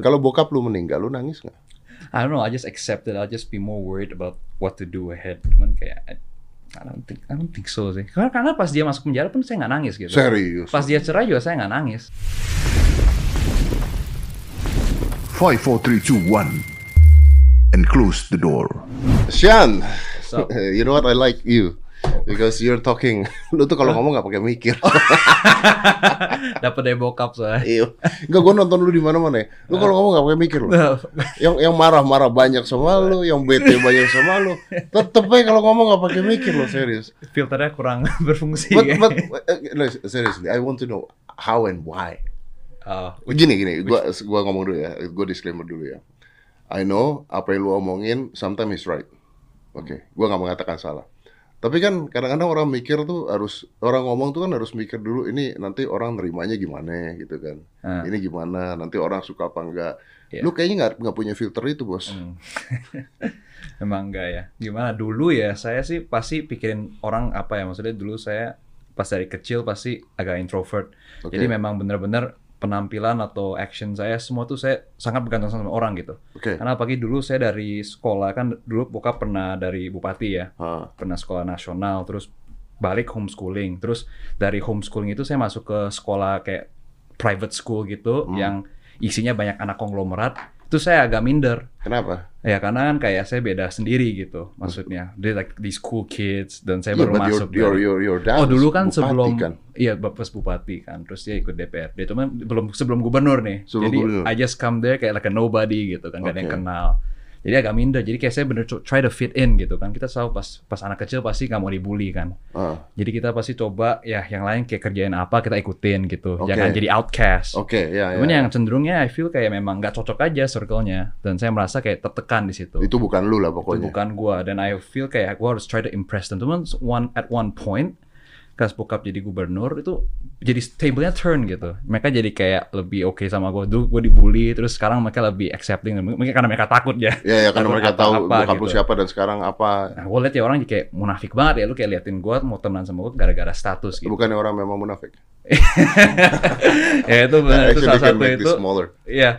Kalau bokap lu meninggal, lu nangis nggak? I don't know. I just accept it. I'll just be more worried about what to do ahead. Cuman kayak I, I don't think I don't think so sih. Karena, karena pas dia masuk penjara pun saya nggak nangis gitu. Serius? Pas dia cerai juga saya nggak nangis. 5, 4, 3, 2, 1. And close the door. Sean, So- you know what? I like you. Because you're talking, lu tuh kalau ngomong nggak pakai mikir. Dapat dari bokap soalnya. Iya. Enggak, gue nonton lu di mana-mana ya. Lu kalau ngomong nggak pakai mikir lu. Yang yang marah-marah banyak sama lu, yang bete banyak sama lu. Tetep aja kalau ngomong nggak pakai mikir lo serius. Filternya kurang berfungsi. But, but, uh, no, seriously, I want to know how and why. Oh, Gini gini, gua gua ngomong dulu ya, gua disclaimer dulu ya. I know apa yang lu omongin sometimes is right. Oke, gua nggak mengatakan salah. Tapi kan kadang-kadang orang mikir tuh harus orang ngomong tuh kan harus mikir dulu ini nanti orang nerimanya gimana gitu kan. Ah. Ini gimana, nanti orang suka apa enggak. Iya. Lu kayaknya nggak nggak punya filter itu, Bos. Hmm. Emang enggak ya? Gimana dulu ya? Saya sih pasti pikirin orang apa ya? Maksudnya dulu saya pas dari kecil pasti agak introvert. Oke. Jadi memang benar-benar penampilan atau action saya semua tuh saya sangat bergantung sama orang gitu. Oke. Karena pagi dulu saya dari sekolah kan dulu bokap pernah dari bupati ya, Ah, pernah sekolah nasional, terus balik homeschooling, terus dari homeschooling itu saya masuk ke sekolah kayak private school gitu Hmm. yang isinya banyak anak konglomerat. Itu saya agak minder. kenapa? Ya karena kan kayak saya beda sendiri gitu maksudnya. Dia like these cool kids dan saya Yeah, baru masuk. your, dari- your, your dad oh dulu kan bupati sebelum kan? iya bapak bupati kan, terus dia ikut DPRD. Itu kan belum sebelum gubernur nih. Sebelum Jadi gubernur. I just come there kayak like a nobody gitu kan, gak ada yang kenal. Jadi agak minder. Jadi kayak saya bener try to fit in gitu kan. Kita selalu pas pas anak kecil pasti nggak mau dibully kan. Ah, Jadi kita pasti coba ya yang lain kayak kerjain apa kita ikutin gitu. Oke. Jangan jadi outcast. Oke, ya, Cuman ya. yang cenderungnya I feel kayak memang nggak cocok aja circle-nya dan saya merasa kayak tertekan di situ. Itu bukan lu lah Itu pokoknya. bukan gua dan I feel kayak gua harus try to impress them. Cuman one at one point pas bokap jadi gubernur itu jadi table-nya turn gitu. Mereka jadi kayak lebih oke sama gua. Dulu gua dibully terus sekarang mereka lebih accepting. Mungkin karena mereka takut ya. Ya, ya karena mereka tahu apa-apa bokap lu gitu. siapa dan sekarang apa. Nah, gua liat ya orang kayak munafik banget ya. Lu kayak liatin gua mau temenan sama gua gara-gara status gitu. Bukannya orang memang munafik. ya itu benar itu Actually salah satu itu. Iya.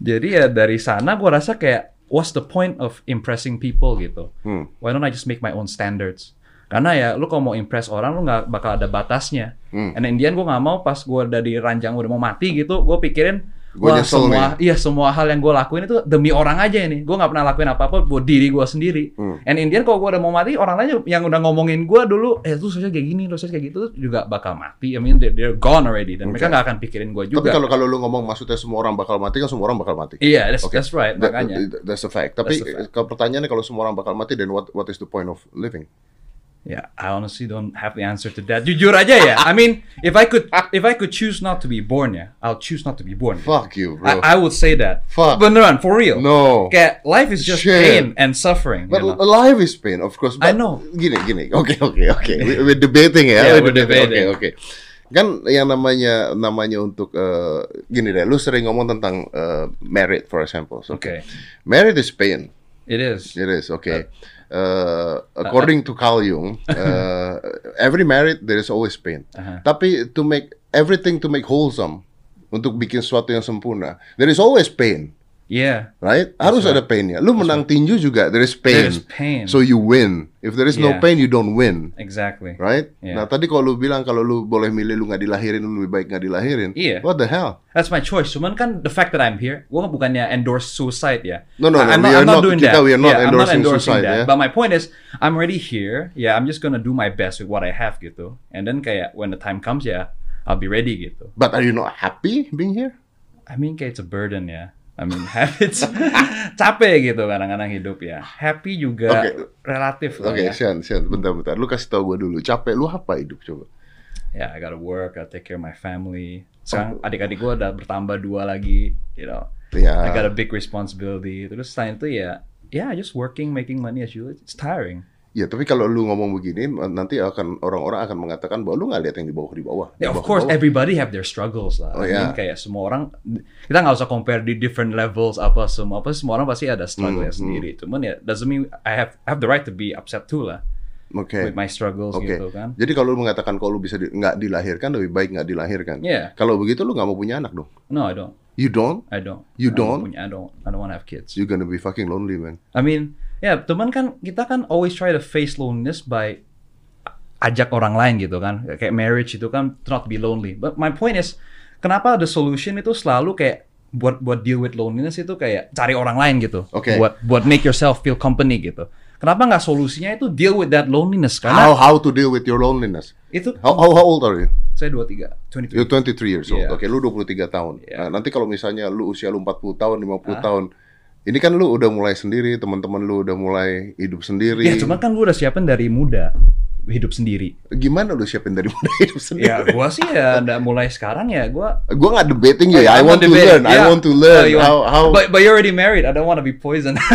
Jadi ya dari sana gua rasa kayak what's the point of impressing people gitu. Hmm. Why don't I just make my own standards? Karena ya lu kalau mau impress orang lu nggak bakal ada batasnya. Hmm. And in the end gua nggak mau pas gua udah di ranjang udah mau mati gitu, gua pikirin Gua wah semua iya semua hal yang gua lakuin itu demi orang aja ini. Gua nggak pernah lakuin apa-apa buat diri gua sendiri. Hmm. And in the end kalau gua udah mau mati, orang lain yang udah ngomongin gua dulu, eh lu sosial kayak gini, lu sosial kayak gitu juga bakal mati. I mean they're, they're gone already dan mereka Okay. nggak akan pikirin Tapi juga. kalau kalau lu ngomong maksudnya semua orang bakal mati kan semua orang bakal mati. Iya, that's, Oke. that's right. Makanya. that- that's a fact. Tapi That's a fact. kalau pertanyaannya kalau semua orang bakal mati, then what what is the point of living? Yeah, I honestly don't have the answer to that. Jujur aja ya. I mean, if I could, if I could choose not to be born ya, I'll choose not to be born. Fuck you, bro. I, I would say that. Fuck. Beneran, for real. no. Kayak life is just Shit. pain and suffering. But you know? life is pain, of course. I But know. Gini, gini. Oke, oke, oke. We- We're debating ya. Yeah, We're we're debating. Oke, oke. Kan yang namanya namanya untuk eh, gini deh. Lu sering ngomong tentang eh, merit, for example. So, Okay. Merit is pain. It is. It is okay. Uh, according to Carl Jung, uh, every merit there is always pain. Uh-huh. Tapi to make everything to make wholesome, untuk bikin sesuatu yang sempurna, there is always pain, Yeah. right? Harus right. ada painnya. Lu menang tinju juga, there is pain. There's pain. So you win. If there is no Yeah. pain, you don't win, Exactly. right? Yeah. Nah tadi kalau lu bilang kalau lu boleh milih lu nggak dilahirin, lu lebih baik nggak dilahirin. Iya. What the hell? That's my choice. Cuman kan the fact that I'm here, gue bukannya endorse suicide ya. No, no, no, I'm we not, are I'm not not- doing kita- that. we are not Yeah, I'm not endorsing endorsing suicide, that. ya. But my point is, I'm already here. Yeah, I'm just gonna do my best with what I have gitu. And then kayak when the time comes ya, I'll be ready gitu. But are you not happy being here? I mean kayak it's a burden ya. I mean habits capek gitu kadang-kadang hidup ya. Happy juga Oke. relatif Oke, lah ya. Sian, Sian, bentar, bentar. Lu kasih tau gue dulu. Capek lu apa hidup coba? Ya, I gotta work, I take care of my family. Sekarang adik-adik gue udah bertambah dua lagi, you know. Ya. I got a big responsibility. Terus selain itu ya, yeah, just working, making money as usual. It's tiring. Ya, tapi kalau lu ngomong begini, nanti akan orang-orang akan mengatakan bahwa lu nggak lihat yang di bawah di bawah. Di Yeah, of course, bawah. everybody have their struggles lah. Oh, I yeah. mean, kayak semua orang, kita nggak usah compare di different levels apa semua. Apa semua orang pasti ada struggle Hmm, sendiri. Cuman ya, doesn't mean I have I have the right to be upset too lah Oke. with my struggles Oke. gitu kan. Jadi kalau lu mengatakan kalau lu bisa di- nggak dilahirkan lebih baik nggak dilahirkan. Yeah. Kalau begitu lu nggak mau punya anak dong. No, I don't. You don't? I don't. You I don't don't? punya- I don't. I don't want to have kids. You're gonna be fucking lonely, man. I mean, ya teman kan kita kan always try to face loneliness by ajak orang lain gitu kan. Kayak marriage itu kan to not be lonely. But my point is, kenapa the solution itu selalu kayak buat buat deal with loneliness itu kayak cari orang lain gitu. Oke. Buat buat make yourself feel company gitu. Kenapa nggak solusinya itu deal with that loneliness? How Karena how to deal with your loneliness? itu How how, how old are you? saya 23, 23. You're 23 years old. Yeah. Oke, lu 23 tahun. Yeah. Nah, nanti kalau misalnya lu usia lu 40 tahun, 50 Ah. tahun, ini kan lu udah mulai sendiri, teman-teman lu udah mulai hidup sendiri. Ya cuma kan gue udah siapin dari muda hidup sendiri. Gimana lu siapin dari mulai hidup sendiri? Ya gua sih ya udah mulai sekarang ya gua Gua nggak debating ya. I I'm want to learn. I Yeah. want to learn Oh, how how. But but you're already married. I don't want to be poisoned.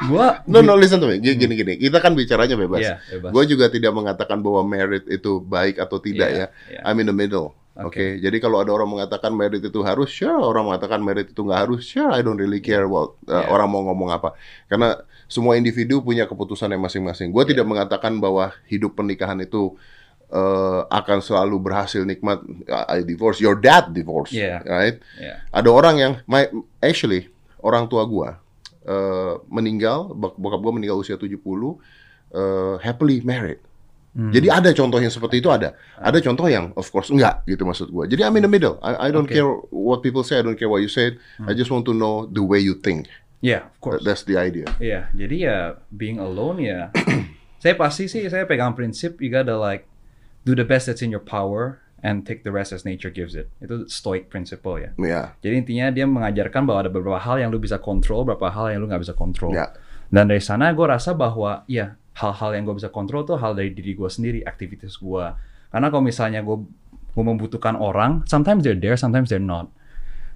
Gua No, no, listen to me. Gini, gini, gini. Kita kan bicaranya bebas. Iya, bebas. Gue juga tidak mengatakan bahwa merit itu baik atau tidak ya. iya. I'm in the middle. Oke, Oke. jadi kalau ada orang mengatakan merit itu harus, sure. Orang mengatakan merit itu nggak harus, sure. I don't really care what uh, Iya. orang mau ngomong apa. Karena semua individu punya keputusannya masing-masing. Gue Iya. tidak mengatakan bahwa hidup pernikahan itu uh, akan selalu berhasil nikmat. I divorce, your dad divorce, Iya. right? Ya. ada orang yang my, actually orang tua gua eh, meninggal bok- bokap gua meninggal usia 70 eh, happily married. Hmm. Jadi ada contoh yang seperti itu ada. Ada contoh yang of course enggak gitu maksud gua. Jadi I'm in the middle. I, I don't Okay. Hmm. care what people say, I don't care what you said. I just want to know the way you think. Yeah, of course. That's the idea. Iya, jadi ya being alone ya. saya pasti sih saya pegang prinsip you gotta like do the best that's in your power and take the rest as nature gives it. Itu stoic principle ya. Ya. Jadi intinya dia mengajarkan bahwa ada beberapa hal yang lu bisa kontrol, beberapa hal yang lu nggak bisa kontrol. Ya. Dan dari sana gue rasa bahwa ya hal-hal yang gue bisa kontrol tuh hal dari diri gue sendiri, aktivitas gue. Karena kalau misalnya gue gue membutuhkan orang, sometimes they're there, sometimes they're not.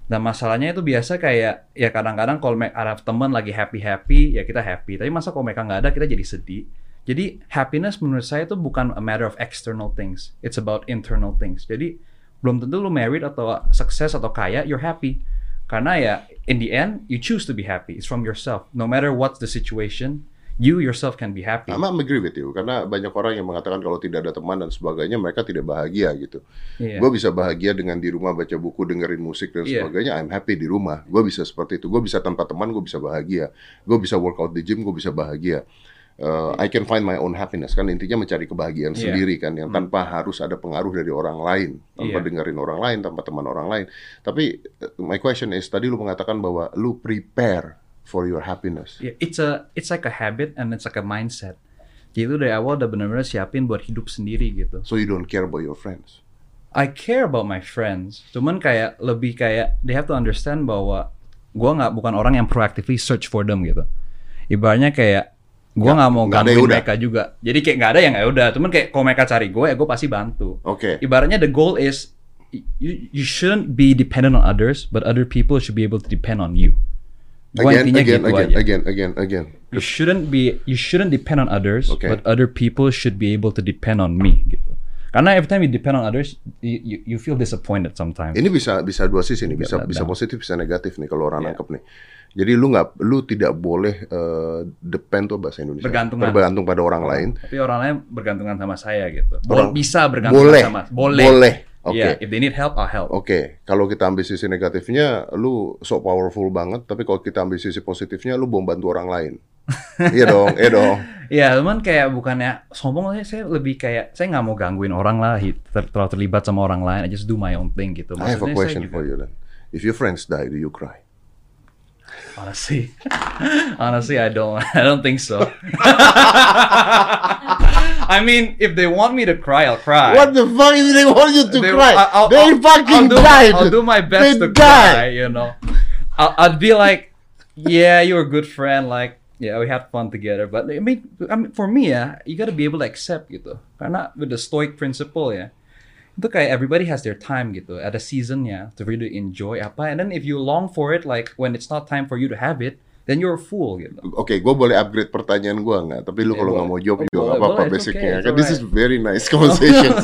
Dan masalahnya itu biasa kayak ya kadang-kadang kalau ada teman lagi happy happy ya kita happy. Tapi masa kalau mereka nggak ada kita jadi sedih. Jadi happiness menurut saya itu bukan a matter of external things, it's about internal things. Jadi belum tentu lu married atau sukses atau kaya you're happy. Karena ya in the end you choose to be happy. It's from yourself. No matter what's the situation, you yourself can be happy. I'm, I'm agree with you karena banyak orang yang mengatakan kalau tidak ada teman dan sebagainya mereka tidak bahagia gitu. Iya. Gue bisa bahagia dengan di rumah baca buku, dengerin musik dan Iya. sebagainya. I'm happy di rumah. Gue bisa seperti itu. Gue bisa tanpa teman, gue bisa bahagia. Gue bisa workout di gym, gue bisa bahagia. Uh, I can find my own happiness kan intinya mencari kebahagiaan Iya. sendiri kan yang tanpa harus ada pengaruh dari orang lain tanpa Iya. dengerin orang lain tanpa teman orang lain tapi uh, my question is tadi lu mengatakan bahwa lu prepare for your happiness Yeah, it's a it's like a habit and it's like a mindset. Jadi itu dari awal udah benar-benar siapin buat hidup sendiri gitu. so you don't care about your friends I care about my friends. Cuman kayak lebih kayak they have to understand bahwa gua nggak bukan orang yang proactively search for them gitu. Ibaratnya kayak gua nggak mau gangguin udah. mereka juga. Jadi kayak nggak ada yang ya udah. Cuman kayak kalau mereka cari gue ya gue pasti bantu. oke Ibaratnya the goal is you, you shouldn't be dependent on others, but other people should be able to depend on you. Gua again intinya again gitu again, aja. again again again You shouldn't be you shouldn't depend on others, Okay. but other people should be able to depend on me gitu. Karena every time you depend on others, you, you, you feel disappointed sometimes. Ini bisa bisa dua sisi nih, bisa bisa positif, bisa negatif nih kalau orang Iya. nangkep nih. Jadi lu nggak, lu tidak boleh eh, depend tuh bahasa Indonesia. Bergantungan. Bergantung pada orang lain. Tapi orang lain bergantungan sama saya gitu. Bo- Orang- bisa bergantungan boleh, sama boleh. boleh. Oke. Yeah, if they need help, I'll help. Oke, kalau kita ambil sisi negatifnya, lu sok powerful banget. Tapi kalau kita ambil sisi positifnya, lu mau bantu orang lain. iya dong, iya dong. Iya, cuman kayak bukannya sombong saya, saya lebih kayak saya nggak mau gangguin orang lah, ter- terlalu terlibat sama orang lain. I just do my own thing gitu. I have a Maksudnya question for you then. If your friends die, do you cry? Honestly, honestly, I don't. I don't think so. I mean, if they want me to cry, I'll cry. What the fuck if they want you to They- cry? I- I'll- they I'll- fucking I'll do, died. I'll do my best They to died. cry, you know. I'll, I'd be like, yeah, you're a good friend. Like, yeah, we had fun together. But I mean, I mean, for me ya, you gotta be able to accept gitu. Karena with the stoic principle ya, itu kayak everybody has their time gitu. Ada seasonnya to really enjoy apa. And then if you long for it, like when it's not time for you to have it, then you're a fool gitu. Oke, gue boleh upgrade pertanyaan gue nggak? Tapi lu Ya, kalau nggak mau jawab Oh, juga nggak apa-apa basicnya. okay, Kan this is very nice conversation.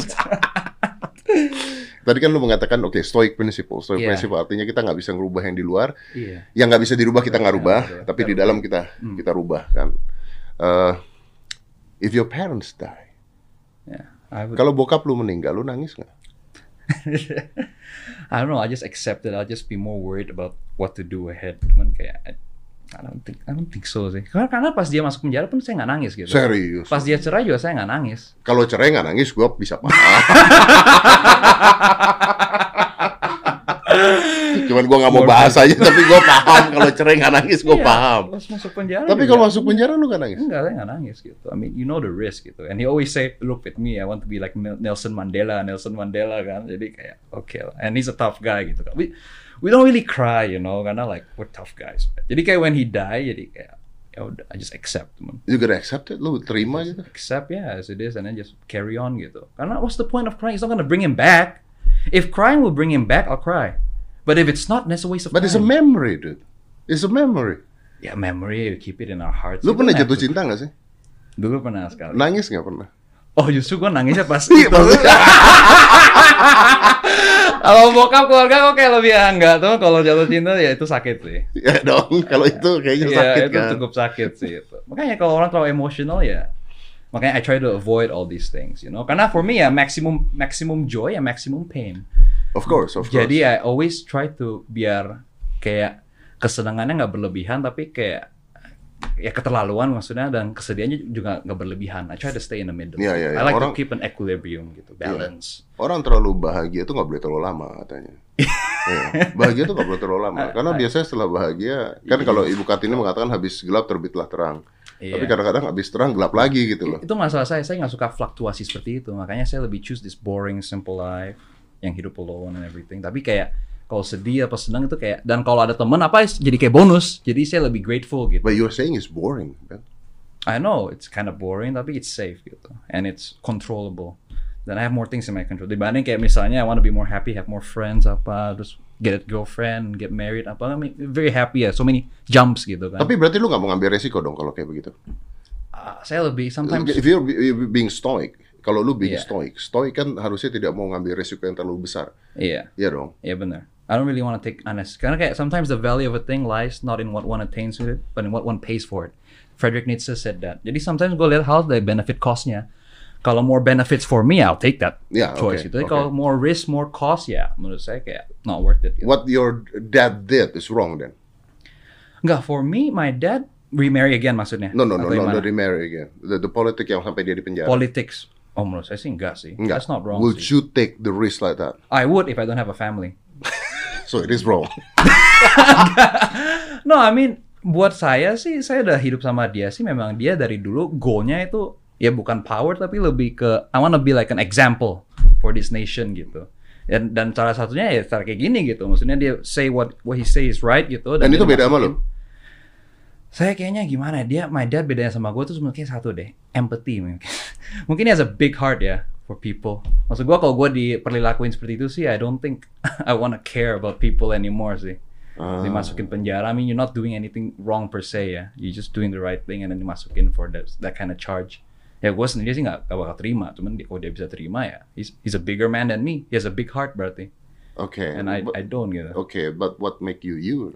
Tadi kan lu mengatakan oke stoic principle. Stoic Iya. principle artinya kita nggak bisa ngerubah yang di luar. Iya. Yang nggak bisa dirubah kita nggak Iya, rubah, betul. tapi di dalam kita Hmm. kita rubah kan. Eh, if your parents die, Yeah. Would, kalau bokap lu meninggal, lu nangis nggak? I don't know. I just accept it. I'll just be more worried about what to do ahead. Cuman kayak I, don't think I don't think so sih. Karena, karena pas dia masuk penjara pun saya nggak nangis gitu. Serius. Pas dia cerai juga saya nggak nangis. Kalau cerai nggak nangis, gue bisa paham. Cuman gue nggak mau bahas aja, tapi gue paham. Kalau cerai nggak nangis, gue Iya, paham. Pas masuk penjara. Tapi kalau masuk penjara lu nggak nangis? Enggak, saya nggak nangis gitu. I mean, you know the risk gitu. And he always say, look at me, I want to be like Nel- Nelson Mandela, Nelson Mandela kan. Jadi kayak, oke lah. And he's a tough guy gitu kan. We, don't really cry, you know, karena like, we're tough guys. Jadi kayak when he die, jadi kayak, ya udah, I just accept, man. You gotta accept it, lu terima gitu. Accept, yeah, as it is, and then just carry on gitu. Karena what's the point of crying? It's not gonna bring him back. If crying will bring him back, I'll cry. But if it's not, that's a waste of But it's a time. memory, dude. It's a memory. Ya, memory, you keep it in our hearts. Lu pernah jatuh cinta gak sih? Dulu pernah sekali. Nangis nggak pernah? Oh justru gue nangisnya pas Iya, itu. Kalau bokap keluarga kok kayak lebih enggak tuh. Kalau jatuh cinta ya itu sakit sih. ya dong, kalau itu kayaknya Iya sakit itu kan. cukup sakit sih itu. Makanya kalau orang terlalu emosional ya. Makanya I try to avoid all these things, you know. Karena for me ya maximum maximum joy ya maximum pain. Of course, of course. Jadi I always try to biar kayak kesenangannya nggak berlebihan tapi kayak ya keterlaluan maksudnya dan kesedihannya juga nggak berlebihan. I try to stay in the middle. Iya, iya, iya. I like Orang- to keep an equilibrium gitu, balance. Orang terlalu bahagia tuh nggak boleh terlalu lama katanya. Iya. Bahagia tuh nggak boleh terlalu lama. Karena biasanya setelah bahagia, kan kalau Ibu Kartini mengatakan habis gelap terbitlah terang. Iya. Tapi kadang-kadang habis terang gelap lagi gitu loh. itu masalah saya saya nggak suka fluktuasi seperti itu makanya saya lebih choose this boring simple life yang hidup alone and everything tapi kayak kalau sedih apa senang itu kayak dan kalau ada teman apa jadi kayak bonus jadi saya lebih grateful gitu But you're saying it's boring, man. I know it's kind of boring tapi it's safe gitu and it's controllable dan I have more things in my control dibanding kayak misalnya I want to be more happy have more friends apa terus get a girlfriend get married apa I mean, very happy ya so many jumps gitu kan Tapi berarti lu nggak mau ngambil resiko dong kalau kayak begitu. Ah, saya lebih sometimes If you're be- being stoic, kalau lu being Iya. stoic, stoic kan harusnya tidak mau ngambil resiko yang terlalu besar. iya Iya dong. Yeah, benar. I don't really want to take. Karena kayak sometimes the value of a thing lies not in what one attains with it, but in what one pays for it. Frederick Nietzsche said that. Jadi sometimes gue lihat hal dari benefit costnya. Kalau more benefits for me, I'll take that Yeah, choice. okay. Tapi okay. Kalau more risk, more cost, ya menurut saya kayak not worth it. Gitu. What your dad did is wrong then. Enggak, for me, my dad remarry again maksudnya. No, no, no, no, gimana? remarry again. The, the politic yang sampai dia di penjara. Politics. Oh, menurut saya sih enggak sih. Enggak. That's not wrong Would sih. you take the risk like that? I would if I don't have a family. So it is wrong. No, I mean buat saya sih saya udah hidup sama dia sih memang dia dari dulu goalnya itu ya bukan power tapi lebih ke I wanna be like an example for this nation gitu. Dan dan salah satunya ya cara kayak gini gitu. Maksudnya dia say what what he say is right gitu. Dan dia itu beda sama lu? Saya kayaknya gimana ya, dia my dad bedanya sama gue tuh mungkin satu deh empathy mungkin. mungkin he has a big heart ya for people. Maksud gue kalau gue diperlakuin seperti itu sih I don't think I wanna care about people anymore sih Ah. dimasukin penjara. I mean, you're not doing anything wrong per se ya. You're just doing the right thing and then dimasukin for that that kind of charge. Ya gue sendiri sih nggak nggak bakal terima. Cuman dia- kalau dia bisa terima ya, he's, he's a bigger man than me. He has a big heart berarti. Okay. And I but, I don't gitu. okay, but what make you you?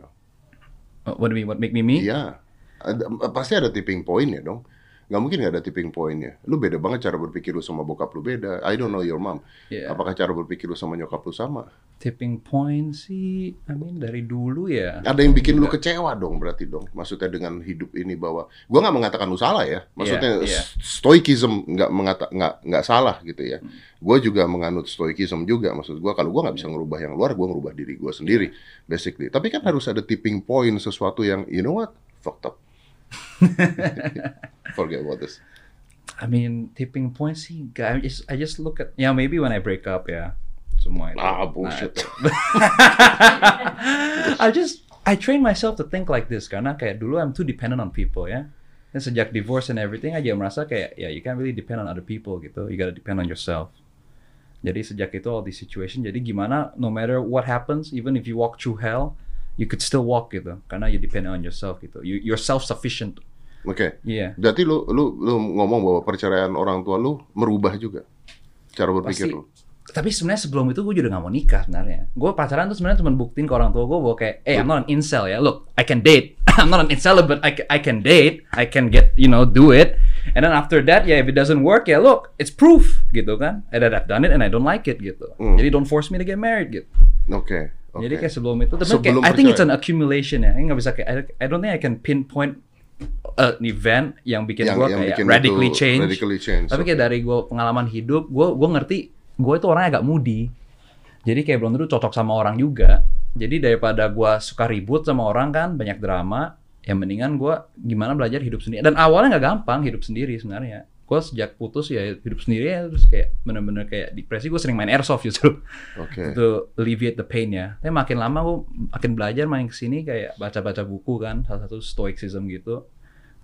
Uh, What do you mean? What make me me? Iya. Ada- pasti ada tipping point ya dong. Gak mungkin gak ada tipping pointnya. Lu beda banget cara berpikir lu sama bokap lu beda. I don't know your mom. Yeah. Apakah cara berpikir lu sama nyokap lu sama? Tipping point sih, I mean dari dulu ya. Ada yang bikin lu kecewa dong berarti dong. Maksudnya dengan hidup ini bahwa gua nggak mengatakan lu salah ya. Maksudnya Iya, iya. stoikism nggak mengata nggak nggak salah gitu ya. Hmm. Gua juga menganut stoikism juga. Maksud gua kalau gua nggak bisa ngerubah yang luar, gua ngerubah diri gua sendiri basically. Tapi kan harus ada tipping point sesuatu yang you know what fucked up. Forget about this. I mean tipping point sih, I just I just look at ya maybe when I break up ya semua itu. Ah, bullshit. I just I train myself to think like this karena kayak dulu I'm too dependent on people ya. Dan sejak divorce and everything aja merasa kayak ya you can't really depend on other people gitu. You gotta depend on yourself. Jadi sejak itu all these situation jadi gimana no matter what happens even if you walk through hell you could still walk gitu karena you depend on yourself gitu. You you're self sufficient. Oke. Iya. Berarti lu lu lu ngomong bahwa perceraian orang tua lu merubah juga cara berpikir Pasti lu. tapi sebenarnya sebelum itu gue juga nggak mau nikah sebenarnya. Gue pacaran tuh sebenarnya cuma buktiin ke orang tua gue bahwa kayak, eh I'm not an incel ya. Look, I can date. I'm not an incel, but I, ca- I can date. I can get, you know, do it. And then after that, ya if it doesn't work, ya look, it's proof gitu kan. And that I've done it and I don't like it gitu. Hmm. Jadi don't force me to get married gitu. Oke. Oke. Jadi kayak sebelum itu, tapi Sebelum kayak, I think it's an accumulation ya. Ini nggak bisa kayak, I, I don't think I can pinpoint an event yang bikin gue kayak bikin radically change. radically change. Tapi kayak dari gue pengalaman hidup, gue gue ngerti gue itu orangnya agak moody. Jadi kayak belum tentu cocok sama orang juga. Jadi daripada gue suka ribut sama orang kan, banyak drama, ya mendingan gue gimana belajar hidup sendiri. Dan awalnya nggak gampang hidup sendiri sebenarnya. Gue sejak putus ya hidup sendiri ya terus kayak bener-bener kayak depresi. Gue sering main airsoft justru Oke. to alleviate the pain ya. Tapi makin lama gue makin belajar main ke sini kayak baca-baca buku kan, salah satu stoicism gitu.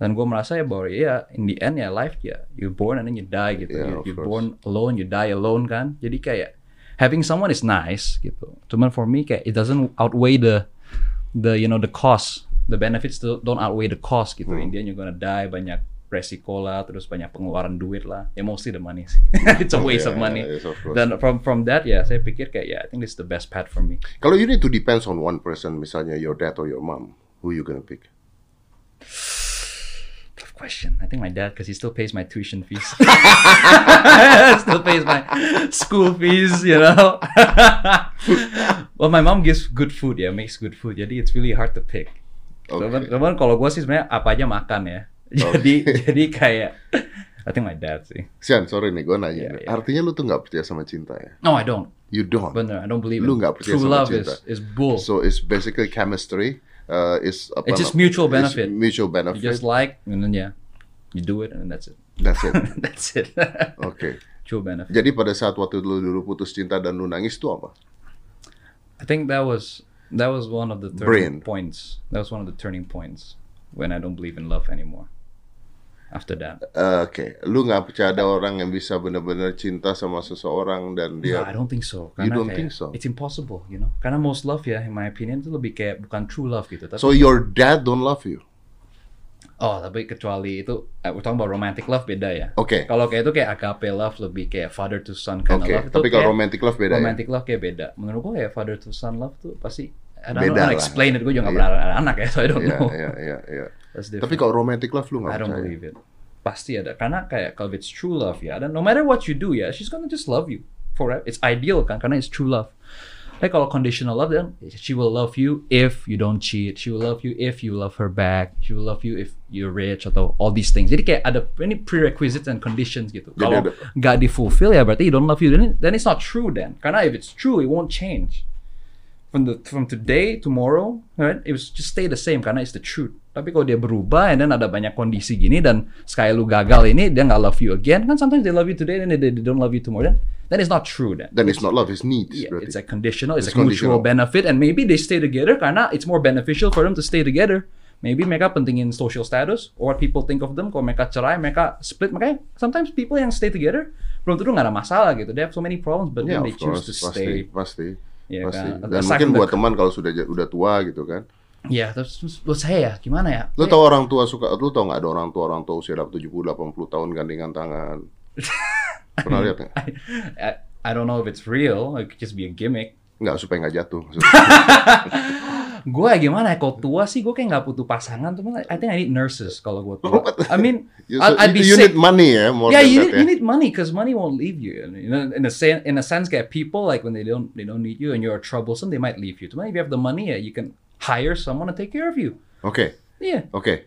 Dan gue merasa ya bahwa ya in the end ya life ya you born and then you die gitu. Yeah, you, of you course. born alone, you die alone kan. Jadi kayak having someone is nice gitu. Cuman for me kayak it doesn't outweigh the the you know the cost. The benefits don't don't outweigh the cost gitu. Hmm. In the end you're gonna die banyak resiko lah, terus banyak pengeluaran duit lah. Ya mostly the money sih. It's a waste Yeah, of money. yeah, yes, of course. Dan from from that ya saya pikir kayak ya I think this is the best path for me. Kalau you need to depends on one person, misalnya your dad or your mom, who you gonna pick? Tough question. I think my dad because he still pays my tuition fees. still pays my school fees, you know. well, my mom gives good food ya, makes good food. Jadi it's really hard to pick. Oke. Cuman, cuman kalau gue sih sebenarnya apa aja makan ya. Jadi jadi kayak I think my dad sih. Sian, sorry nih, gue nanya. Nih. iya. Artinya lu tuh nggak percaya sama cinta ya? No, I don't. You don't. Bener, I don't believe Lu it. nggak percaya True sama love cinta. is is bull. So it's basically chemistry. Uh, is apa It's just mutual it's benefit. mutual you benefit. just like and then yeah, you do it and that's it. That's it. that's it. Oke. True benefit. Jadi pada saat waktu lu dulu putus cinta dan lu nangis itu apa? I think that was that was one of the Brain. turning points. That was one of the turning points when I don't believe in love anymore. After that, Uh, Oke, lu nggak percaya ada orang yang bisa benar-benar cinta sama seseorang dan no, dia I don't think so. You Karena don't kayak, think so? It's impossible, you know. Karena most love ya, in my opinion itu lebih kayak bukan true love gitu. Tapi So your dad don't love you? oh, tapi kecuali itu, uh, we're talking about romantic love beda ya. Oke. Kalau kayak itu kayak agape love lebih kayak father to son kind Oke, of love. Tapi kalau romantic love beda ya? romantic love kayak beda. Menurut gue kayak father to son love tuh pasti I don't Beda know lah. explain it. Gue juga Iya. gak pernah anak ya, so I don't Iya, know. iya, iya, iya. That's Tapi kalau romantic love lu nggak I don't believe it. Pasti ada. Karena kayak kalau it's true love ya, dan no matter what you do ya, she's gonna just love you forever. It's ideal kan, karena it's true love. Tapi kalau conditional love, then she will love you if you don't cheat. She will love you if you love her back. She will love you if you're rich atau all these things. Jadi kayak ada any prerequisites and conditions gitu. Kalau nggak di-fulfill ya berarti you don't love you. Then, then it's not true then. Karena if it's true, it won't change from the from today tomorrow right it was just stay the same karena it's the truth tapi kalau dia berubah and then ada banyak kondisi gini dan sekali lu gagal ini dia nggak love you again kan sometimes they love you today and then they, they don't love you tomorrow then then it's not true then Then it's not love, it's needs. yeah, berarti. it's like conditional it's, It's mutual conditional. benefit and maybe they stay together karena it's more beneficial for them to stay together maybe mereka pentingin social status or what people think of them kalau mereka cerai mereka split makanya sometimes people yang stay together belum tentu nggak ada masalah gitu they have so many problems but Yeah, then they of choose course, to pasti, stay pasti, Iya pasti. kan? Dan Aside mungkin buat teman kalau sudah udah tua gitu kan. Ya, terus terus buat saya ya, gimana ya? Lu tau orang tua suka, lu tau nggak ada orang tua orang tua usia 70 80 tahun gandengan tangan. Pernah lihat nggak? I, I, I don't know if it's real, it could just be a gimmick. Nggak supaya nggak jatuh. Gue gimana ya, kalau tua sih gue kayak nggak butuh pasangan, tuh I think I need nurses kalau gue tua. I mean, You, I'd, I'd be you sick. need money ya, more yeah, than you that need, ya. you need money because money won't leave you. You know, in a sense, in a sense, kayak people like when they don't they don't need you and you're troublesome, they might leave you. Cuma if you have the money, yeah, you can hire someone to take care of you. Oke, Yeah, oke.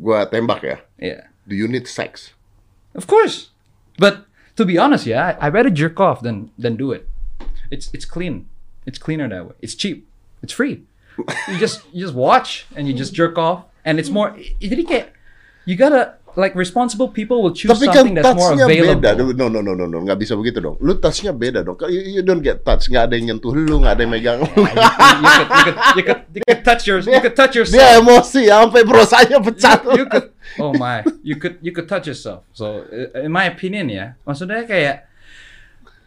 Gua tembak ya. yeah, Do you need sex? of course. But to be honest, yeah, I, I rather jerk off than than do it. It's it's clean. It's cleaner that way. It's cheap. It's free. you just you just watch and you just jerk off, and it's more. Jadi kayak you gotta like responsible people will choose Tapi kan something that's more available. beda. No, no, no, no, no, nggak bisa begitu dong. Lu touchnya beda dong. You, you don't get touch. Nggak ada yang nyentuh lu, nggak ada yang megang lu. you, could, you, could, you, could, you could touch your you could touch yourself. Dia emosi sampai brosanya pecah. you, you could oh my you could you could touch yourself so in my opinion ya maksudnya kayak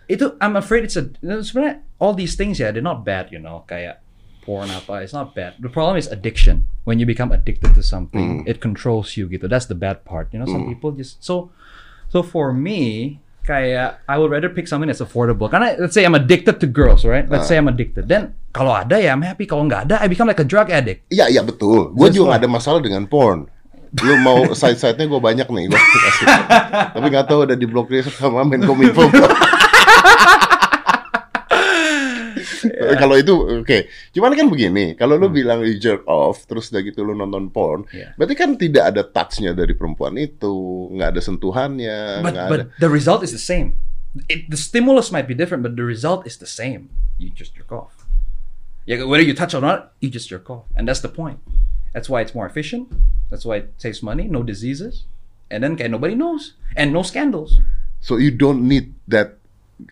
itu I'm afraid it's a sebenarnya all these things ya they're not bad you know kayak porn apa it's not bad the problem is addiction when you become addicted to something it controls you gitu that's the bad part you know some people just so so for me kayak I would rather pick something that's affordable. Karena let's say I'm addicted to girls, right? Let's say I'm addicted. Then kalau ada ya I'm happy. Kalau nggak ada, I become like a drug addict. Iya iya betul. Gue juga nggak ada masalah dengan porn. Lu mau side-side-nya gue banyak nih. Kasih. Tapi nggak tahu udah diblokir sama Menkominfo. Kalau itu oke. Cuman kan begini, kalau lu bilang you jerk off terus udah gitu lu nonton porn, Hmm. Iya. berarti kan tidak ada touch-nya dari perempuan itu, nggak ada sentuhannya, But but ada. the result is the same. It, the stimulus might be different, but the result is the same. You just jerk off. Yeah, whether you touch or not, you just jerk off, and that's the point. That's why it's more efficient. That's why it saves money, no diseases, and then kayak nobody knows, and no scandals. So you don't need that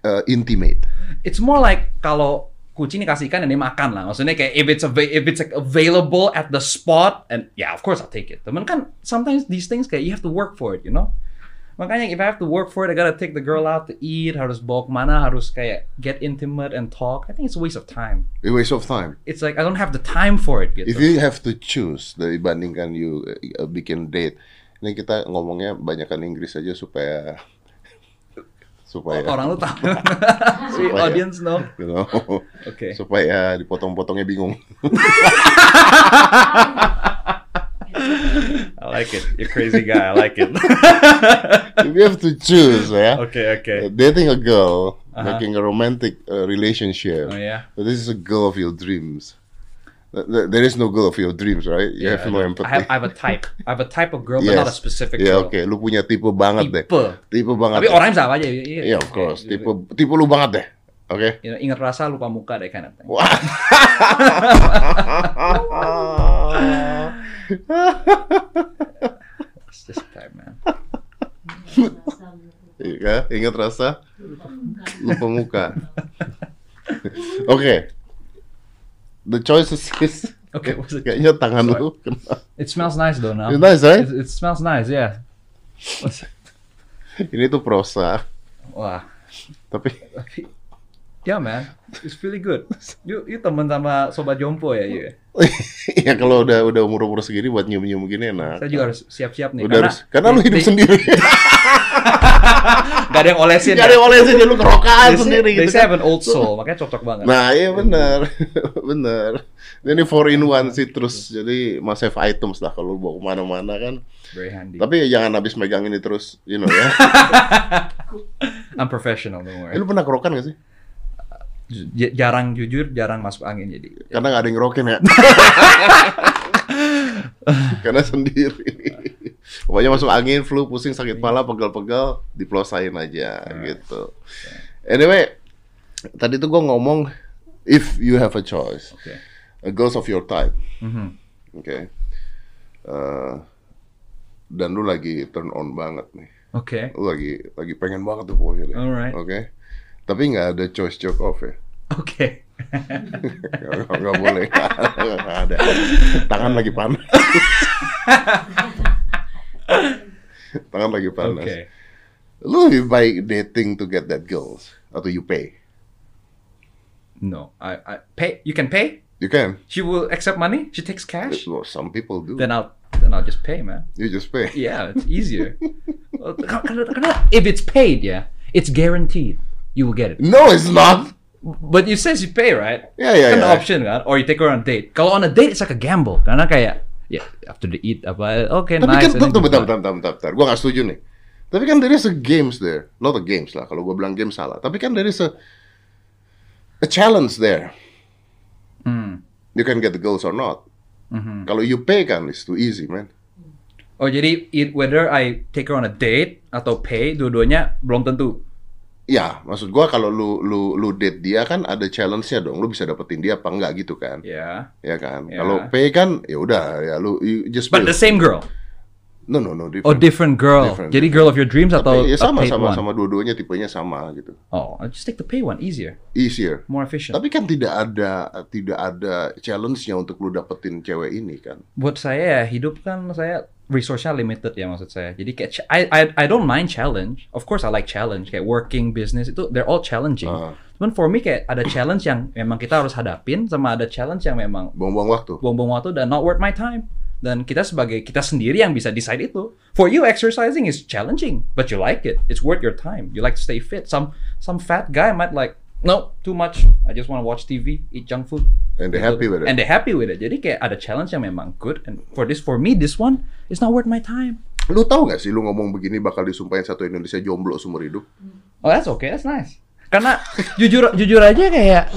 uh, intimate. It's more like kalau kucing dikasih ikan dan dia makan lah. Maksudnya kayak if it's if it's like available at the spot and yeah, of course I'll take it. Temen kan sometimes these things kayak you have to work for it, you know. Makanya if I have to work for it, I gotta take the girl out to eat, harus bawa ke mana, harus kayak get intimate and talk. I think it's a waste of time. A waste of time. It's like I don't have the time for it gitu. If you have to choose dari bandingkan you uh, bikin date, ini kita ngomongnya banyakkan Inggris aja supaya supaya Orang lu tahu. si Supaya- audience know. you know, Oke. supaya dipotong-potongnya bingung. I like it. You're a crazy guy. I like it. If you have to choose, ya, okay, okay. dating a girl, Uh-huh. making a romantic uh, relationship. Oh yeah. But this is a girl of your dreams. Th- th- There is no girl of your dreams, right? You have no I empathy. have, I have a type. I have a type of girl, but not a Yes. specific girl. oke, lu punya tipe banget deh. Tipe. Tipe banget. Tapi deh. orangnya sama aja. Iya, Iya, of course. Tipe tipe lu banget deh. Oke. You know, ingat rasa lupa muka deh kind of thing. Wah. It's this type, man. Iya, ingat rasa lupa muka. Oke. The choices is Okay, what's it? kayaknya tangan lu kena. It smells nice though now. It's nice, right? It, it smells nice, yeah. What's it? Ini tuh prosa, Wah, tapi tapi yeah man, it's really good. You you temen sama sobat jompo ya, you? ya kalau udah udah umur umur segini buat nyium nyium gini enak. Saya juga harus siap-siap nih. Udah harus, karena lu hidup they- sendiri. Gak ada yang olesin. Gak ada yang olesin, lu kerokaan sendiri they gitu say kan. have an old soul, makanya cocok banget. Nah iya benar, benar. Ini four in one sih terus, jadi must have items lah kalau lu bawa ke mana-mana kan. Very handy. Tapi jangan habis megang ini terus, you know ya. I'm professional, don't Eh, worry. lu pernah kerokan gak sih? J- jarang jujur, jarang masuk angin jadi. Karena gak ada yang ngerokin ya. Karena sendiri. Pokoknya masuk angin, flu, pusing, sakit kepala, pegal-pegal, diplosain aja gitu. Anyway, tadi tuh gue ngomong if you have a choice, Oke. a girls of your type, Mhm. oke. Eh, dan lu lagi turn on banget nih. Oke. Lu lagi lagi pengen banget tuh pokoknya deh. Alright. Oke. Tapi nggak ada choice joke off ya. Oke. Nggak nggak boleh. Ada. Tangan lagi panas. Tangan lagi panas. Oke. Lu lebih baik dating to get that girls atau you pay? No, I, I pay. You can pay. You can. She will accept money. She takes cash. Well, some people do. Then I'll then I'll just pay, man. You just pay. Yeah, it's easier. Well, karena- karena if it's paid, yeah, it's guaranteed you will get it. No, it's not. But it says you pay, right? Yeah, yeah, Kan yeah. option kan, or you take her on a date. Kalau on a date, it's like a gamble. Karena kayak, ya after they eat apa, okay, Tapi nice. kan, and then bentar, bentar, bentar, bentar, bentar. Gue gak setuju nih. Tapi kan there is a games there. Not a games lah, kalau gue bilang game salah. Tapi kan there is a, a challenge there. Hmm. You can get the girls or not. Mhm. Kalau you pay kan, it's too easy, man. Oh jadi it, whether I take her on a date atau pay, dua-duanya belum tentu. Ya, maksud gua kalau lu lu lu date dia kan ada challenge-nya dong. Lu bisa dapetin dia apa enggak gitu kan? Ya. Ya kan? Ya. Kalau pay kan ya udah ya lu you just But the same girl. No, no, no, different. Oh different girl. Different. Jadi girl of your dreams atau Tapi ya a sama paid sama one? sama dua-duanya tipenya sama gitu. Oh, I'll just take the pay one, easier, Easier. more efficient. Tapi kan tidak ada tidak ada challenge-nya untuk lu dapetin cewek ini kan. Buat saya ya hidup kan saya resource-nya limited ya maksud saya. Jadi kayak I I I don't mind challenge. Of course I like challenge. Kayak working business itu they're all challenging. Ah. Cuman for me kayak ada challenge yang memang kita harus hadapin sama ada challenge yang memang Buang-buang waktu. buang-buang waktu dan not worth my time. Dan kita sebagai kita sendiri yang bisa decide itu. For you, exercising is challenging, but you like it. It's worth your time. You like to stay fit. Some some fat guy might like, no, too much. I just want to watch TV, eat junk food. And they're happy with it. And they're happy with it. Jadi kayak ada challenge yang memang good. And for this, for me, this one is not worth my time. Lu tahu nggak sih lu ngomong begini bakal disumpahin satu Indonesia jomblo seumur hidup? Oh that's okay, that's nice. Karena jujur jujur aja kayak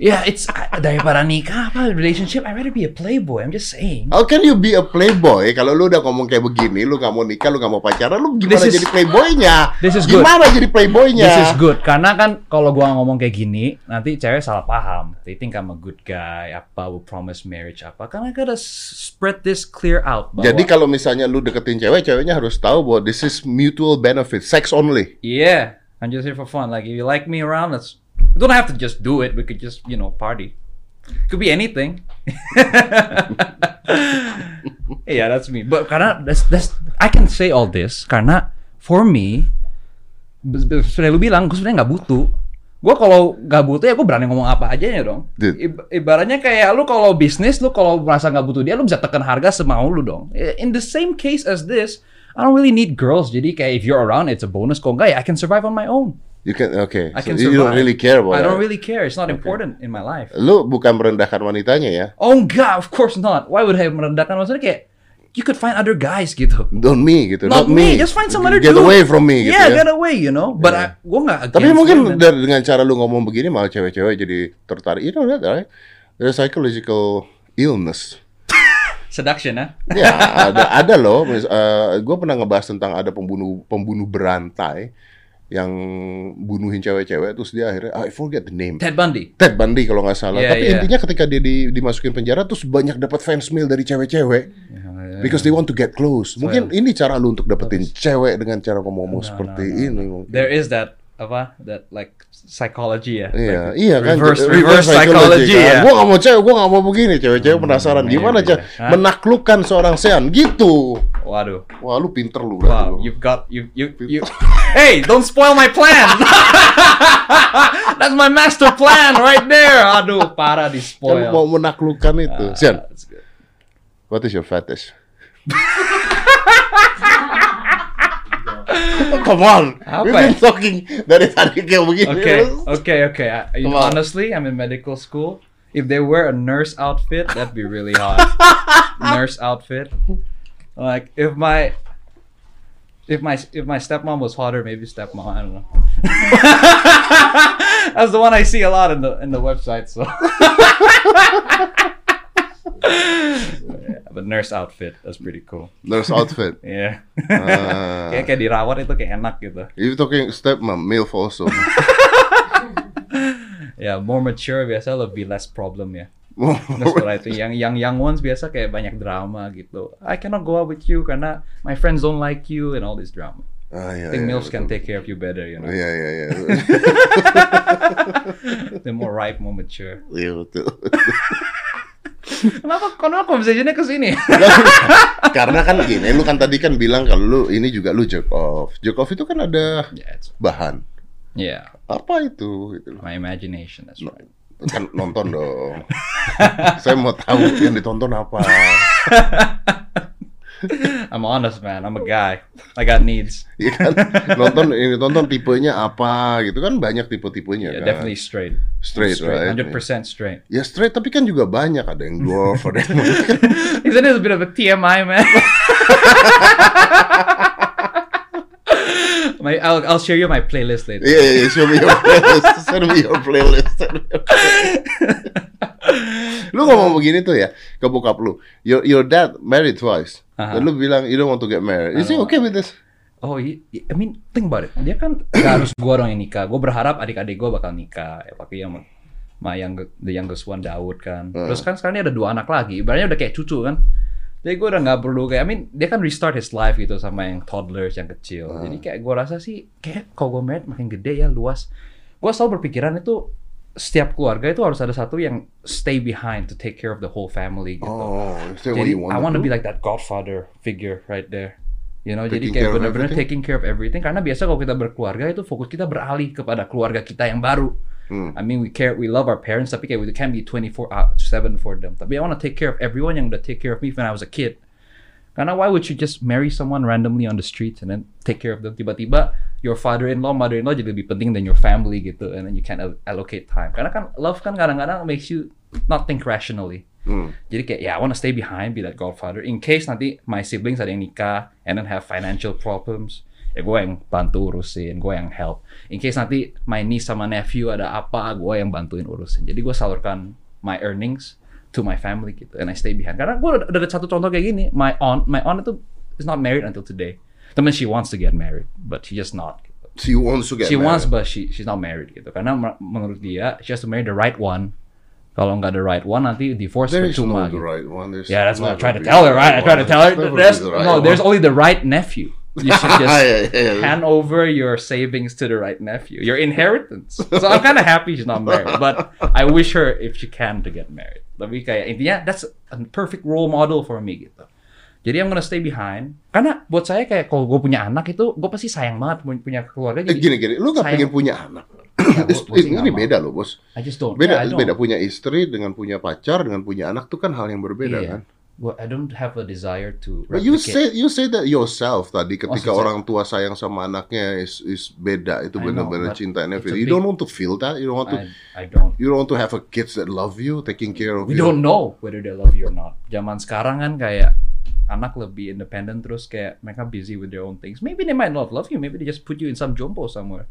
ya it's daripada nikah apa relationship I rather be a playboy. I'm just saying. How can you be a playboy kalau lu udah ngomong kayak begini, lu nggak mau nikah, lu nggak mau pacaran, lu gimana This is- jadi playboynya? This is good. gimana jadi playboynya? This is good karena kan kalau gua ngomong kayak gini nanti cewek salah paham. They think I'm a good guy apa will promise marriage apa. Karena I gotta spread this clear out. Bahwa, Jadi kalau misalnya lu deketin cewek, ceweknya harus tahu bahwa this is mutual benefit, sex only. yeah, I'm just here for fun. Like if you like me around, let's we don't have to just do it. We could just you know party. Could be anything. yeah, that's me. But karena that's that's I can say all this karena for me seperti lu bilang gue sebenarnya nggak butuh. Gue kalau nggak butuh ya gue berani ngomong apa aja ya dong. Dude. Ibaratnya kayak lu kalau bisnis lu kalau merasa nggak butuh dia lu bisa tekan harga semau lu dong. In the same case as this, I don't really need girls. Jadi kayak if you're around it's a bonus. Kok enggak ya I can survive on my own. You can okay. I So can you survive. don't really care about I don't that. really care. It's not important in my life. Lu bukan merendahkan wanitanya ya. Oh enggak, of course not. Why would I merendahkan maksudnya kayak you could find other guys gitu. Don't me gitu. Not, me. just find some other Get dude. away from me gitu yeah, ya. get away, you know. But Yeah. I, gue nggak. Tapi mungkin women. dari- dengan cara lu ngomong begini malah cewek-cewek jadi tertarik. You know that, right? There's psychological illness. seduction, ah. Ya, ada ada loh. gue pernah ngebahas tentang ada pembunuh pembunuh berantai yang bunuhin cewek-cewek terus dia akhirnya I forget the name. Ted Bundy. Ted Bundy kalau nggak salah. Yeah, Tapi yeah. intinya ketika dia di, dimasukin penjara terus banyak dapat fans mail dari cewek-cewek because they want to get close. Mungkin ini cara lu untuk dapetin cewek dengan cara ngomong-ngomong seperti ini. mungkin. There is that apa that like psychology ya. Iya, Like, iya kan. Reverse, Reverse reverse psychology, kan. ya. Gua gak mau cewek, gua gak mau begini. Cewek-cewek penasaran maybe, gimana cara Hah? menaklukkan seorang sean gitu. Waduh. Wah, lu pinter lu Wow, lu. you've got you you you. hey, don't spoil my plan. That's my master plan right there. Aduh, parah di Kan spoil. mau menaklukkan itu. That's good. what is your fetish? Come on. Apa We've been talking dari tadi kayak begini. Okay, okay, okay. I, you know, honestly, I'm in medical school. If they wear a nurse outfit, that'd be really hot. nurse outfit. Like if my if my if my stepmom was hotter, maybe stepmom. I don't know. That's the one I see a lot in the in the website. So. Yeah, but nurse outfit, that's pretty cool. Nurse outfit. Yeah. Ah. kayak kayak dirawat itu kayak enak gitu. You talking stepmom, MILF also. Ya, more mature biasa lebih less problem ya. That's what I think. Yang yang young ones biasa kayak banyak drama gitu. I cannot go out with you karena my friends don't like you and all this drama. Ah, iya, I think iya, MILFs can take care of you better, you know. Iya, iya, iya. They're more ripe, more mature. Iya, betul. Kenapa conversationnya ke sini? Karena kan gini, lu kan tadi kan bilang kalau lu ini juga lu jerk off. Jerk off itu kan ada it's, bahan. yeah, Apa itu? Gitu my imagination, that's right. Kan nonton dong. Saya mau tahu yang ditonton apa. I'm honest, man. I'm a guy. I got needs. Iya kan? Nonton ini tonton tipenya apa gitu kan banyak tipe-tipenya Yeah, kan. definitely straight. Straight, right? 100% straight. Ya straight tapi kan juga banyak ada yang dwarf, ada yang Isn't it a bit of a TMI, man? my, I'll, I'll share you my playlist later. Iya, iya, iya, show me your playlist. Send me your playlist. Send me your playlist. lu ngomong begini tuh ya ke bokap lu. Your, your dad married twice. Dan lu bilang you don't want to get married. Is he okay with this? Oh, i- mean, think about it. Dia kan gak harus gua dong yang nikah. Gua berharap adik-adik gua bakal nikah. Ya, pakai yang ma yang the youngest one Daud kan. Terus kan sekarang dia ada dua anak lagi. Ibaratnya udah kayak cucu kan. Jadi gue udah nggak perlu kayak, I mean, dia kan restart his life gitu sama yang toddlers yang kecil. Jadi kayak gue rasa sih, kayak kalau gue married makin gede ya, luas. Gue selalu berpikiran itu setiap keluarga itu harus ada satu yang stay behind to take care of the whole family gitu. Oh, what Jadi you want I want to be like that godfather figure right there. You know, Taking jadi kayak benar-benar taking care of everything. Karena biasa kalau kita berkeluarga itu fokus kita beralih kepada keluarga kita yang baru. Hmm. I mean we care, we love our parents, tapi kayak we can't be 24 out 7 for them. Tapi I want to take care of everyone yang udah take care of me when I was a kid. Karena why would you just marry someone randomly on the streets and then take care of them? Tiba-tiba your father-in-law, mother-in-law jadi lebih penting than your family gitu, and then you can allocate time. Karena kan love kan kadang-kadang makes you not think rationally. Hmm. Jadi kayak ya I wanna stay behind, be that godfather. In case nanti my siblings ada yang nikah and then have financial problems, ya gue yang bantu urusin, gue yang help. In case nanti my niece sama nephew ada apa, gue yang bantuin urusin. Jadi gue salurkan my earnings to my family gitu, and I stay behind. Karena gue udah ada satu contoh kayak gini, my aunt, my aunt itu is not married until today. Temen she wants to get married, but she just not. She wants to get She wants, married. but she she's not married gitu. Karena menurut dia, she has to marry the right one. Kalau nggak the right one, nanti divorce There is percuma. no the right one. There's Yeah, that's what I tried to tell her, right? I right tried to tell her. There's There's the right no, one. there's only the right nephew. You should just yeah, yeah. hand over your savings to the right nephew, your inheritance. So I'm kind of happy she's not married, but I wish her if she can to get married. Tapi kayak intinya that's a perfect role model for me gitu. Jadi I'm gonna stay behind. Karena buat saya kayak kalau gue punya anak itu gue pasti sayang banget punya- keluarga. Eh, Jadi gini gini, lu gak pengen punya anak? Ya, gua sih ini beda loh bos. I just don't. Beda, Yeah, I don't. beda punya istri dengan punya pacar dengan punya anak tuh kan hal yang berbeda Iya. kan. Well, I don't have a desire to But you say you say that yourself tadi ketika Maksud saya- orang tua sayang sama anaknya is is beda itu benar-benar cinta and everything. You don't want to feel that. You don't want to. I, I don't. You don't want to have a kids that love you, taking care of We you. don't know whether they love you or not. Zaman sekarang kan kayak anak lebih independent terus kayak mereka busy with their own things. Maybe they might not love you. Maybe they just put you in some jumbo somewhere.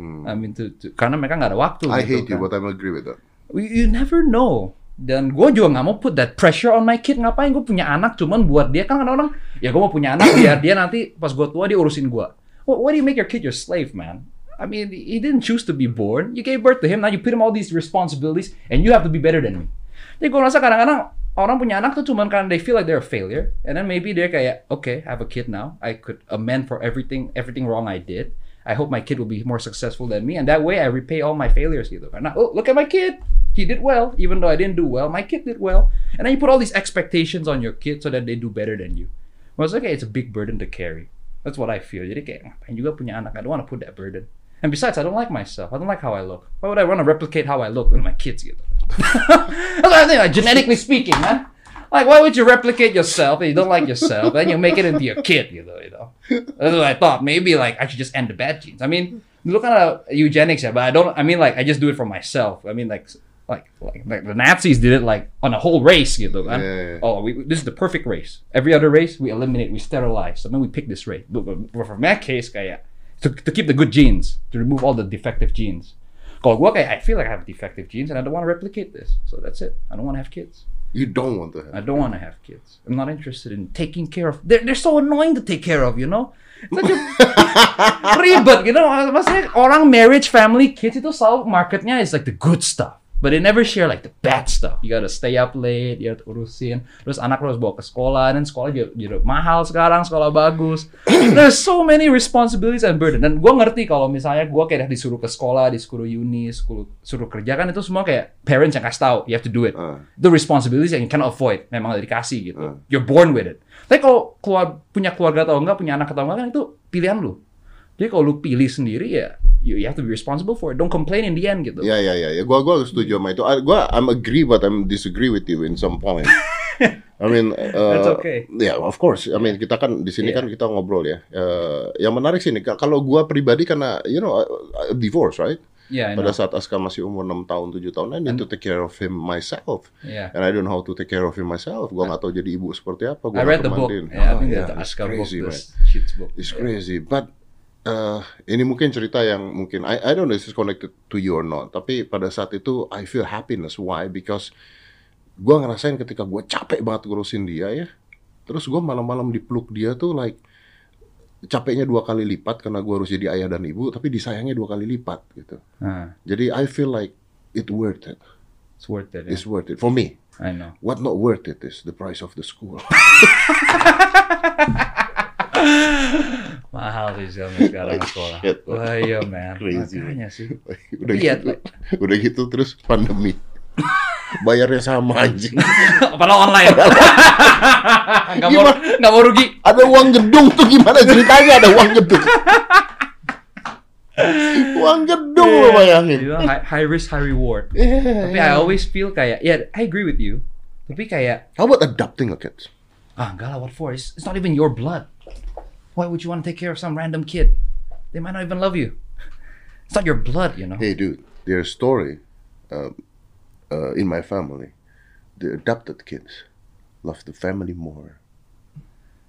I mean, to, to- karena mereka nggak ada waktu. Hmm. I gitu hate you, kan. but I'm agree with that. You, you never know. Dan gue juga nggak mau put that pressure on my kid. Ngapain gue punya anak cuman buat dia kan kadang-kadang ya gue mau punya anak biar dia nanti pas gue tua dia urusin gue. What, why do you make your kid your slave, man? I mean, he didn't choose to be born. You gave birth to him. Now you put him all these responsibilities, and you have to be better than me. Jadi gue rasa kadang-kadang orang punya anak tuh cuman karena they feel like they're a failure, and then maybe they're kayak, okay, I have a kid now. I could amend for everything, everything wrong I did. I hope my kid will be more successful than me, and that way I repay all my failures gitu. Karena, oh, look at my kid. He did well, even though I didn't do well. My kid did well, and then you put all these expectations on your kid so that they do better than you. Maksudnya okay it's a big burden to carry. That's what I feel. Jadi kayak ngapain juga punya anak? I don't want to put that burden. And besides, I don't like myself. I don't like how I look. Why would I want to replicate how I look with my kids gitu? That's what I think. Like, genetically speaking, man. Like, why would you replicate yourself and you don't like yourself, then you make it into your kid, gitu, you know? That's what I thought. Maybe like I should just end the bad genes. I mean, look at eugenics, yeah, but I don't. I mean, like I just do it for myself. I mean, like. Like, like, like the Nazis did it like on a whole race gitu kan. Yeah, yeah. Oh, we, this is the perfect race. Every other race we eliminate, we sterilize. So then we pick this race. But, but, but from that case, kayak to, to keep the good genes, to remove all the defective genes. Kalau gue kayak I feel like I have defective genes and I don't want to replicate this. So that's it. I don't want to have kids. You don't want to have. I don't want to have kids. I'm not interested in taking care of. They're, they're so annoying to take care of, you know. Such a ribet, you know. Maksudnya orang marriage, family, kids itu selalu marketnya is like the good stuff. But they never share like the bad stuff. You gotta stay up late, you harus urusin. Terus anak lo harus bawa ke sekolah, dan sekolah juga, juga mahal sekarang, sekolah bagus. There's so many responsibilities and burden. Dan gue ngerti kalau misalnya gue kayak disuruh ke sekolah, disuruh uni, suruh, suruh kerja kan itu semua kayak parents yang kasih tahu, you have to do it. Uh. The responsibilities yang you cannot avoid, memang dikasih gitu. Uh. You're born with it. Tapi kalau keluar, punya keluarga atau enggak, punya anak atau enggak kan itu pilihan lu. Jadi kalau lu pilih sendiri ya, you, you have to be responsible for it. Don't complain in the end gitu. Ya ya ya ya. Gua gua setuju sama itu. I- Gua I'm agree but I'm disagree with you in some point. I mean, uh, That's okay. Ya, of course. I mean, kita kan di sini Yeah. kan kita ngobrol ya. Uh, yang menarik sini ka- kalau gua pribadi karena you know, uh, divorce, right? Yeah, I know. Pada saat Aska masih umur 6 tahun, 7 tahun, I need to take care of him myself. Yeah. And I don't know how to take care of him myself. Gua nggak tahu jadi ibu seperti apa. Gua I read the book. Yeah, I Ah, think yeah, the it's Aska book, book. It's Yeah. crazy, but uh, ini mungkin cerita yang mungkin I I don't know if it's connected to you or not. Tapi pada saat itu I feel happiness. Why? Because gua ngerasain ketika gua capek banget ngurusin dia ya. Terus gua malam-malam dipeluk dia tuh like capeknya dua kali lipat karena gua harus jadi ayah dan ibu, tapi disayangnya dua kali lipat gitu. Ah, Jadi I feel like it worth it. it's worth it. yeah. It's worth it for me. I know. What not worth it is the price of the school. Mahal sih sekarang sekolah. Shit. Wah iya man. Crazy, Makanya sih. udah Iya, gitu, udah gitu terus pandemi. Bayarnya sama anjing. Padahal online. Nggak mau, Gimana? nggak mau rugi. Ada uang gedung tuh gimana ceritanya ada uang gedung? Uang gedung lo bayangin. You know, high, high risk, high reward. Yeah, Tapi I always feel kayak, yeah, I agree with you. Tapi kayak, How about adopting a kid? ah, enggak lah, what for? It's, it's not even your blood. Why would you want to take care of some random kid? They might not even love you. It's not your blood, you know. Hey, dude, there's a story um, uh, in my family. The adopted kids love the family more.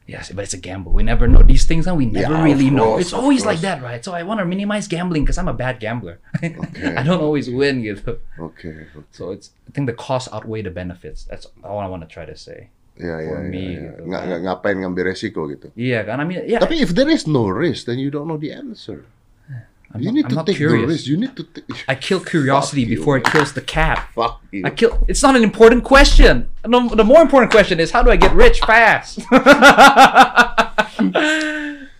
Yes, but it's a gamble. We never know these things, and we never Yeah, really of know. It's always like that, right? So I want to minimize gambling because I'm a bad gambler. I don't always win, gitu. Okay. okay. So it's I think the costs outweigh the benefits. That's all I want to try to say. Ya, For ya, me, ya. gitu. Nggak, nggak- ngapain ngambil resiko gitu. Yeah, kan? I mean, yeah. Tapi if there is no risk, then you don't know the answer. I'm you not- need I'm to not take curious. the risk. You need to take. I kill curiosity Fuck you, before it kills the cat. Fuck you. I kill. It's not an important question. No, the more important question is how do I get rich fast?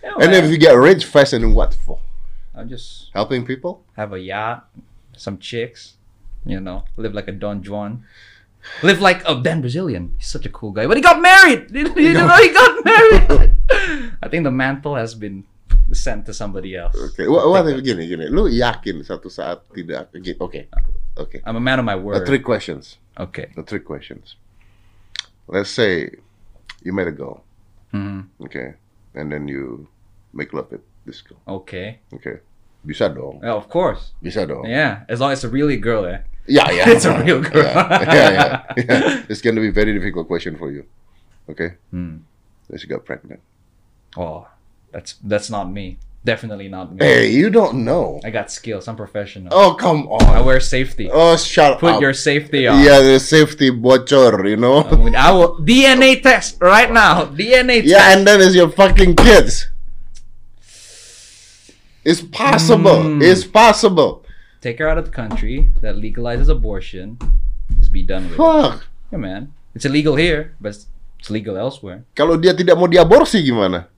Yeah, and if you get rich fast, and what for? I'm just Helping people? have a yacht, some chicks, you know, live like a Don Juan. Live like a Dan Brazilian. He's such a cool guy, but he got married. You you know, he got married. I think the mantle has been sent to somebody else. Okay. what, what if gini gini, lu yakin satu saat tidak Oke, oke, oke. I'm a man of my Uh, word. three questions. Okay. The three questions. Let's say you met a girl, Mhm. okay, and then you make love with this girl, Okay. okay. Bisa dong, Yeah, of course. bisa dong. Yeah, as long as it's a really girl, eh? Yeah, yeah. It's a real girl. Yeah, yeah, yeah, yeah. It's gonna be a very difficult question for you. Okay? Then she got pregnant. Oh, that's that's not me. Definitely not me. Hey, you don't know. I got skills. I'm professional. Oh, come on. I wear safety. Oh, shut Put up. Put your safety on. Yeah, the safety bocor, you know? I mean, I will DNA test right now. DNA test. Yeah, and then it's your fucking kids. It's possible. Mm. It's possible. Take her out of the country that legalizes abortion. Just be done with it. Fuck. Yeah, man. It's illegal here, but it's legal elsewhere. Kalau dia tidak mau diaborsi gimana?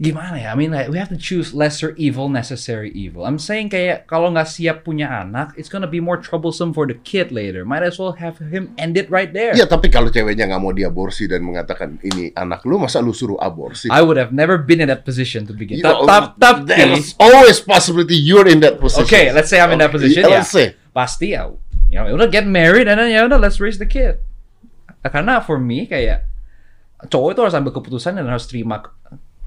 Gimana ya? I mean, like, we have to choose lesser evil, necessary evil. I'm saying kayak kalau nggak siap punya anak, it's gonna be more troublesome for the kid later. Might as well have him end it right there. Ya, tapi kalau ceweknya nggak mau diaborsi dan mengatakan ini anak lu, masa lu suruh aborsi? I would have never been in that position to begin. You Tap, know, tap, tap, There's always possibility you're in that position. Okay, let's say I'm in that position. yeah, Yeah, Let's say. pasti ya. Ya udah get married and then ya udah let's raise the kid. Karena for me kayak cowok itu harus ambil keputusan dan harus terima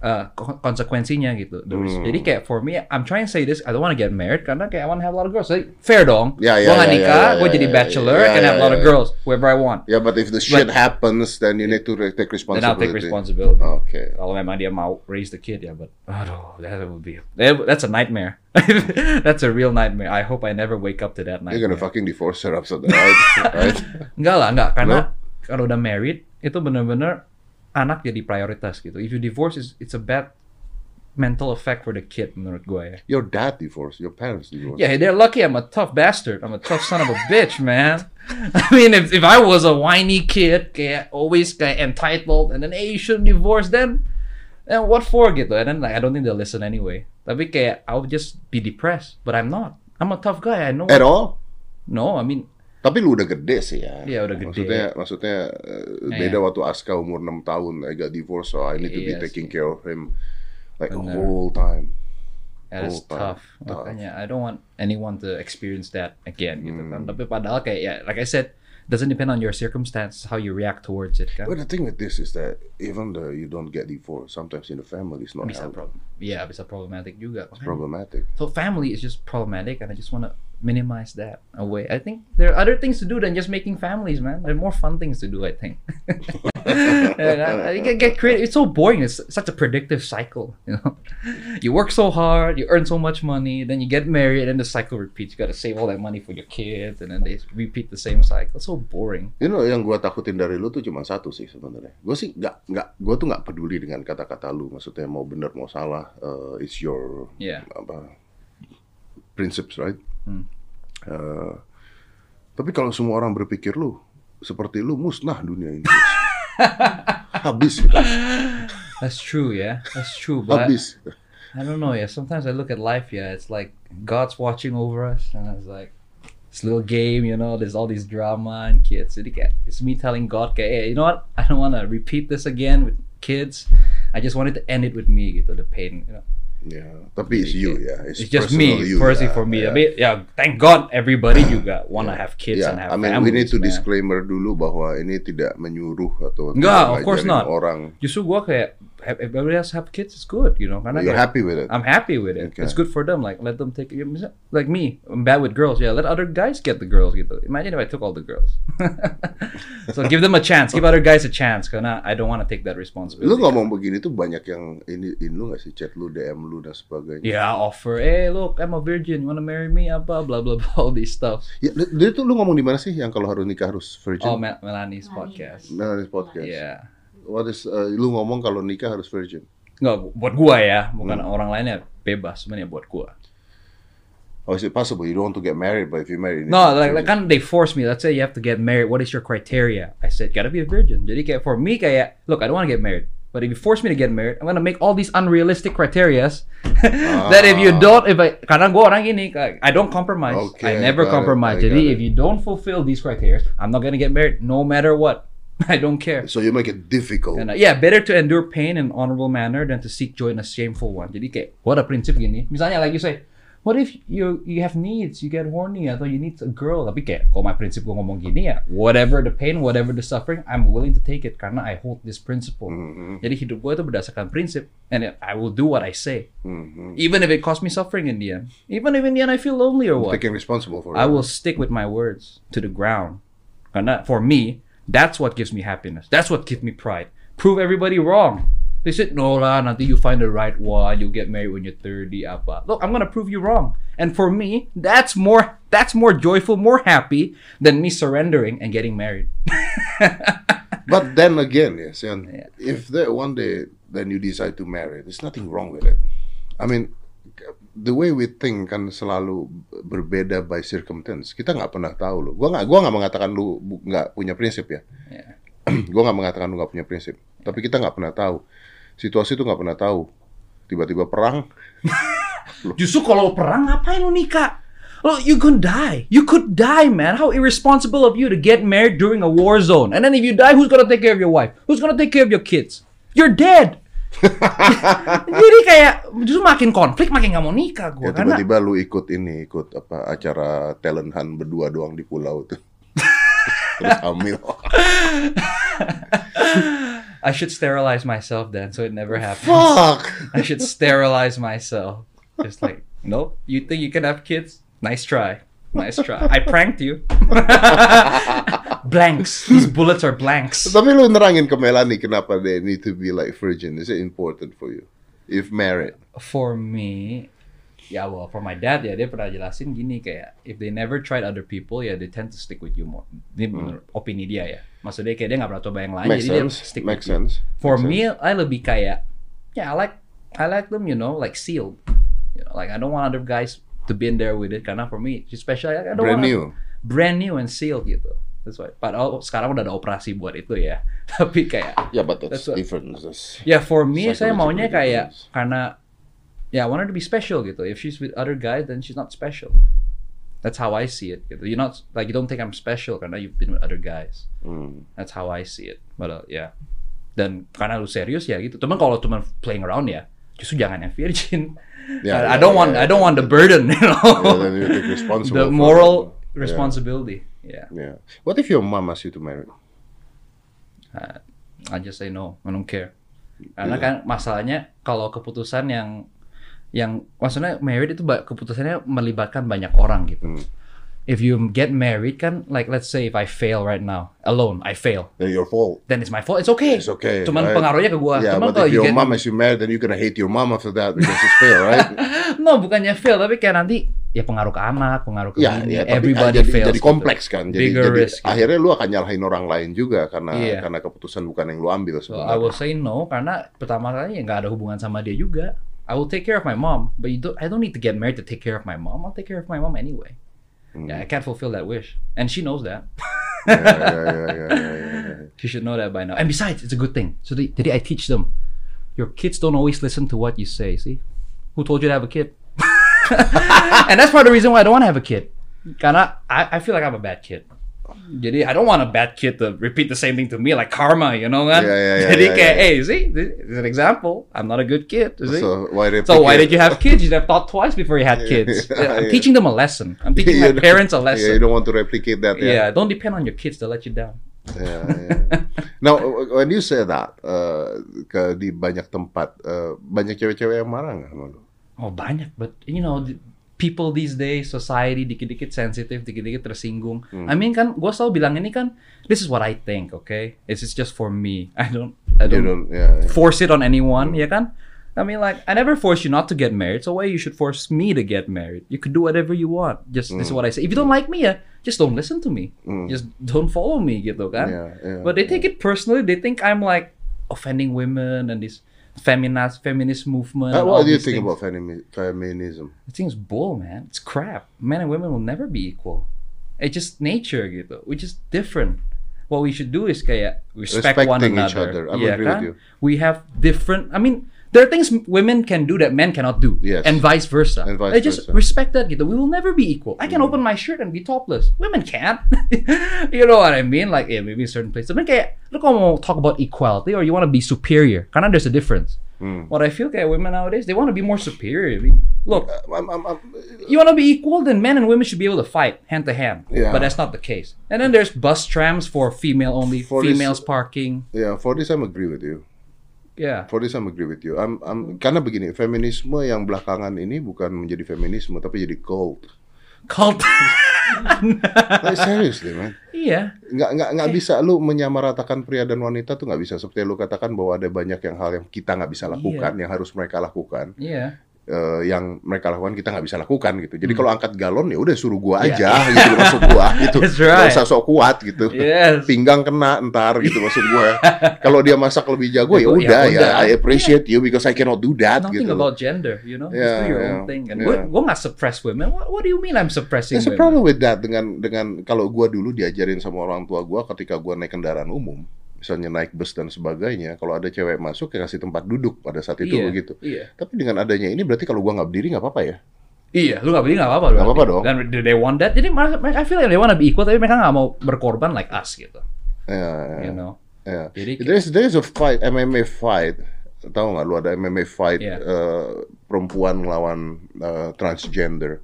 uh, ko- konsekuensinya gitu. Hmm. jadi kayak for me I'm trying to say this I don't want to get married karena kayak I want to have a lot of girls. Jadi fair dong. Ya, ya, gue nggak ya, nikah, ya, gue ya, jadi ya, bachelor ya, and ya, have a lot ya, of ya. girls whoever I want. Yeah, but if the shit happens, then you need to take responsibility. Then I'll take responsibility. Okay. Kalau memang dia mau raise the kid ya, but aduh, that would be that- that's a nightmare. that's a real nightmare. I hope I never wake up to that nightmare. You're gonna fucking divorce her after that, right? right? Enggak lah, enggak. Karena kalau udah married, itu bener-bener anak jadi prioritas gitu. If you divorce, it's, it's a bad mental effect for the kid menurut gue ya. Your dad divorced. Your parents divorced. Yeah, they're lucky I'm a tough bastard. I'm a tough son of a bitch, man. I mean, if, if I was a whiny kid, kayak always kayak entitled, and then, hey, you shouldn't divorce, then, then what for gitu? And then, like, I don't think they'll listen anyway. Tapi kayak, I would just be depressed. But I'm not. I'm a tough guy. I know. At all? No, I mean, Tapi lu udah gede sih ya. Iya, udah gede. Maksudnya, maksudnya Iya. beda waktu Aska umur 6 tahun. I got divorced, so I need to be Iya taking care of him like Bener. whole time. That is tough, tough. Makanya I don't want anyone to experience that again gitu Hmm. kan. Tapi padahal kayak ya like I said, doesn't depend on your circumstance how you react towards it kan. But the thing with this is that even though you don't get divorced, sometimes in the family it's not Bisa problem. Yeah, bisa problematic juga. It's problematic. So family is just problematic and I just want to minimize that away. I think there are other things to do than just making families, man. There are more fun things to do, I think. and I, I get, get creative. It's so boring. It's such a predictive cycle, you know. You work so hard, you earn so much money, then you get married, and the cycle repeats. You got to save all that money for your kids, and then they repeat the same cycle. It's so boring. You know, yang gua takutin dari lu tuh cuma satu sih sebenarnya. Gue sih nggak nggak gue tuh nggak peduli dengan kata-kata lu. Maksudnya mau benar mau salah, uh, it's your Yeah. apa principles, right? Hmm. Uh, tapi kalau semua orang berpikir lu seperti lu musnah dunia ini. Habis kita, That's true, yeah. That's true. But habis. I don't know, yeah. Sometimes I look at life, yeah. It's like God's watching over us, and it's like this little game, you know. There's all these drama and kids. Jadi kayak, It's me telling God, kayak, hey, you know what? I don't want to repeat this again with kids. I just wanted to end it with me, gitu, the pain, you know. Yeah, tapi it's you ya. It's just me, you, firstly ya, for me. ya. Tapi ya, thank God everybody juga wanna have kids Yeah, and have I mean families. we need to man. disclaimer dulu bahwa ini tidak menyuruh atau Enggak, of course not. Orang, Justru gua kayak if everybody else have kids, it's good, you know. Karena you're kayak, happy with it. I'm happy with it. Okay. It's good for them. Like let them take you know, like me. I'm bad with girls. Yeah, let other guys get the girls. Gitu. Imagine if I took all the girls. so give them a chance. Give other guys a chance. Karena I don't want to take that responsibility. Lu ngomong begini tuh banyak yang ini in lu gak sih chat lu, DM lu dan sebagainya. Yeah, offer. Hey, look, I'm a virgin. You wanna marry me? Apa? Blah blah blah. All these stuff. Ya, dia tuh lu ngomong di mana sih yang kalau harus nikah harus virgin? Oh, Mel- Melanie's podcast. Di podcast. Yeah. What is uh, lu ngomong kalau nikah harus virgin? Nggak, buat gua ya, bukan Hmm. orang lainnya bebas sebenarnya buat gua. How is it possible you don't want to get married but if you need No, like, like kan they force me. Let's say you have to get married. What is your criteria? I said gotta be a virgin. Jadi kayak for me kayak look, I don't want to get married. But if you force me to get married, I'm gonna make all these unrealistic criterias that if you Ah. don't, if I karena gue orang kayak, I don't compromise. Okay, I never it, compromise. I Jadi got if it. you don't fulfill these criteria, I'm not gonna get married, no matter what. I don't care. So you make it difficult. And, uh, yeah, better to endure pain in an honorable manner than to seek joy in a shameful one. Jadi kayak, what a prinsip gini. Misalnya like you say, what if you you have needs, you get horny atau you need a girl. Tapi kayak, kalau my prinsip gue ngomong gini ya, whatever the pain, whatever the suffering, I'm willing to take it karena I hold this principle. Mhm, Jadi hidup gue itu berdasarkan prinsip, and I will do what I say, mhm. even if it costs me suffering in the end. Even if in the end I feel lonely or what. Taking responsible for I will stick with my words to the ground. Karena for me, that's what gives me happiness. That's what gives me pride. Prove everybody wrong. They said, no lah, nanti you find the right one, you'll get married when you're 30, ah, apa. Look, I'm gonna prove you wrong. And for me, that's more, that's more joyful, more happy than me surrendering and getting married. But then again, yes, and Yeah. if that one day then you decide to marry, there's nothing wrong with it. I mean, the way we think kan selalu berbeda by circumstance. Kita nggak pernah tahu loh. Gua nggak, gua nggak mengatakan lu nggak punya prinsip ya. Yeah. gua nggak mengatakan lu nggak punya prinsip. Tapi kita nggak pernah tahu. Situasi itu nggak pernah tahu. Tiba-tiba perang. Justru kalau perang ngapain lu nikah? Lo, you could die. You could die, man. How irresponsible of you to get married during a war zone. And then if you die, who's gonna take care of your wife? Who's gonna take care of your kids? You're dead. Jadi kayak justru makin konflik, makin nggak mau nikah gue. Ya karena tiba-tiba lu ikut ini, ikut apa acara talent hunt berdua doang di pulau tuh. Terus hamil. I should sterilize myself then, so it never happens. Fuck. I should sterilize myself. Just like, nope. You think you can have kids? Nice try. Nice try. I pranked you. blanks. These bullets are blanks. Tapi lu nerangin ke Melanie kenapa they need to be like virgin. Is it important for you? If married. For me, ya well, for my dad ya dia pernah jelasin gini kayak if they never tried other people ya they tend to stick with you more. Ini menurut opini dia ya. Maksudnya kayak dia nggak pernah coba yang lain Makes jadi sense. dia stick Makes with you. sense. For Makes me, I lebih kayak yeah, I like I like them, you know, like sealed. You know, like I don't want other guys to be in there with it karena for me, especially I don't Brand want new. brand new and sealed gitu. That's why. Padahal sekarang udah ada operasi buat itu ya. Tapi kayak Yeah, but that's, That's what- different. That's- ya for me saya maunya kayak difference. karena ya I want her to be special gitu. If she's with other guys then she's not special. That's how I see it gitu. You're not like you don't think I'm special karena you've been with other guys. Hmm. That's how I see it. But uh, yeah. Dan karena lu serius ya gitu. Temen kalau cuma playing around ya, justru jangan yang virgin. Yeah, I, I yeah, don't yeah, want I yeah. don't want the burden, you know. Yeah, then you take responsible the moral it. Yeah. Yeah. Yeah. What if your mom asks you to marry? Uh, I just say no. I don't care. Karena Iya. kan masalahnya kalau keputusan yang yang maksudnya married itu keputusannya melibatkan banyak orang gitu. Hmm. If you get married kan like let's say if I fail right now alone, I fail. Then your fault. Then it's my fault. It's okay. It's okay. Cuman right? pengaruhnya ke gua. Yeah, Cuman but kalau if you your get mom asks you married, then you're gonna hate your mom after that because it's fail, right? no bukannya fail tapi kayak nanti ya pengaruh ke anak, pengaruh ke Ya, ini, tapi everybody jadi, fails. jadi gitu. kompleks kan. Jadi, Bigger jadi risk, akhirnya lu akan nyalahin orang lain juga karena Iya. karena keputusan bukan yang lu ambil So. I will say no karena pertama kali ya nggak ada hubungan sama dia juga. I will take care of my mom, but you don't, I don't need to get married to take care of my mom. I'll take care of my mom anyway. Hmm. Yeah, I can't fulfill that wish, and she knows that. Ya, ya, ya. She should know that by now. And besides, it's a good thing. So the, jadi I teach them, your kids don't always listen to what you say. See, who told you to have a kid? and that's part of the reason why I don't want to have a kid. Karena I, I feel like I'm a bad kid. Jadi I don't want a bad kid to repeat the same thing to me like karma, you know kan? Yeah, yeah, yeah, Jadi yeah, kayak, yeah. hey, see, this is an example. I'm not a good kid. see? So why So why did you have kids? You should have thought twice before you had kids. I'm teaching them a lesson. I'm teaching my parents a Yeah, you lesson. don't want to replicate that. Yeah, Yeah. don't depend on your kids to let you down. Yeah, yeah. Now, when you say that uh, ke di banyak tempat, uh, banyak cewek-cewek yang marah nggak sama lu? Oh banyak, but you know, the- people these days, society dikit-dikit sensitif, dikit-dikit tersinggung. Hmm. I mean kan, gue selalu bilang ini kan, this is what I think, okay? This is just for me. I don't, I You don't, don't, yeah, yeah. force it on anyone, ya kan? I mean, like, I never force you not to get married, so why you should force me to get married? You could do whatever you want. Just this is Hmm. what I say. If you don't like me, ya, just don't listen to me. Just don't follow me, gitu kan? Yeah, yeah, But they take it personally. They think I'm like offending women and this feminist feminist movement. Uh, what do you think things. about femi- feminism? I think it's bull, man. It's crap. Men and women will never be equal. It's just nature gitu. We're just different. What we should do is kayak respect one Respecting each another. other. I Iya agree with kan? you. We have different. I mean, there are things women can do that men cannot do, Yes. and vice versa. And vice I just versa. Mm. respect that gitu. We will never be equal. I can open my shirt and be topless. Women can't. you know what I mean? Like yeah, maybe in certain places. Tapi kayak lu kalau talk about equality or you want to be superior, karena there's a difference. Hmm. What I feel kayak women nowadays, they want to be more superior. I mean, look, I'm, I'm, I'm, you want to be equal, then men and women should be able to fight hand to hand. Yeah. But that's not the case. And then there's bus trams for female only, For this- females parking. yeah, for this I'm agree with you. Yeah. For this I'm agree with you. I'm, I'm, karena begini, feminisme yang belakangan ini bukan menjadi feminisme tapi jadi cult. Cult. Like, seriously, man. iya. nggak nggak nggak bisa lu menyamaratakan pria dan wanita tuh nggak bisa seperti lu katakan bahwa ada banyak yang hal yang kita nggak bisa lakukan yang harus mereka lakukan Iya. Eh, yang mereka lakukan kita nggak bisa lakukan gitu jadi kalau angkat galon ya udah suruh gua Hmm. Iya. aja gitu masuk gua gitu That's right. usah sok kuat gitu Yes. pinggang kena ntar gitu maksud gua kalau dia masak lebih jago ya Ya, udah ya. I appreciate you because I cannot do that Nothing gitu about gender, you know. Yeah, Just do your yeah, own thing. And yeah. gue gue nggak suppress women. What, what do you mean I'm suppressing There's a women? problem with that dengan dengan kalau gua dulu diajarin sama orang tua gua ketika gua naik kendaraan umum, misalnya naik bus dan sebagainya, kalau ada cewek masuk ya kasih tempat duduk pada saat itu Iya, begitu. Iya. Tapi dengan adanya ini berarti kalau gua nggak berdiri nggak apa-apa ya? Iya, lu nggak beli nggak apa-apa. Nggak apa-apa dong. Dan do they want that? Jadi mereka, I feel like they want to be equal, tapi mereka nggak mau berkorban like us gitu. Ya, ya, You know. ya. Jadi- There's there's a fight MMA fight. Tahu nggak lu ada MMA fight Iya. eh, perempuan lawan eh, transgender?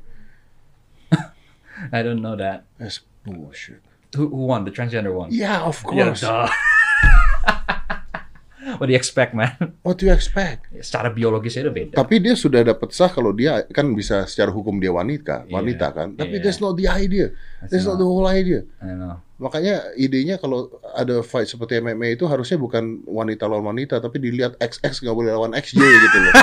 I don't know that. That's bullshit. Who, who won the transgender one? Yeah, of Yeah, course. duh. What do you expect, man? What do you expect? Secara biologisnya itu beda. Tapi dia sudah dapat sah kalau dia kan bisa secara hukum dia wanita, Iya, wanita kan. Tapi iya. that's not the idea. That's, not the whole idea. I know. Makanya idenya kalau ada fight seperti MMA itu harusnya bukan wanita lawan wanita, tapi dilihat XX nggak boleh lawan XY gitu loh.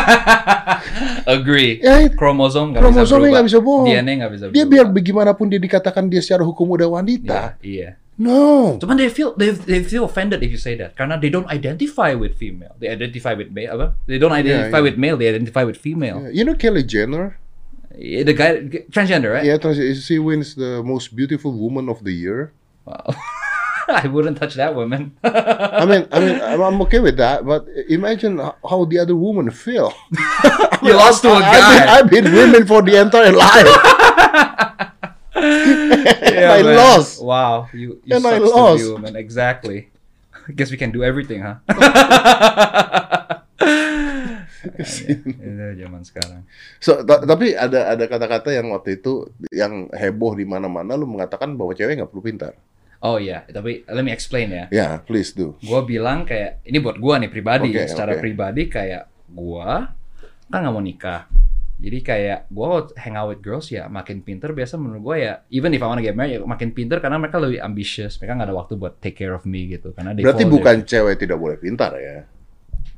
Agree. Ya, Kromosom nggak bisa bisa bohong. berubah. DNA nggak bisa Dia berubah. biar bagaimanapun dia dikatakan dia secara hukum udah wanita. Iya. iya. No. Cuman they feel they they feel offended if you say that karena they don't identify with female. They identify with male apa? They don't identify yeah. with male. They identify with female. You know Kelly Jenner? Yeah, The guy transgender, right? Yeah, trans- she wins the most beautiful woman of the year. Wow. I wouldn't touch that woman. I mean, I mean, I'm okay with that, but imagine how the other woman feel. you lost to a I've been, guy. I've been women for the entire life. Yeah, I man. lost. Wow, you, you And I lost. be woman. Exactly. I guess we can do everything, huh? Itu zaman sekarang. So, ta- tapi ada ada kata-kata yang waktu itu yang heboh di mana-mana lu mengatakan bahwa cewek nggak perlu pintar. Oh iya, tapi let me explain ya. Ya, please do. Gue bilang kayak ini buat gue nih pribadi, Oke, secara oke. pribadi kayak gue kan nggak mau nikah. Jadi kayak gue hang out with girls ya makin pinter biasa menurut gue ya even if I wanna get married ya makin pinter karena mereka lebih ambitious mereka nggak ada waktu buat take care of me gitu karena Berarti bukan cewek tidak boleh pintar ya. their-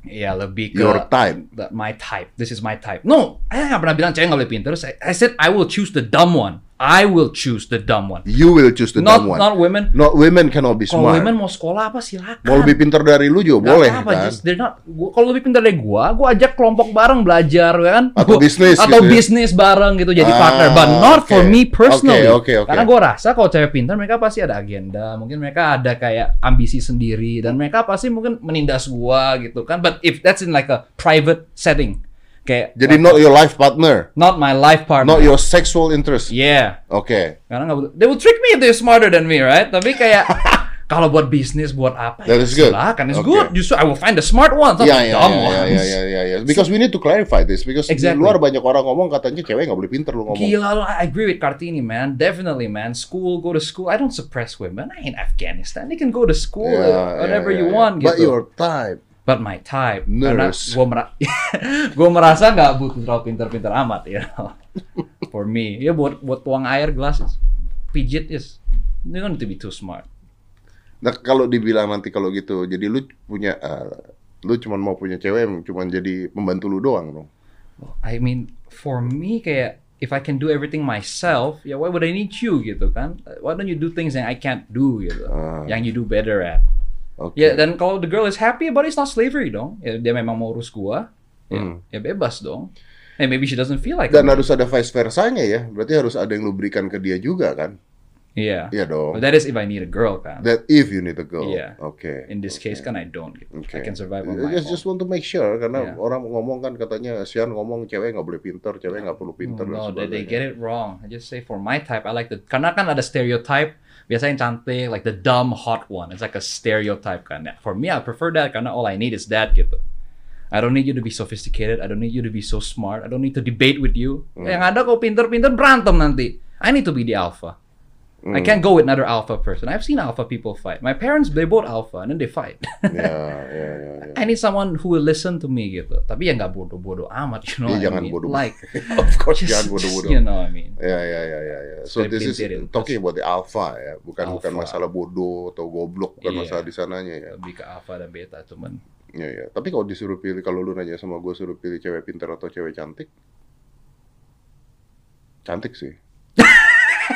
ya lebih ke Your type. the- my type. This is my type. No I nggak pernah bilang cewek nggak boleh pinter. I, I said I will choose the dumb one I will choose the dumb one You will choose the not dumb one. not women Not women cannot be kalau smart. women mau sekolah apa silakan Mau lebih pintar dari lu juga Nggak boleh apa-apa, kan? just they're not. Gua, kalau lebih pintar dari gua, gua ajak kelompok bareng belajar, ya kan? Atau Gua- bisnis atau gitu ya? bisnis bareng gitu jadi Ah, partner, but not for oke. me personally. Oke, oke, oke. Karena gua rasa kalau cewek pintar, mereka pasti ada agenda, mungkin mereka ada kayak ambisi sendiri dan mereka pasti mungkin menindas gua gitu kan. But if that's in like a private setting, kayak Jadi not your life partner, not my life partner. not your sexual interest. Yeah. Oke. Karena nggak. They will trick me if they're smarter than me, right? Tapi kayak kalau buat bisnis, buat apa? That ya is good. Silakan, it's Okay. good. Justru I will find the smart ones, not Ya, the ya, dumb ya, ones. ya, ya, ya, ya. Because we need to clarify this. Because Exactly. di luar banyak orang ngomong katanya cewek nggak boleh pinter lu ngomong. Gila lo, I agree with Kartini, man. Definitely, man. School, go to school. I don't suppress women. I ain't Afghanistan. They can go to school, uh, whatever ya, you ya, ya. want, But gitu. your type. But my type. Karena Nurse. gue mera gua merasa nggak butuh terlalu pinter-pinter amat, you know. For me, ya buat buat tuang air gelas, pijit is. You don't need to be too smart. Nah kalau dibilang nanti kalau gitu, jadi lu punya, eh, lu cuma mau punya cewek yang cuma jadi pembantu lu doang dong. I mean, for me kayak if I can do everything myself, ya why would I need you gitu kan? Why don't you do things yang I can't do gitu, Ah. yang you do better at? Oke. Ya dan kalau the girl is happy about it, it's not slavery dong. Ya, dia memang mau urus gua, ya, Hmm. ya bebas dong. And maybe she doesn't feel like Dan it. harus ada vice versanya ya. Berarti harus ada yang lu berikan ke dia juga kan? Iya. Iya dong. But that is if I need a girl kan. That if you need a girl. Iya. Oke. In this case kan I don't. Gitu. Oke. I can survive on I my just, own. just want to make sure karena Yeah. orang ngomong kan katanya Sian ngomong cewek nggak boleh pinter, cewek nggak perlu pinter Oh, No, they, they sebagainya. get it wrong. I just say for my type, I like the karena kan ada stereotype. Biasanya yang cantik, like the dumb hot one. It's like a stereotype kan. For me, I prefer that karena all I need is that gitu. I don't need you to be sophisticated. I don't need you to be so smart. I don't need to debate with you. Hmm. Yang ada kau pinter-pinter berantem nanti. I need to be the alpha. Hmm. I can't go with another alpha person. I've seen alpha people fight. My parents, they both alpha and then they fight. Ya, ya, ya, ya. I need someone who will listen to me gitu. Tapi ya nggak bodoh-bodoh amat, you know. Iya, what I jangan mean? bodoh. Like, of course just, jangan bodoh-bodoh. You know what I mean? Ya, ya, ya, ya, ya. So this is talking about the alpha ya, bukan bukan Alpha. masalah bodoh atau goblok, bukan Iya. masalah di sananya ya. Lebih ke alpha dan beta cuman. Ya, ya. Tapi kalau disuruh pilih, kalau lu nanya sama gue suruh pilih cewek pinter atau cewek cantik, cantik sih.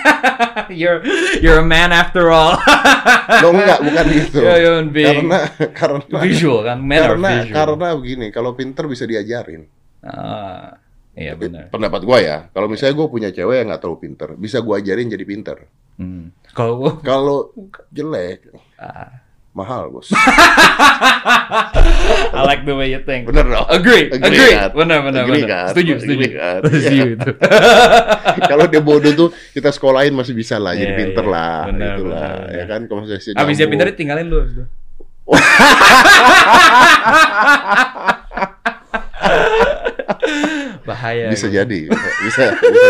you're you're a man after all. Lo enggak, bukan gitu. You're human being. Karena karena visual kan, men are karena visual. karena begini, kalau pinter bisa diajarin. Ah, iya benar. Pendapat gue ya, kalau misalnya gue punya cewek yang nggak terlalu pinter, bisa gue ajarin jadi pinter. Hmm. Kalau gua- Kalau jelek, ah, mahal bos. I like the way you think. Bener dong. Agree, Agree, agree. kan? Benar, benar, Agree, benar. kan? Setuju, setuju. Agree, kan? Setuju Iya. itu. kalau dia bodoh tuh kita sekolahin masih bisa lah, jadi Iya, pinter iya. lah, Benar, gitu lah, benar, ya kan? Kalau misalnya dia Abis dia pintar tinggalin lu. Bahaya. bisa gitu. jadi, bisa, bisa.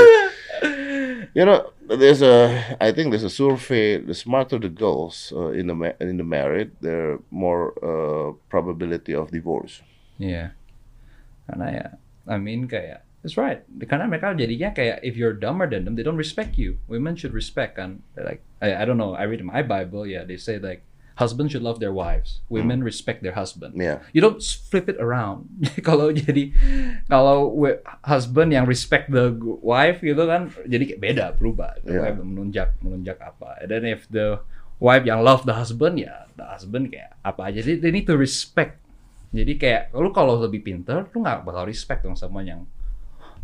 You know, there's a, I think there's a survey. The smarter the girls uh, in the in the married, the more uh, probability of divorce. Iya. Karena ya, I mean kayak, it's right. Karena mereka jadinya kayak, if you're dumber than them, they don't respect you. Women should respect kan. They're like, I, I don't know, I read my Bible, yeah, they say like, husbands should love their wives. Women respect their husband. Yeah. You don't flip it around. kalau jadi, kalau husband yang respect the wife gitu kan, jadi kayak beda, berubah. Yeah. menunjak, menunjak apa. And then if the wife yang love the husband, ya the husband kayak apa aja. Jadi they need to respect jadi kayak lu kalau lebih pinter, lu nggak bakal respect dong sama yang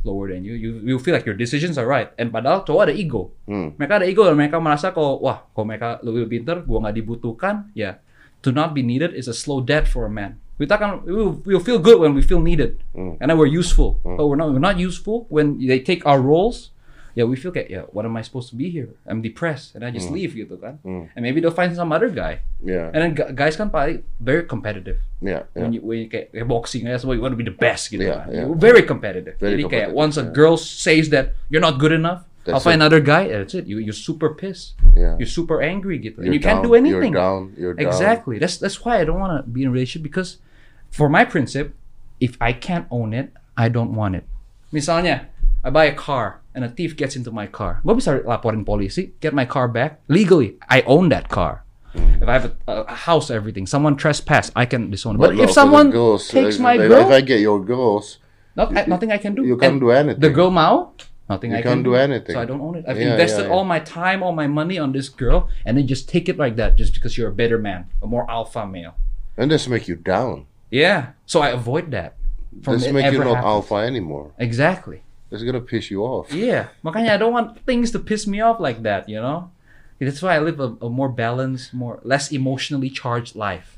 lower than you. You you feel like your decisions are right. And padahal cowok ada ego. Hmm. Mereka ada ego dan mereka merasa kalau wah, kalau mereka lebih pinter, gua nggak dibutuhkan, ya to not be needed is a slow death for a man. Kita kan we we'll feel good when we feel needed, Hmm. and then we're useful. But we're not we're not useful when they take our roles. Yeah, we feel kayak yeah, what am I supposed to be here? I'm depressed, and I just leave gitu kan. Hmm. And maybe they'll find some other guy. Yeah, And then gu- guys kan paling very competitive yeah, yeah. when you, when you kayak, kayak boxing that's why you want to be the best gitu Yeah, kan. yeah. Very competitive. Very Jadi kayak once a yeah. girl says that you're not good enough, I'll find it. another guy. That's it. You you're super pissed. Yeah. You're super angry gitu. and You're you can't down, do anything. You're down. You're down. Exactly. That's that's why I don't want to be in a relationship because for my principle, if I can't own it, I don't want it. Misalnya, I buy a car and a thief gets into my car. Gue bisa laporin polisi, get my car back legally. I own that car. Hmm. If I have a, a house, everything, someone trespass, I can disown. it. But But, if no, for the someone girls, takes if, my if, girl, if I get your girls, not, nothing I can do. you can't And do anything. The girl mau, nothing You I can't can do anything. So I don't own it. I've Yeah, invested yeah, yeah. all my time, all my money on this girl, and then just take it like that, just because you're a better man, a more alpha male. and this make you down. Yeah. So I avoid that. From This make you not happening. alpha anymore. Exactly. It's gonna piss you off. Yeah. Makanya I don't want things to piss me off like that, you know? That's why I live a, a more balanced, more less emotionally charged life.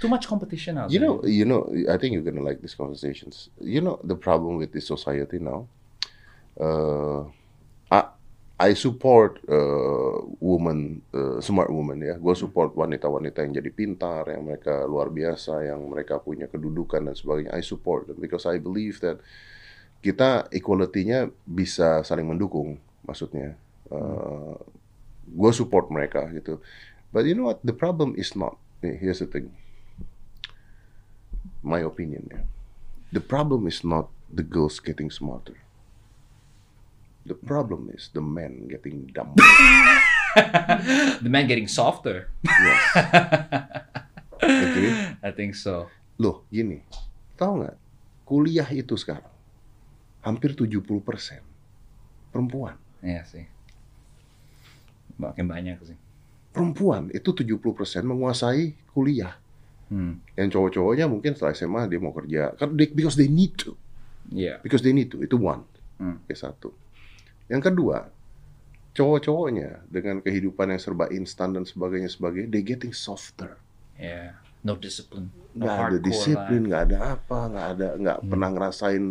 Too much competition out You there. know, you know. I think you're gonna like these conversations. You know, the problem with this society now. Uh, I I support uh, woman, uh, smart woman ya. Gue support wanita-wanita yang jadi pintar, yang mereka luar biasa, yang mereka punya kedudukan dan sebagainya. I support them because I believe that kita equality-nya bisa saling mendukung. Maksudnya, uh, gue support mereka gitu. But you know what? The problem is not. Nih, Here's the thing. My opinion ya. The problem is not the girls getting smarter. The problem is the men getting dumber. the man getting softer. yes. Agree? I think so. Loh, gini. Tahu nggak? Kuliah itu sekarang hampir 70% perempuan. Iya sih. Makin banyak sih. Perempuan itu 70% menguasai kuliah. Hmm. Yang cowok-cowoknya mungkin setelah SMA dia mau kerja. Kan they- because they need to. Iya. Because they need to. Itu one. Hmm. Oke, satu. Yang kedua, cowok-cowoknya dengan kehidupan yang serba instan dan sebagainya sebagainya, they getting softer. Iya. No discipline. No Nggak ada disiplin, nggak ada apa, nggak ada, nggak Hmm. pernah ngerasain,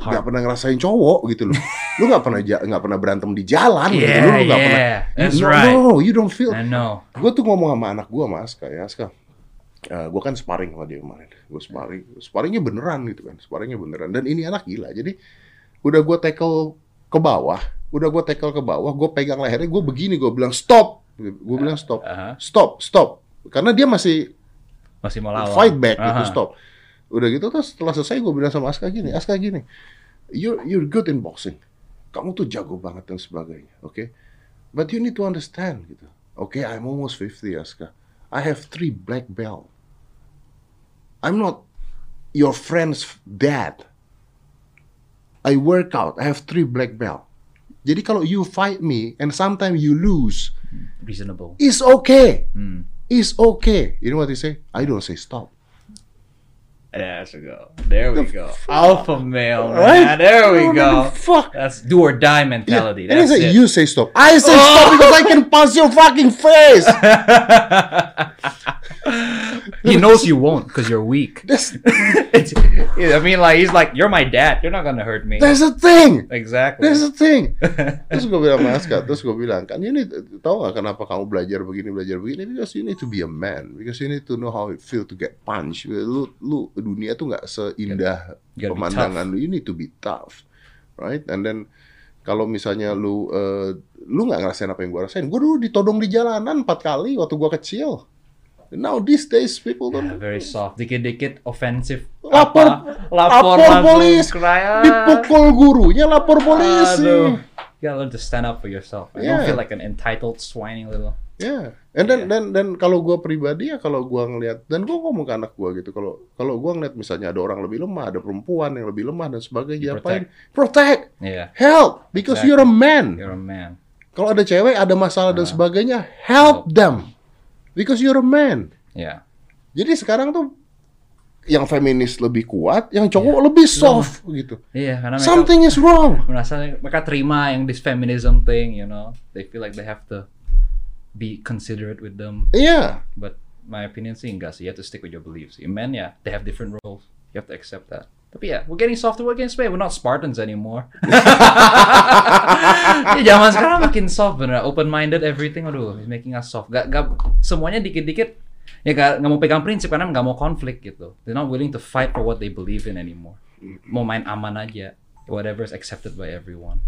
nggak pernah ngerasain cowok gitu loh. lu nggak pernah nggak pernah berantem di jalan gitu. Yeah, Lu nggak pernah. yeah. That's no, right. No, you don't feel. I know. Gue tuh ngomong sama anak gue, Mas, kayak Aska. gue kan sparring sama dia kemarin. Gue sparring, sparringnya beneran gitu kan, sparringnya beneran. Dan ini anak gila. Jadi udah gue tackle ke bawah, udah gue tackle ke bawah, gue pegang lehernya, gue begini, gue bilang stop, gue bilang stop, Aha. stop, stop. Karena dia masih Masih mau lawan. fight back gitu, Aha. stop. Udah gitu terus setelah selesai gue bilang sama Aska gini, Aska gini, you're you're good in boxing, kamu tuh jago banget dan sebagainya, oke? But you need to understand gitu. Oke, I'm almost 50 Aska. I have three black belt. I'm not your friend's dad. I work out. I have three black belt. Jadi kalau you fight me and sometimes you lose, Reasonable. it's okay. Hmm. It's okay. You know what he say? I don't say stop. There we go. There we go. fuck? Alpha male, man. Right? There we Oh, go. Fuck. That's do or die Yeah. mentality. And he That's say, it. you say stop. I say stop oh! because I can punch your fucking face. he knows you won't because you're weak. That's, I mean, like he's like, you're my dad. You're not gonna hurt me. that's the thing. Exactly. That's the thing. Terus gue bilang Aska, terus gue bilang, kan ini tahu gak kenapa kamu belajar begini, belajar begini? Because you need to be a man. Because you need to know how it feel to get punched. Lu, lu dunia tuh nggak seindah You gotta pemandangan lu. You need to be tough, right? And then kalau misalnya lu eh, lu nggak ngerasain apa yang gue rasain, gue dulu ditodong di jalanan empat kali waktu gue kecil. Now these days people Yeah, don't very soft. Dikit-dikit offensive. lapor apa, lapor, langsung polis ah. dipukul gurunya lapor polisi Aduh. You gotta learn to stand up for yourself. I don't Yeah. feel like an entitled whining little. ya and then dan dan kalau gua pribadi ya kalau gua ngelihat dan gua ngomong ke anak gua gitu kalau kalau gua ngeliat misalnya ada orang lebih lemah ada perempuan yang lebih lemah dan sebagainya You diapain protect Yeah, help because Exactly. you're a man you're a man. kalau ada cewek ada masalah dan Ah. sebagainya help them because you're a man Yeah. jadi sekarang tuh yang feminis lebih kuat yang cowok lebih soft gitu Iya, karena mereka something is wrong merasa mereka terima yang this feminism thing, you know. They feel like they have to be considerate with them. iya But my opinion sih enggak sih. You have to stick with your beliefs. In men, yeah, they have different roles. You have to accept that. Tapi yeah, we're getting softer, we're getting straight. We're not Spartans anymore. ya, zaman sekarang makin soft bener. Open-minded everything. Aduh, it's making us soft. Gak, gak, semuanya dikit-dikit ya gak, gak mau pegang prinsip karena gak mau konflik gitu. They're not willing to fight for what they believe in anymore. Mau main aman aja. Whatever is accepted by everyone.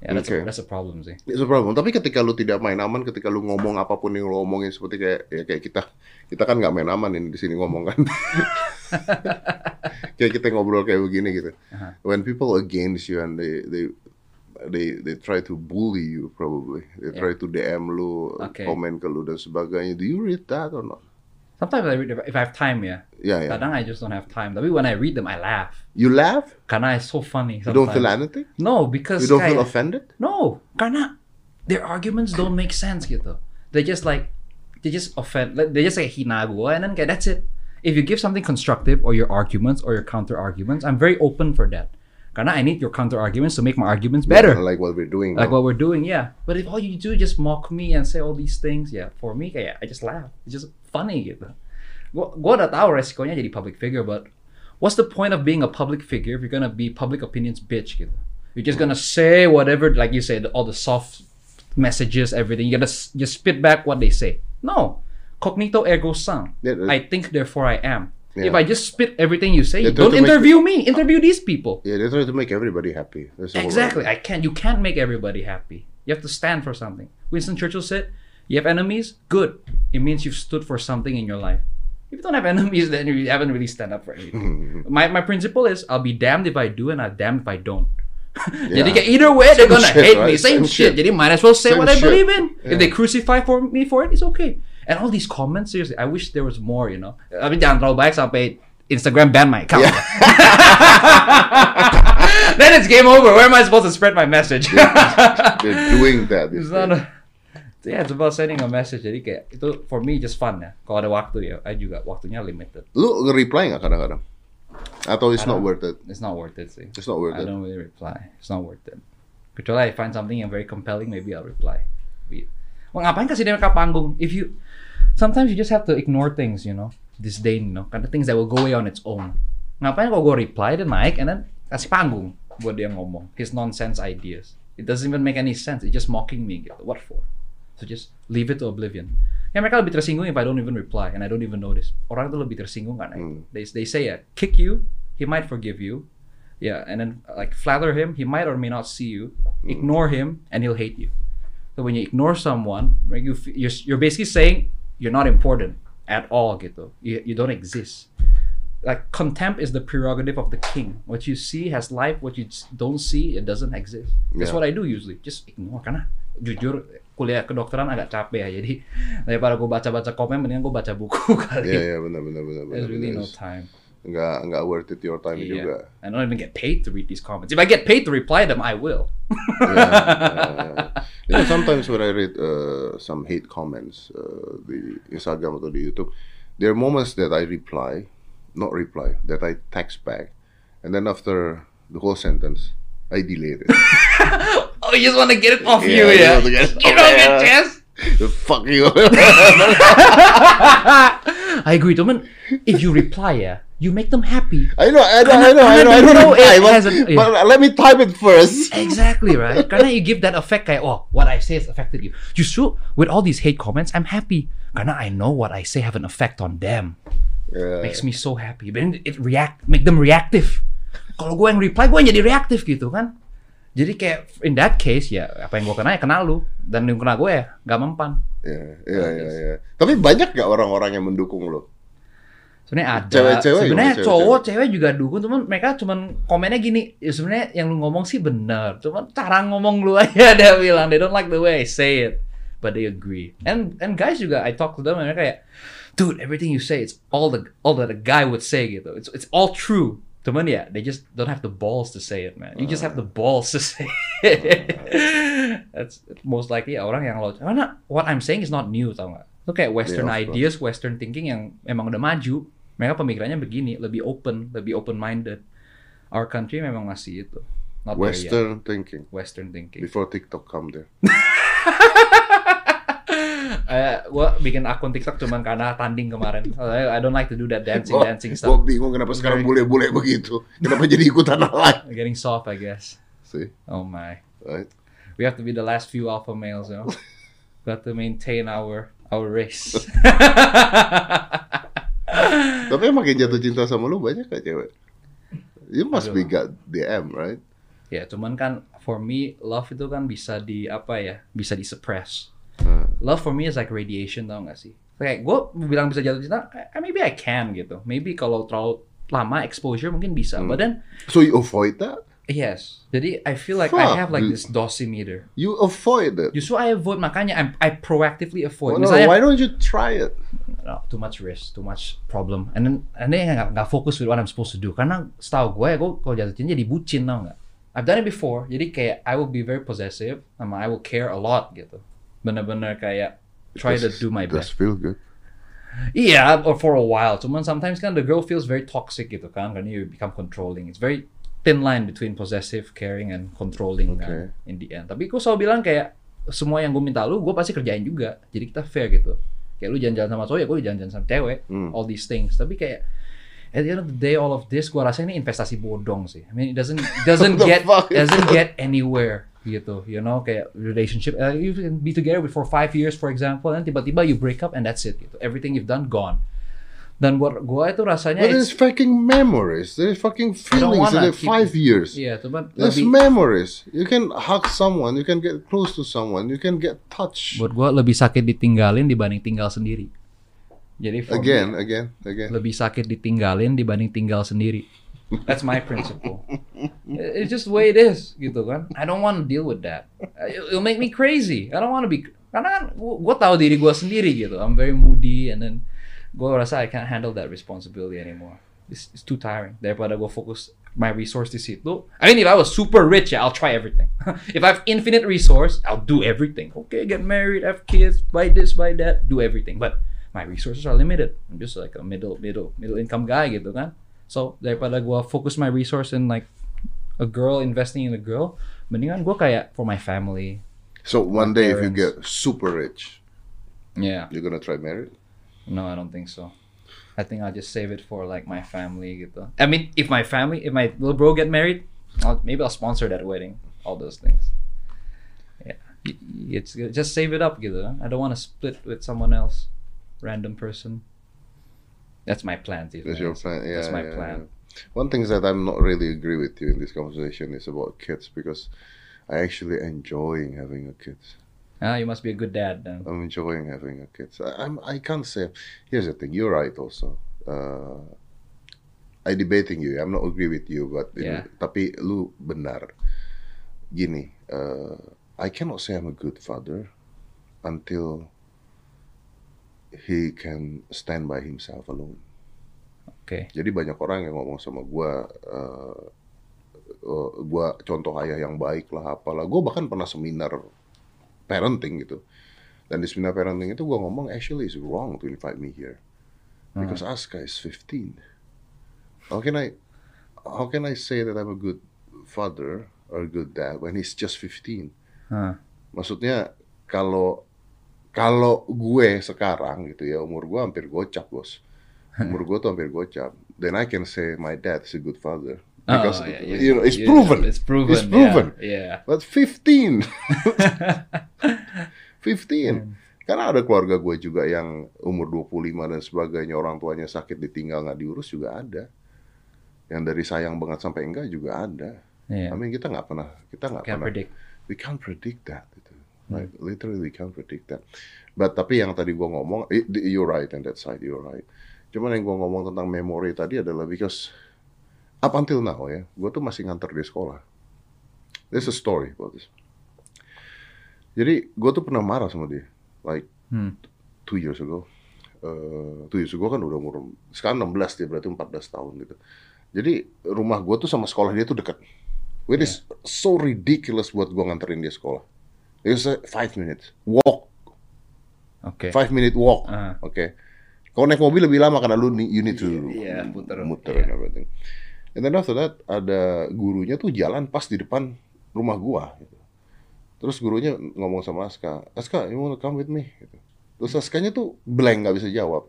Yeah, that's, Okay. a, that's a problem sih. It's a problem. Tapi ketika lu tidak main aman, ketika lu ngomong apa pun yang lu omongin seperti kayak ya kayak kita, kita kan nggak main aman ini di sini ngomong kan. kayak kita ngobrol kayak begini gitu. Aha. When people against you and they they they they try to bully you probably, they try to DM lu, Okay. komen ke lu dan sebagainya. Do you read that or not? Sometimes I read if I have time yeah. Yeah, ya. Kadang I just don't have time. Tapi when I read them, I laugh. You laugh? Karena it's so funny. You don't feel anything? No, because You don't feel offended? No, karena their arguments don't make sense gitu. They just like they just offend. like, They just like hina gue and then kayak that's it. If you give something constructive or your arguments or your counter arguments, I'm very open for that. Karena I need your counter arguments to make my arguments better. Like what we're doing. Like now. what we're doing, yeah. But if all you do is just mock me and say all these things, yeah, for me kayak I just laugh. It's just funny gitu. Gua gua udah tahu resikonya jadi public figure, but what's the point of being a public figure if you're gonna be public opinions bitch gitu? You're just gonna say whatever, like you said, all the soft messages, everything. You gotta just spit back what they say. No, cognito ergo sum. Yeah, that- I think, therefore I am. If Yeah. I just spit everything you say, don't to make- interview me. Interview these people. Yeah, they try to make everybody happy. Exactly. I can't. You can't make everybody happy. You have to stand for something. Winston Churchill said, "You have enemies. Good. It means you've stood for something in your life. If you don't have enemies, then you haven't really stand up for anything." my my principle is, I'll be damned if I do, and I'm damned if I don't. Yeah. kayak either way they're Same gonna shit, hate me. right? Same, Same shit. shit. Jadi might as well say Same what I shit. believe in. If they crucify for me for it, it's okay. And all these comments, seriously, I wish there was more. You know, I mean jangan terlalu baik sampai Instagram ban my account. Yeah. then it's game over. Where am I supposed to spread my message? They're doing that. it's not days. A, yeah, it's about sending a message. Jadi kayak itu for me just fun ya. Kalau ada waktu ya, I juga waktunya limited. Lu nge-reply nggak kadang-kadang? Atau it's I not worth it? It's not worth it sih. It's not worth I it. don't really reply. It's not worth it. Kecuali I find something yang very compelling, maybe I'll reply. Tapi, Well, ngapain kasih mereka panggung? If you, sometimes you just have to ignore things, you know, disdain, you know, kind of things that will go away on its own. Ngapain kalau gue reply dan naik, and then kasih panggung buat dia ngomong his nonsense ideas. It doesn't even make any sense. It's just mocking me gitu. What for? So just leave it to oblivion. Ya mereka lebih tersinggung if I don't even reply and I don't even notice. Orang itu lebih tersinggung kan? Hmm. They they say ya, kick you, he might forgive you. Yeah, and then uh, like flatter him, he might or may not see you. Ignore him, and he'll hate you. So when you ignore someone, you you're, you're basically saying you're not important at all, gitu. You, you don't exist. Like contempt is the prerogative of the king. What you see has life. What you don't see, it doesn't exist. That's Yeah. what I do usually. Just ignore. Karena jujur kuliah kedokteran agak capek ya. Jadi daripada gue baca-baca komen, mendingan gue baca buku kali. Iya, iya benar benar benar. There's benar, really no benar. time. Worth it your time Yeah. juga. I don't even get paid to read these comments. If I get paid to reply them, I will. yeah, yeah. You know, sometimes when I read uh, some hate comments, uh, the Instagram or the YouTube, there are moments that I reply, not reply, that I text back, and then after the whole sentence, I delete it. Oh, you just want to get it off Yeah, you, you yeah? want to get it Get off, off your chest. Fuck you. I agree, Tuman. If you reply, yeah, you make them happy. I know, I know, I know, I know, I Karena know. know reply, it but, hasn't- yeah. but let me type it first. Exactly, right? Karena you give that effect kayak, oh, what I say has affected you. Justru, with all these hate comments, I'm happy. Karena I know what I say have an effect on them. Yeah. Makes me so happy. Then it react, make them reactive. Kalau gue yang reply, gue yang jadi reaktif gitu kan. Jadi kayak, in that case, ya apa yang gue kena ya kena lu. Dan yang kena gue ya gak mempan. Iya, iya, iya, iya. Tapi banyak gak orang-orang yang mendukung lo? Sebenarnya ada. Cewek-cewek sebenarnya cowok, cewek-cewek? cewek juga dukung, cuman mereka cuman komennya gini. Ya sebenarnya yang lu ngomong sih benar, cuman cara ngomong lu aja dia bilang they don't like the way I say it, but they agree. And and guys juga I talk to them mereka kayak, dude, everything you say it's all the all that a guy would say gitu. It's it's all true. Cuman ya, they just don't have the balls to say it, man. You just have the balls to say it. That's most likely ya, orang yang lo karena what I'm saying is not new, tau nggak? Itu kayak Western Yeah, ideas, Western thinking yang memang udah maju. Mereka pemikirannya begini, lebih open, lebih open minded. Our country memang masih itu. Not. Western thinking. Western thinking. Before TikTok come there. Eh, gua bikin akun TikTok cuman karena tanding kemarin. I, I don't like to do that dancing Gua- dancing stuff. bingung kenapa sekarang bule-bule begitu. Kenapa jadi ikutan lain? Getting soft, I guess. See, Oh my. right? We have to be the last few alpha males, you know. We have to maintain our our race. Tapi yang makin jatuh cinta sama lu banyak gak cewek? You must be got DM, right? ya, cuman kan for me love itu kan bisa di apa ya? Bisa di suppress. Love for me is like radiation tau gak sih? Kayak gue bilang bisa jatuh cinta, maybe I can gitu. Maybe kalau terlalu lama exposure mungkin bisa. Hmm. But then So you avoid that? yes, jadi I feel like I Fuck, have like this dosimeter. You avoid it. Justru I avoid makanya I'm, I proactively avoid. No, Misalnya why don't you try it? no, too much risk, too much problem. And then, and then nggak nggak fokus with what I'm supposed to do. Karena setahu gue, gue kalau jatuh cinta jadi bucin tau nggak? I've done it before. Jadi kayak I will be very possessive, sama I will care a lot gitu. Bener-bener kayak try to do my best. feel good. Iya, or for a while. Cuman sometimes kan the girl feels very toxic gitu kan, karena you become controlling. It's very thin line between possessive, caring, and controlling kan, in the end. Tapi gue selalu bilang kayak semua yang gue minta lu, gue pasti kerjain juga. Jadi kita fair gitu. Kayak lu jalan-jalan sama cowok ya gue jalan-jalan sama cewek. Hmm. All these things. Tapi kayak at the end of the day all of this gue rasa ini investasi bodong sih. I mean it doesn't doesn't get doesn't get anywhere gitu. You know kayak relationship uh, you can be together for five years for example and tiba-tiba you break up and that's it gitu. Everything you've done gone. Dan buat gue itu rasanya But it's- fucking memories. There's fucking feelings in five years. Iya, cuman There's lebih memories. You can hug someone. You can get close to someone. You can get touch. buat gua lebih sakit ditinggalin dibanding tinggal sendiri. Jadi Again, me, again, again. lebih sakit ditinggalin dibanding tinggal sendiri. That's my principle. It's just the way it is, gitu kan. I don't want to deal with that. Uh, it- It'll make me crazy. I don't want to be karena kan gue tahu diri gue sendiri gitu. I'm very moody and then gue rasa I can't handle that responsibility anymore. It's, it's too tiring. Daripada gue fokus my resource di situ. I mean, if I was super rich, yeah, I'll try everything. if I have infinite resource, I'll do everything. Okay, get married, have kids, buy this, buy that, do everything. But my resources are limited. I'm just like a middle, middle, middle income guy gitu kan. So daripada gue focus my resource in like a girl investing in a girl, mendingan gue kayak for my family. So one day, if you get super rich, Yeah. you're gonna try married. No, I don't think so. I think I'll just save it for like my family gitu. I mean, if my family, if my little bro get married, I'll, maybe I'll sponsor that wedding. All those things. Yeah, it's just save it up gitu. I don't want to split with someone else, random person. That's my plan. That's your plan. Yeah, That's my yeah, plan. yeah. One thing that I'm not really agree with you in this conversation is about kids because I actually enjoying having a kids. Ah, you must be a good dad then. I'm enjoying having a kids. I, I'm I can't say. Here's the thing. You're right also. Uh, I debating you. I'm not agree with you, but Yeah. tapi lu benar. Gini, uh, I cannot say I'm a good father until he can stand by himself alone. Oke. Jadi banyak orang yang ngomong sama gua, uh, uh, gua contoh ayah yang baik lah, apalah. Gua bahkan pernah seminar parenting gitu. Dan di seminar parenting itu gua ngomong actually it's wrong to invite me here because Aska is 15. How can I, how can I say that I'm a good father or a good dad when he's just 15? Hah. Maksudnya kalau kalau gue sekarang gitu ya umur gue hampir gocap bos, umur gue tuh hampir gocap. Then I can say my dad is a good father because Oh, yeah, yeah. you know it's Yeah, proven. It's proven. It's proven. Yeah. But 15, 15. Karena ada keluarga gue juga yang umur 25 dan sebagainya orang tuanya sakit ditinggal nggak diurus juga ada. Yang dari sayang banget sampai enggak juga ada. Yeah. I mean kita nggak pernah kita nggak pernah predict. we can't predict that gitu. Like literally we can't predict that. But tapi yang tadi gua ngomong, i- you're right on that side, you're right. Cuman yang gua ngomong tentang memori tadi adalah because up until now ya, gua tuh masih nganter di sekolah. There's a story about this. Jadi gua tuh pernah marah sama dia, like Hmm. two years ago. Uh, two years ago kan udah umur sekarang 16 dia berarti 14 tahun gitu. Jadi rumah gua tuh sama sekolah dia tuh dekat. Which is so ridiculous buat gua nganterin dia sekolah. It was uh, five minutes walk, Oke. five minute walk. Ah. Oke. Kalau naik mobil lebih lama karena lu ni- you need to Iya, puter. muter Iya. and everything. And then after that ada gurunya tuh jalan pas di depan rumah gua. Gitu. Terus gurunya ngomong sama Aska, Aska, you wanna come with me? Gitu. Terus Askanya tuh blank nggak bisa jawab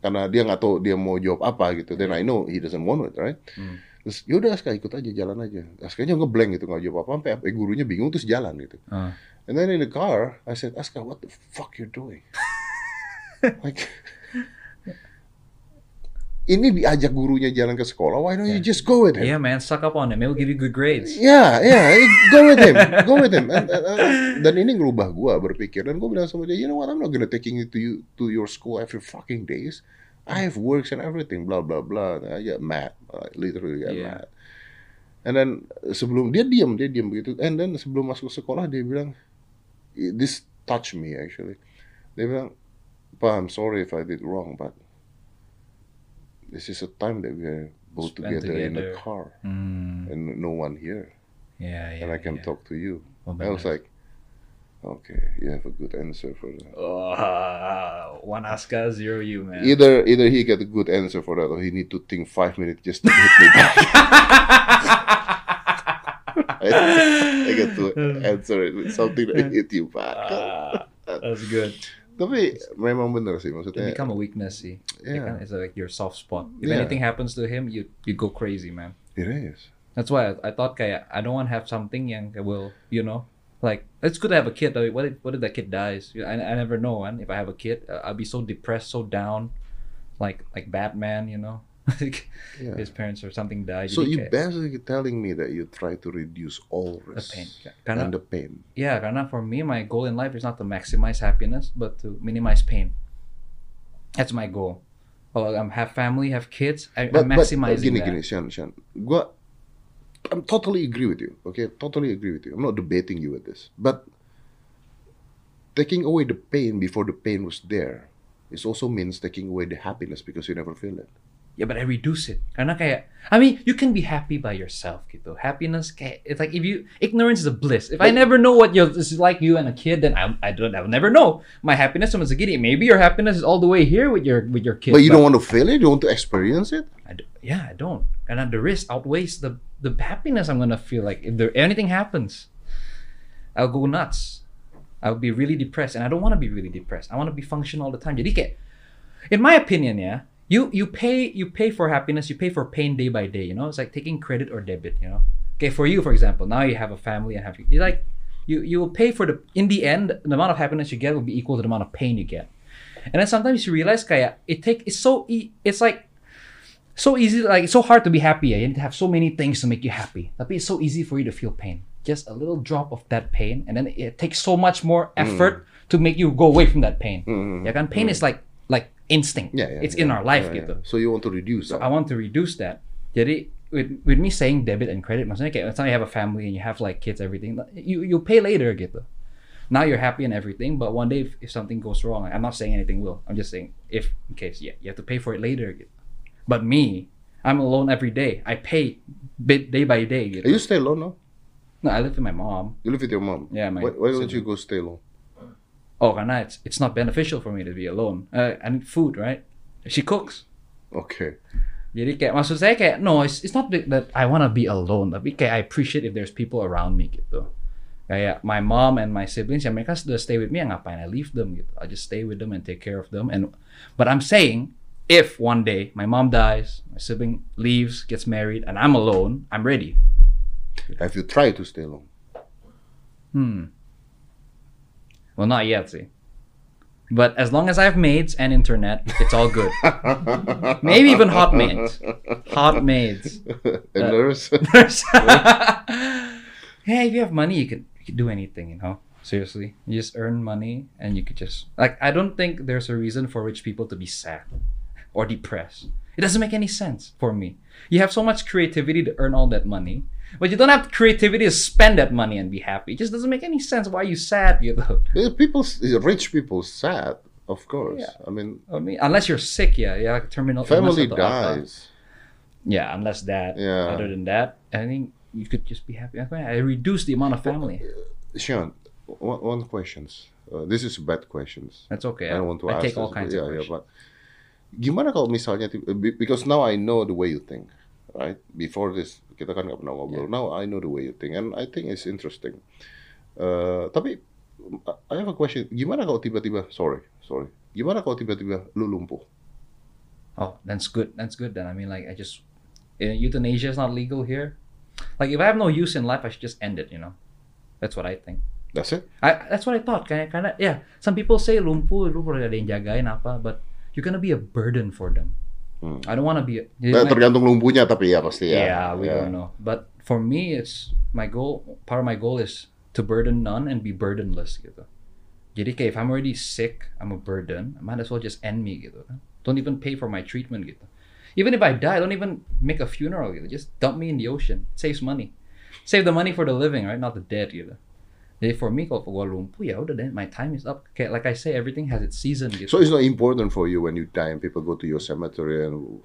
karena dia nggak tahu dia mau jawab apa gitu. Then I know he doesn't want it, right? Hmm. Terus yaudah Aska ikut aja jalan aja. Askanya ngeblank gitu nggak jawab apa sampai eh, gurunya bingung terus jalan gitu. Ah. And then in the car, I said, Aska, what the fuck you doing? like, ini diajak gurunya jalan ke sekolah. Why don't you just go with him? Yeah, man, suck up on him. He'll give you good grades. Yeah, yeah, go with him, go with him. And, and- and- dan ini ngerubah gua berpikir dan gua bilang sama dia, you know what, I'm not gonna taking you to you to your school every fucking days. I have works and everything, blah blah blah. I get mad, I literally get Yeah. mad. And then sebelum dia diam, dia diam begitu. And then sebelum masuk sekolah dia bilang, this touched me actually. Dia bilang, Pa, I'm sorry if I did wrong, but this is a time that we are both Spend together, in the together. car Hmm. and no one here Yeah, yeah. and I can yeah. talk to you. Oh, I was like, okay, you have a good answer for that. Oh, one Aska, zero you, man. Either either he get a good answer for that, or he need to think five minutes just to hit me back. I, I get to answer it with something that hit you back. Ah, that's good. Tapi memang bener sih It maksudnya. become a weakness sih. It Yeah. kan- It's like your soft spot. If Yeah. anything happens to him, you you go crazy, man. It is. That's why I, I thought kayak I don't want to have something yang will you know like it's good to have a kid. But what if what if that kid dies? I, I never know, man. If I have a kid, uh, I'll be so depressed, so down, like like Batman, you know. like Yeah. his parents or something died. So you basically telling me that you try to reduce all risk pain. Karena- and the pain. Yeah, karena for me, my goal in life is not to maximize happiness, but to minimize pain. That's my goal. Oh, I'm um, have family, have kids. I, But, I'm but uh, maximizing gini that. gini, Shan, Shan. Gua, I'm totally agree with you. Okay, totally agree with you. I'm not debating you with this, but taking away the pain before the pain was there, it also means taking away the happiness because you never feel it. Yeah, but I reduce it. Karena kayak, I mean, you can be happy by yourself gitu. Happiness kayak, it's like if you, ignorance is a bliss. If I never know what this is like you and a kid, then I, I don't, I will never know. My happiness sama segini. Maybe your happiness is all the way here with your, with your kid. But you don't want to feel it. You want to experience it. I d- yeah, I don't. And the risk outweighs the the happiness I'm gonna feel. Like if there anything happens, I'll go nuts. I'll be really depressed, and I don't want to be really depressed. I want to be functional all the time. Jadi kayak, in my opinion, yeah, you you pay you pay for happiness, you pay for pain day by day. You know, it's like taking credit or debit. You know, okay, for you, for example, now you have a family and have you like you you will pay for the in the end the amount of happiness you get will be equal to the amount of pain you get. And then sometimes you realize kayak it take it's so e- it's like so easy like it's so hard to be happy yeah? you need to have so many things to make you happy tapi it's so easy for you to feel pain just a little drop of that pain and then it takes so much more mm. effort to make you go away from that pain mm-hmm. ya kan pain mm-hmm. is like like instinct Yeah, yeah. it's yeah, in our life yeah, gitu yeah. So you want to reduce that. I want to reduce that. Jadi with with me saying debit and credit, maksudnya kayak misalnya you have a family and you have like kids, everything, you you pay later gitu. Now you're happy and everything, but one day if, if something goes wrong, I'm not saying anything will. I'm just saying if in case yeah, you have to pay for it later. Gitu. But me, I'm alone every day. I pay bit day by day. Gitu. you stay alone now. No, I live with my mom. You live with your mom. Yeah, my Why, why don't you go stay alone? Oh, karena it's it's not beneficial for me to be alone. Uh, I need food, right? She cooks. Okay. Jadi kayak maksud saya kayak no, it's, it's not that that I wanna be alone, tapi kayak I appreciate if there's people around me gitu. Kayak my mom and my siblings, ya mereka sudah stay with me, ya ngapain I leave them gitu. I just stay with them and take care of them. And but I'm saying if one day my mom dies, my sibling leaves, gets married, and I'm alone, I'm ready. Have you tried to stay alone? Hmm. Well, not yet, see. But as long as I have maids and internet, it's all good. Maybe even hot maids. Hot maids. A nurse. hey, if you have money, you could you could do anything, you know. Seriously, you just earn money and you could just like. I don't think there's a reason for rich people to be sad or depressed. It doesn't make any sense for me. You have so much creativity to earn all that money, but you don't have creativity to spend that money and be happy. It just doesn't make any sense. Why are you sad? You know. Yeah, people, rich people, sad. Of course. Yeah. I mean, I mean, unless you're sick, yeah, yeah, like terminal. family dies. Yeah, unless that. Yeah. Other than that, I think you could just be happy. I reduce the amount of family. Sean, one, one questions. Uh, this is bad questions. That's okay. I don't want to I ask take all this, kinds but of yeah, yeah, but gimana kalau misalnya because now I know the way you think, right? Before this kita kan nggak pernah ngobrol. Now I know the way you think, and I think it's interesting. Uh, tapi I have a question. Gimana kalau tiba-tiba, sorry, sorry. Gimana kalau tiba-tiba lu lumpuh? Oh, that's good. That's good. Then I mean, like, I just uh, euthanasia is not legal here. Like, if I have no use in life, I should just end it. You know, that's what I think. That's it. I that's what I thought. Kayak karena yeah, some people say lumpuh lu perlu ada yang jagain apa, but you're gonna be a burden for them. Hmm. I don't want to be. Nah, tergantung lumpuhnya tapi ya pasti ya. yeah, we Ya. don't know. But for me, it's my goal. Part of my goal is to burden none and be burdenless gitu. Jadi kayak if I'm already sick, I'm a burden. I might as well just end me gitu kan. Don't even pay for my treatment gitu. Even if I die, don't even make a funeral gitu. Just dump me in the ocean. It saves money. Save the money for the living, right? Not the dead gitu. Jadi for me kalau gua lumpuh ya udah deh, my time is up. Kayak like I say, everything has its season gitu. So it's not important for you when you die and people go to your cemetery and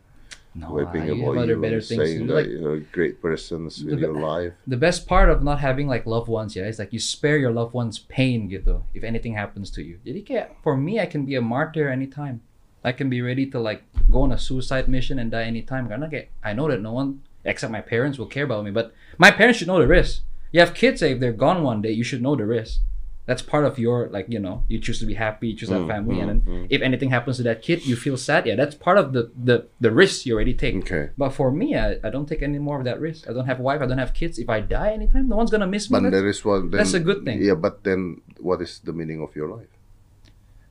no, weeping have about you better and things saying that Like, you're a great person with your life. the best part of not having like loved ones yeah is like you spare your loved ones pain gitu if anything happens to you jadi kayak for me I can be a martyr anytime I can be ready to like go on a suicide mission and die anytime karena kayak I know that no one except my parents will care about me but my parents should know the risk you have kids say if they're gone one day you should know the risk That's part of your like you know you choose to be happy, you choose to have Mm, family, and mm, then if anything happens to that kid, you feel sad. Yeah, that's part of the the the risk you already take. Okay. But for me, I, I don't take any more of that risk. I don't have a wife. I don't have kids. If I die anytime, no one's gonna miss me. But That's- there is one. Then, that's a good thing. Yeah, but then what is the meaning of your life?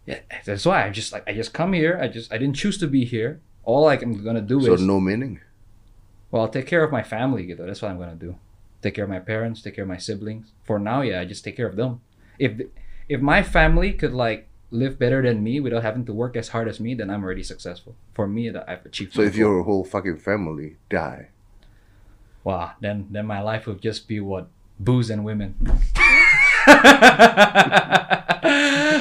yeah, that's why I just like I just come here. I just I didn't choose to be here. All I'm gonna do So is so no meaning. well, I'll take care of my family. You know, That's what I'm gonna do. Take care of my parents. Take care of my siblings. For now, yeah, I just take care of them. If if my family could like live better than me without having to work as hard as me, then I'm already successful. For me, that I've achieved. So if goal. your whole fucking family die, wow, then then my life would just be what booze and women.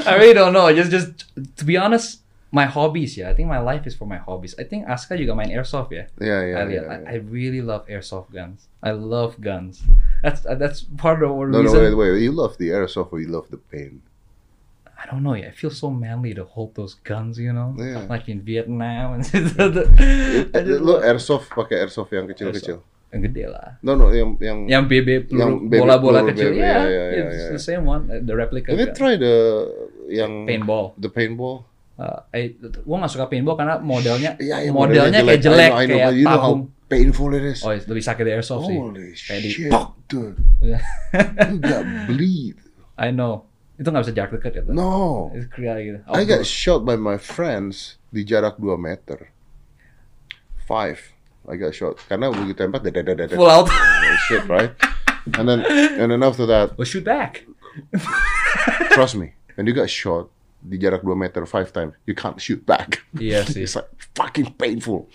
I really don't know. Just just to be honest, my hobbies. Yeah, I think my life is for my hobbies. I think Aska juga main airsoft ya. yeah, yeah, I, yeah. I, yeah. I really love airsoft guns. I love guns. That's that's part of the no, no, reason. wait, wait. You love the airsoft or you love the pain? I don't know. Yeah, it feels so manly to hold those guns. You know, Yeah. like in Vietnam. I just Lo love- airsoft pakai airsoft yang kecil-kecil. yang gede lah. No, no, yang yang. Yang BB peluru bola-bola kecil. BB, yeah, yeah, yeah, it's yeah, the same one. uh, The replica Have you try the yang paintball. The paintball. Uh, I, gua nggak suka paintball karena modelnya Iya, iya, modelnya kayak jelek, I know, I know, kayak you know how painful it is. Oh, lebih sakit dari airsoft sih. Holy Kayak di- shit, dude. Yeah. You got bleed. I know. Itu nggak bisa jarak dekat ya. tuh. No. Itu kayak gitu. I got Outdoor. shot by my friends di jarak 2 meter. Five. I got shot. Karena begitu tembak, dada dada dada. full out. Oh, shit, right? And then, and then after that, well, shoot back. trust me, when you got shot di jarak 2 meter five times, you can't shoot back. Iya sih. It's like fucking painful.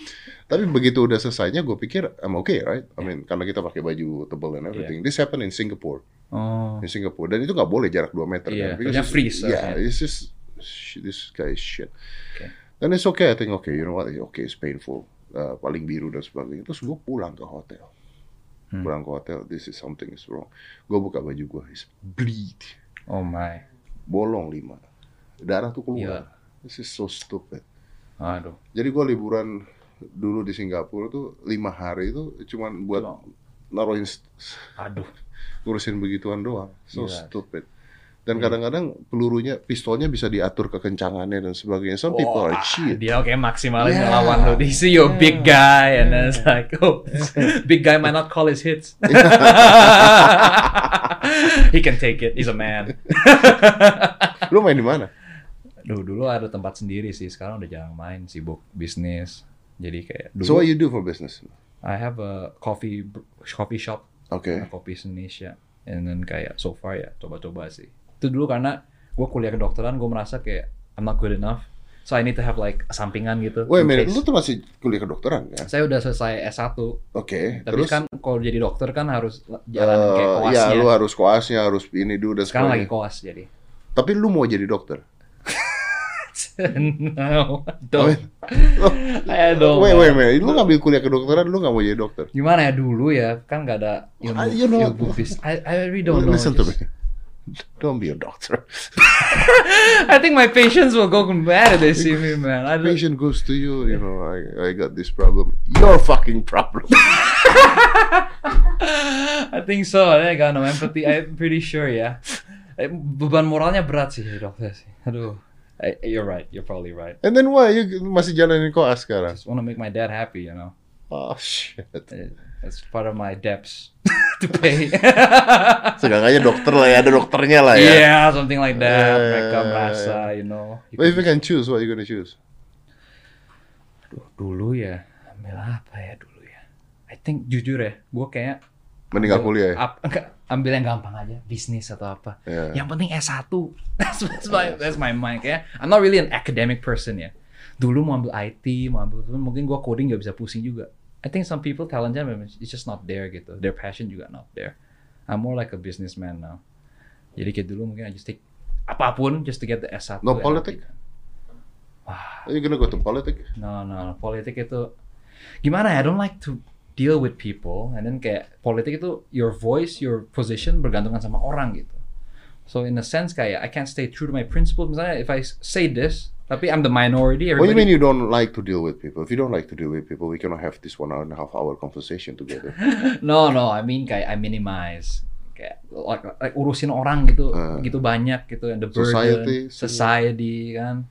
Tapi begitu udah selesainya, gue pikir I'm okay, right? I mean, karena kita pakai baju tebal and everything. This happened in Singapore. Oh. In Singapore. Dan itu nggak boleh jarak 2 meter. Iya, kan? Because freeze, Yeah, harusnya. it's just, this guy is shit. Okay. Dan it's okay, I think, okay, you know what, okay, it's painful. Uh, paling biru dan sebagainya. Terus gue pulang ke hotel. Hmm. Pulang ke hotel, this is something is wrong. Gue buka baju gue, it's bleed. Oh my. Bolong lima. Darah tuh keluar. Iya. This is so stupid. Aduh. Jadi gue liburan dulu di Singapura tuh lima hari itu cuman buat Cuma- naruhin Aduh. ngurusin begituan doang. So Gila. stupid. Dan kadang-kadang pelurunya, pistolnya bisa diatur kekencangannya dan sebagainya. Some people are cheat. Dia oke maksimalin Yeah. ngelawan lo. They see you're a big guy and then it's like, oh, big guy might not call his hits. He can take it. He's a man. Lu main di mana? Duh, dulu ada tempat sendiri sih. Sekarang udah jarang main, sibuk bisnis. Jadi kayak dulu So what you do for business? I have a coffee coffee shop, Okay. uh, kopi Indonesia. And then kayak so far ya coba-coba sih. Itu dulu karena gue kuliah kedokteran, gue merasa kayak I'm not good enough. So I need to have like sampingan gitu. Wait case. lu tuh masih kuliah kedokteran ya? Saya udah selesai S1. Oke, Tapi terus kan kalau jadi dokter kan harus jalan eh, kayak ya koasnya. lu harus koasnya, harus ini dulu dan Sekarang lagi sebagainya. koas jadi. Tapi lu mau jadi dokter? no, don't. I don't. wait, wait, wait. Lu ngambil kuliah kedokteran, lu nggak mau jadi dokter? Gimana ya dulu ya? Kan nggak ada ilmu, Ah, you know- ilmu bis- I, I really don't know. Listen to me. Don't be a doctor. I think my patients will go mad if they see me, man. I Patient goes to you, you know, I, I got this problem. Your fucking problem. I think so. I got no empathy. I'm pretty sure ya. Eh, Beban moralnya berat sih dokter sih. Aduh. I, you're right. You're probably right. And then why you masih jalanin koas sekarang? Just want to make my dad happy, you know. Oh shit. That's part of my debts to pay. Seenggaknya dokter lah ya, ada dokternya lah ya. yeah, something like that. Yeah, Mereka yeah, merasa, you know. you But if you can- choose, what you gonna choose? Aduh, dulu ya, ambil apa ya dulu ya? I think jujur ya, gue kayak Meninggal kuliah ya? ap- enggak, ambil yang gampang aja, bisnis atau apa. Yeah. Yang penting S1. That's, that's my that's my mind kayak I'm not really an academic person ya. Dulu mau ambil IT, mau ambil mungkin gue coding gak bisa pusing juga. I think some people talentnya memang it's just not there gitu. Their passion juga not there. I'm more like a businessman now. Jadi kayak dulu mungkin I just take apa pun just to get the S1. No and politic? Wah, Are you gonna go to politics? No, no, politik itu gimana ya? I don't like to deal with people and then kayak politik itu your voice, your position bergantungan sama orang gitu. So in a sense kayak I can't stay true to my principles. Misalnya if I say this, tapi I'm the minority. What do you mean Everybody, you don't like to deal with people? If you don't like to deal with people, we cannot have this one hour and a half hour conversation together. no, no, I mean kayak I minimize. kayak like, like urusin orang gitu Uh. gitu banyak gitu and the burden Society, society kan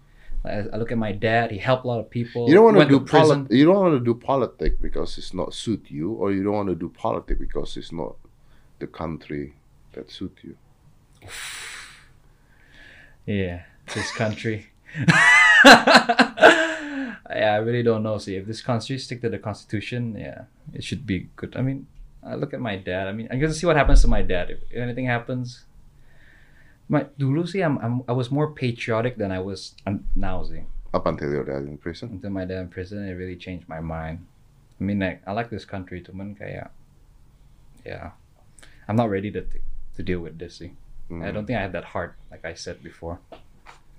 I look at my dad he helped a lot of people You don't want to do prison. You don't want to do politics because it's not suit you, or you don't want to do politics because it's not the country that suit you. yeah this country. Yeah I really don't know. See if this country stick to the constitution yeah it should be good. I mean I look at my dad. I mean I'm gonna see what happens to my dad. If anything happens my dulu sih I'm, I'm I was more patriotic than I was now sih Up until your dad in prison. until my dad in prison it really changed my mind I mean like I like this country cuman kayak yeah I'm not ready to to deal with this sih I Mhm. don't think I have that heart like I said before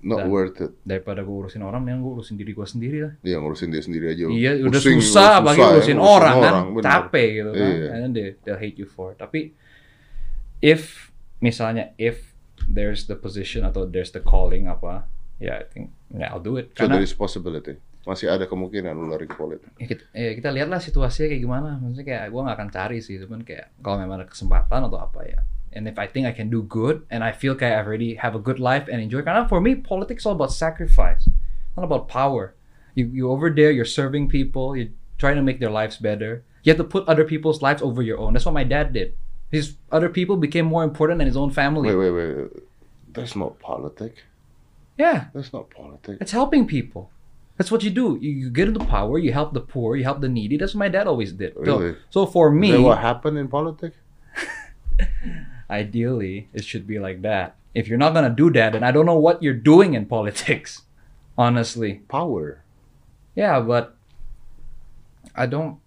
Not Dan- worth it. daripada gue urusin orang mendingan gue urusin diri gue sendiri lah Dia ngurusin dia sendiri aja. iya udah Pusing, susah apalagi susah ya, urusin orang kan bener. capek gitu kan Iya. and then they, they'll hate you for it tapi if misalnya if there's the position atau there's the calling apa ya I think yeah, I'll do it. So karena there is possibility. Masih ada kemungkinan lu lari ke politik. ya kita, ya kita lihatlah situasinya kayak gimana. Maksudnya kayak gue gak akan cari sih. Cuman kayak kalau memang ada kesempatan atau apa ya. And if I think I can do good and I feel kayak I already have a good life and enjoy. Karena for me politics all about sacrifice. Not about power. You you over there you're serving people you're trying to make their lives better. You have to put other people's lives over your own. That's what my dad did his other people became more important than his own family Wait, wait, wait. That's not politic. yeah That's not politics. It's helping people. That's what you do. You, you get into power, you help the poor, you help the needy. That's what my dad always did. So- Really? So, for Is me, what happened in politics? ideally, it should be like that. If you're not gonna do that, then I don't know what you're doing in politics. Honestly, Power. yeah, but I don't.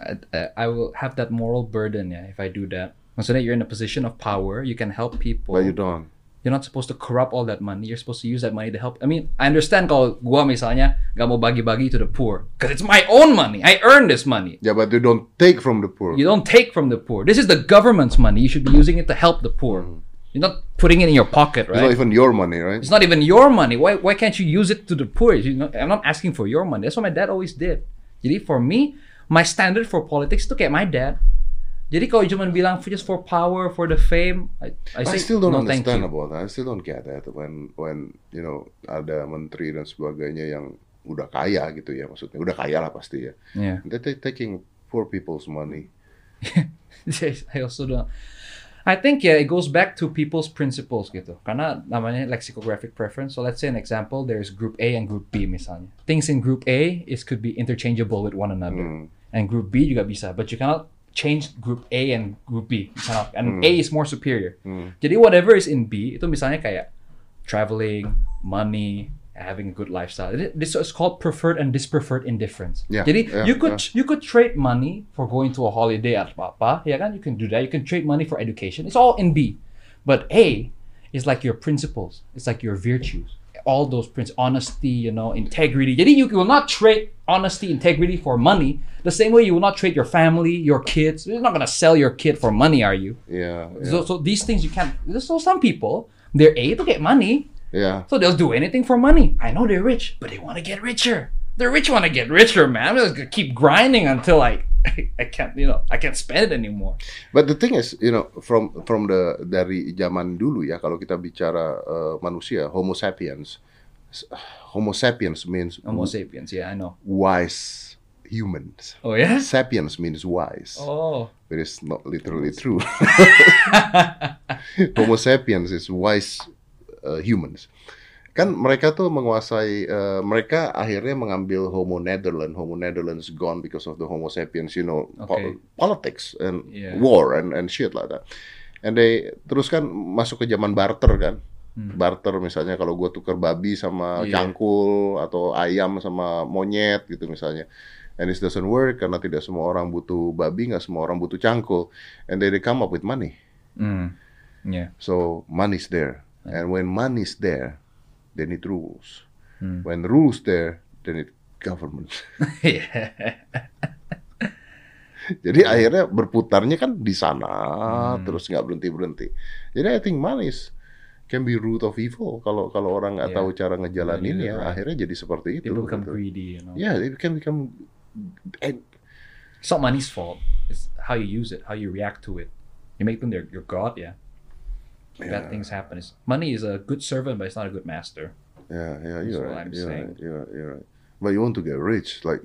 I, I- uh, I will have that moral burden, yeah, if I do that. Maksudnya you're in a position of power, you can help people. But you don't. You're not supposed to corrupt all that money. You're supposed to use that money to help. I mean, I understand kalau gua misalnya gak mau bagi-bagi to the poor, because it's my own money. I earned this money. Yeah, but you don't take from the poor. You don't take from the poor. This is the government's money. You should be using it to help the poor. Mm-hmm. You're not putting it in your pocket, right? It's not even your money, right? It's not even your money. Why why can't you use it to the poor? You know, I'm not asking for your money. That's what my dad always did. Jadi for me, my standard for politics itu kayak my dad. Jadi kalau cuma bilang just for power, for the fame, I, I, I say still don't no, understand about that. I still don't get that when when you know ada menteri dan sebagainya yang udah kaya gitu ya maksudnya udah kaya lah pasti ya. Yeah. They're ta- taking poor people's money. I also don't. I think yeah, it goes back to people's principles gitu. Karena namanya lexicographic preference. So let's say an example, there's group A and group B misalnya. Things in group A is could be interchangeable with one another. Hmm. And group B juga bisa, but you cannot change group A and group B. You cannot. And A is more superior. Jadi whatever is in B itu misalnya kayak traveling, money, having a good lifestyle. This is called preferred and dispreferred indifference. Yeah, Jadi yeah, you could you could trade money for going to a holiday at apa, ya kan? You can do that. You can trade money for education. It's all in B. But A is like your principles. It's like your virtues. All those principles, honesty, you know, integrity. Jadi you will not trade honesty, integrity for money. The same way you will not trade your family, your kids. You're not gonna sell your kid for money, are you? Yeah, yeah, So, so these things you can't. So some people, they're A to get money, yeah. so they'll do anything for money. I know they're rich, but they want to get richer. The rich want to get richer, man. I'm just gonna keep grinding until I, I can't, you know, I can't spend it anymore. But the thing is, you know, from from the dari zaman dulu ya, kalau kita bicara uh, manusia, Homo sapiens, Homo sapiens means Homo sapiens, yeah, I know. wise humans. Oh yeah. Sapiens means wise, Oh. but it's not literally true. Homo sapiens is wise uh, humans. Kan mereka tuh menguasai, uh, mereka akhirnya mengambil Homo Netherlands. Homo Netherlands gone because of the Homo sapiens, you know, po- Okay. politics and Yeah. war and and shit like that. And they terus kan masuk ke zaman barter kan. Barter misalnya kalau gue tuker babi sama Iya. cangkul atau ayam sama monyet gitu misalnya. And this doesn't work karena tidak semua orang butuh babi, nggak semua orang butuh cangkul. And they, they come up with money. Mm. Yeah. So money's there. And when money's there, they need rules. When the rules there, they need government. yeah. Jadi akhirnya berputarnya kan di sana Hmm. terus nggak berhenti berhenti. Jadi I think money is can be root of evil kalau kalau orang nggak Yeah. tahu cara ngejalanin Yeah, ya right. akhirnya jadi seperti itu. People become gitu. greedy, you know. Yeah, they can become. and- It's not money's fault. It's how you use it, how you react to it. You make them their your god, yeah. Bad things happen. It's, money is a good servant, but it's not a good master. Yeah, yeah, That's you're what right. You're saying. right. You're right. You're right. But you want to get rich, like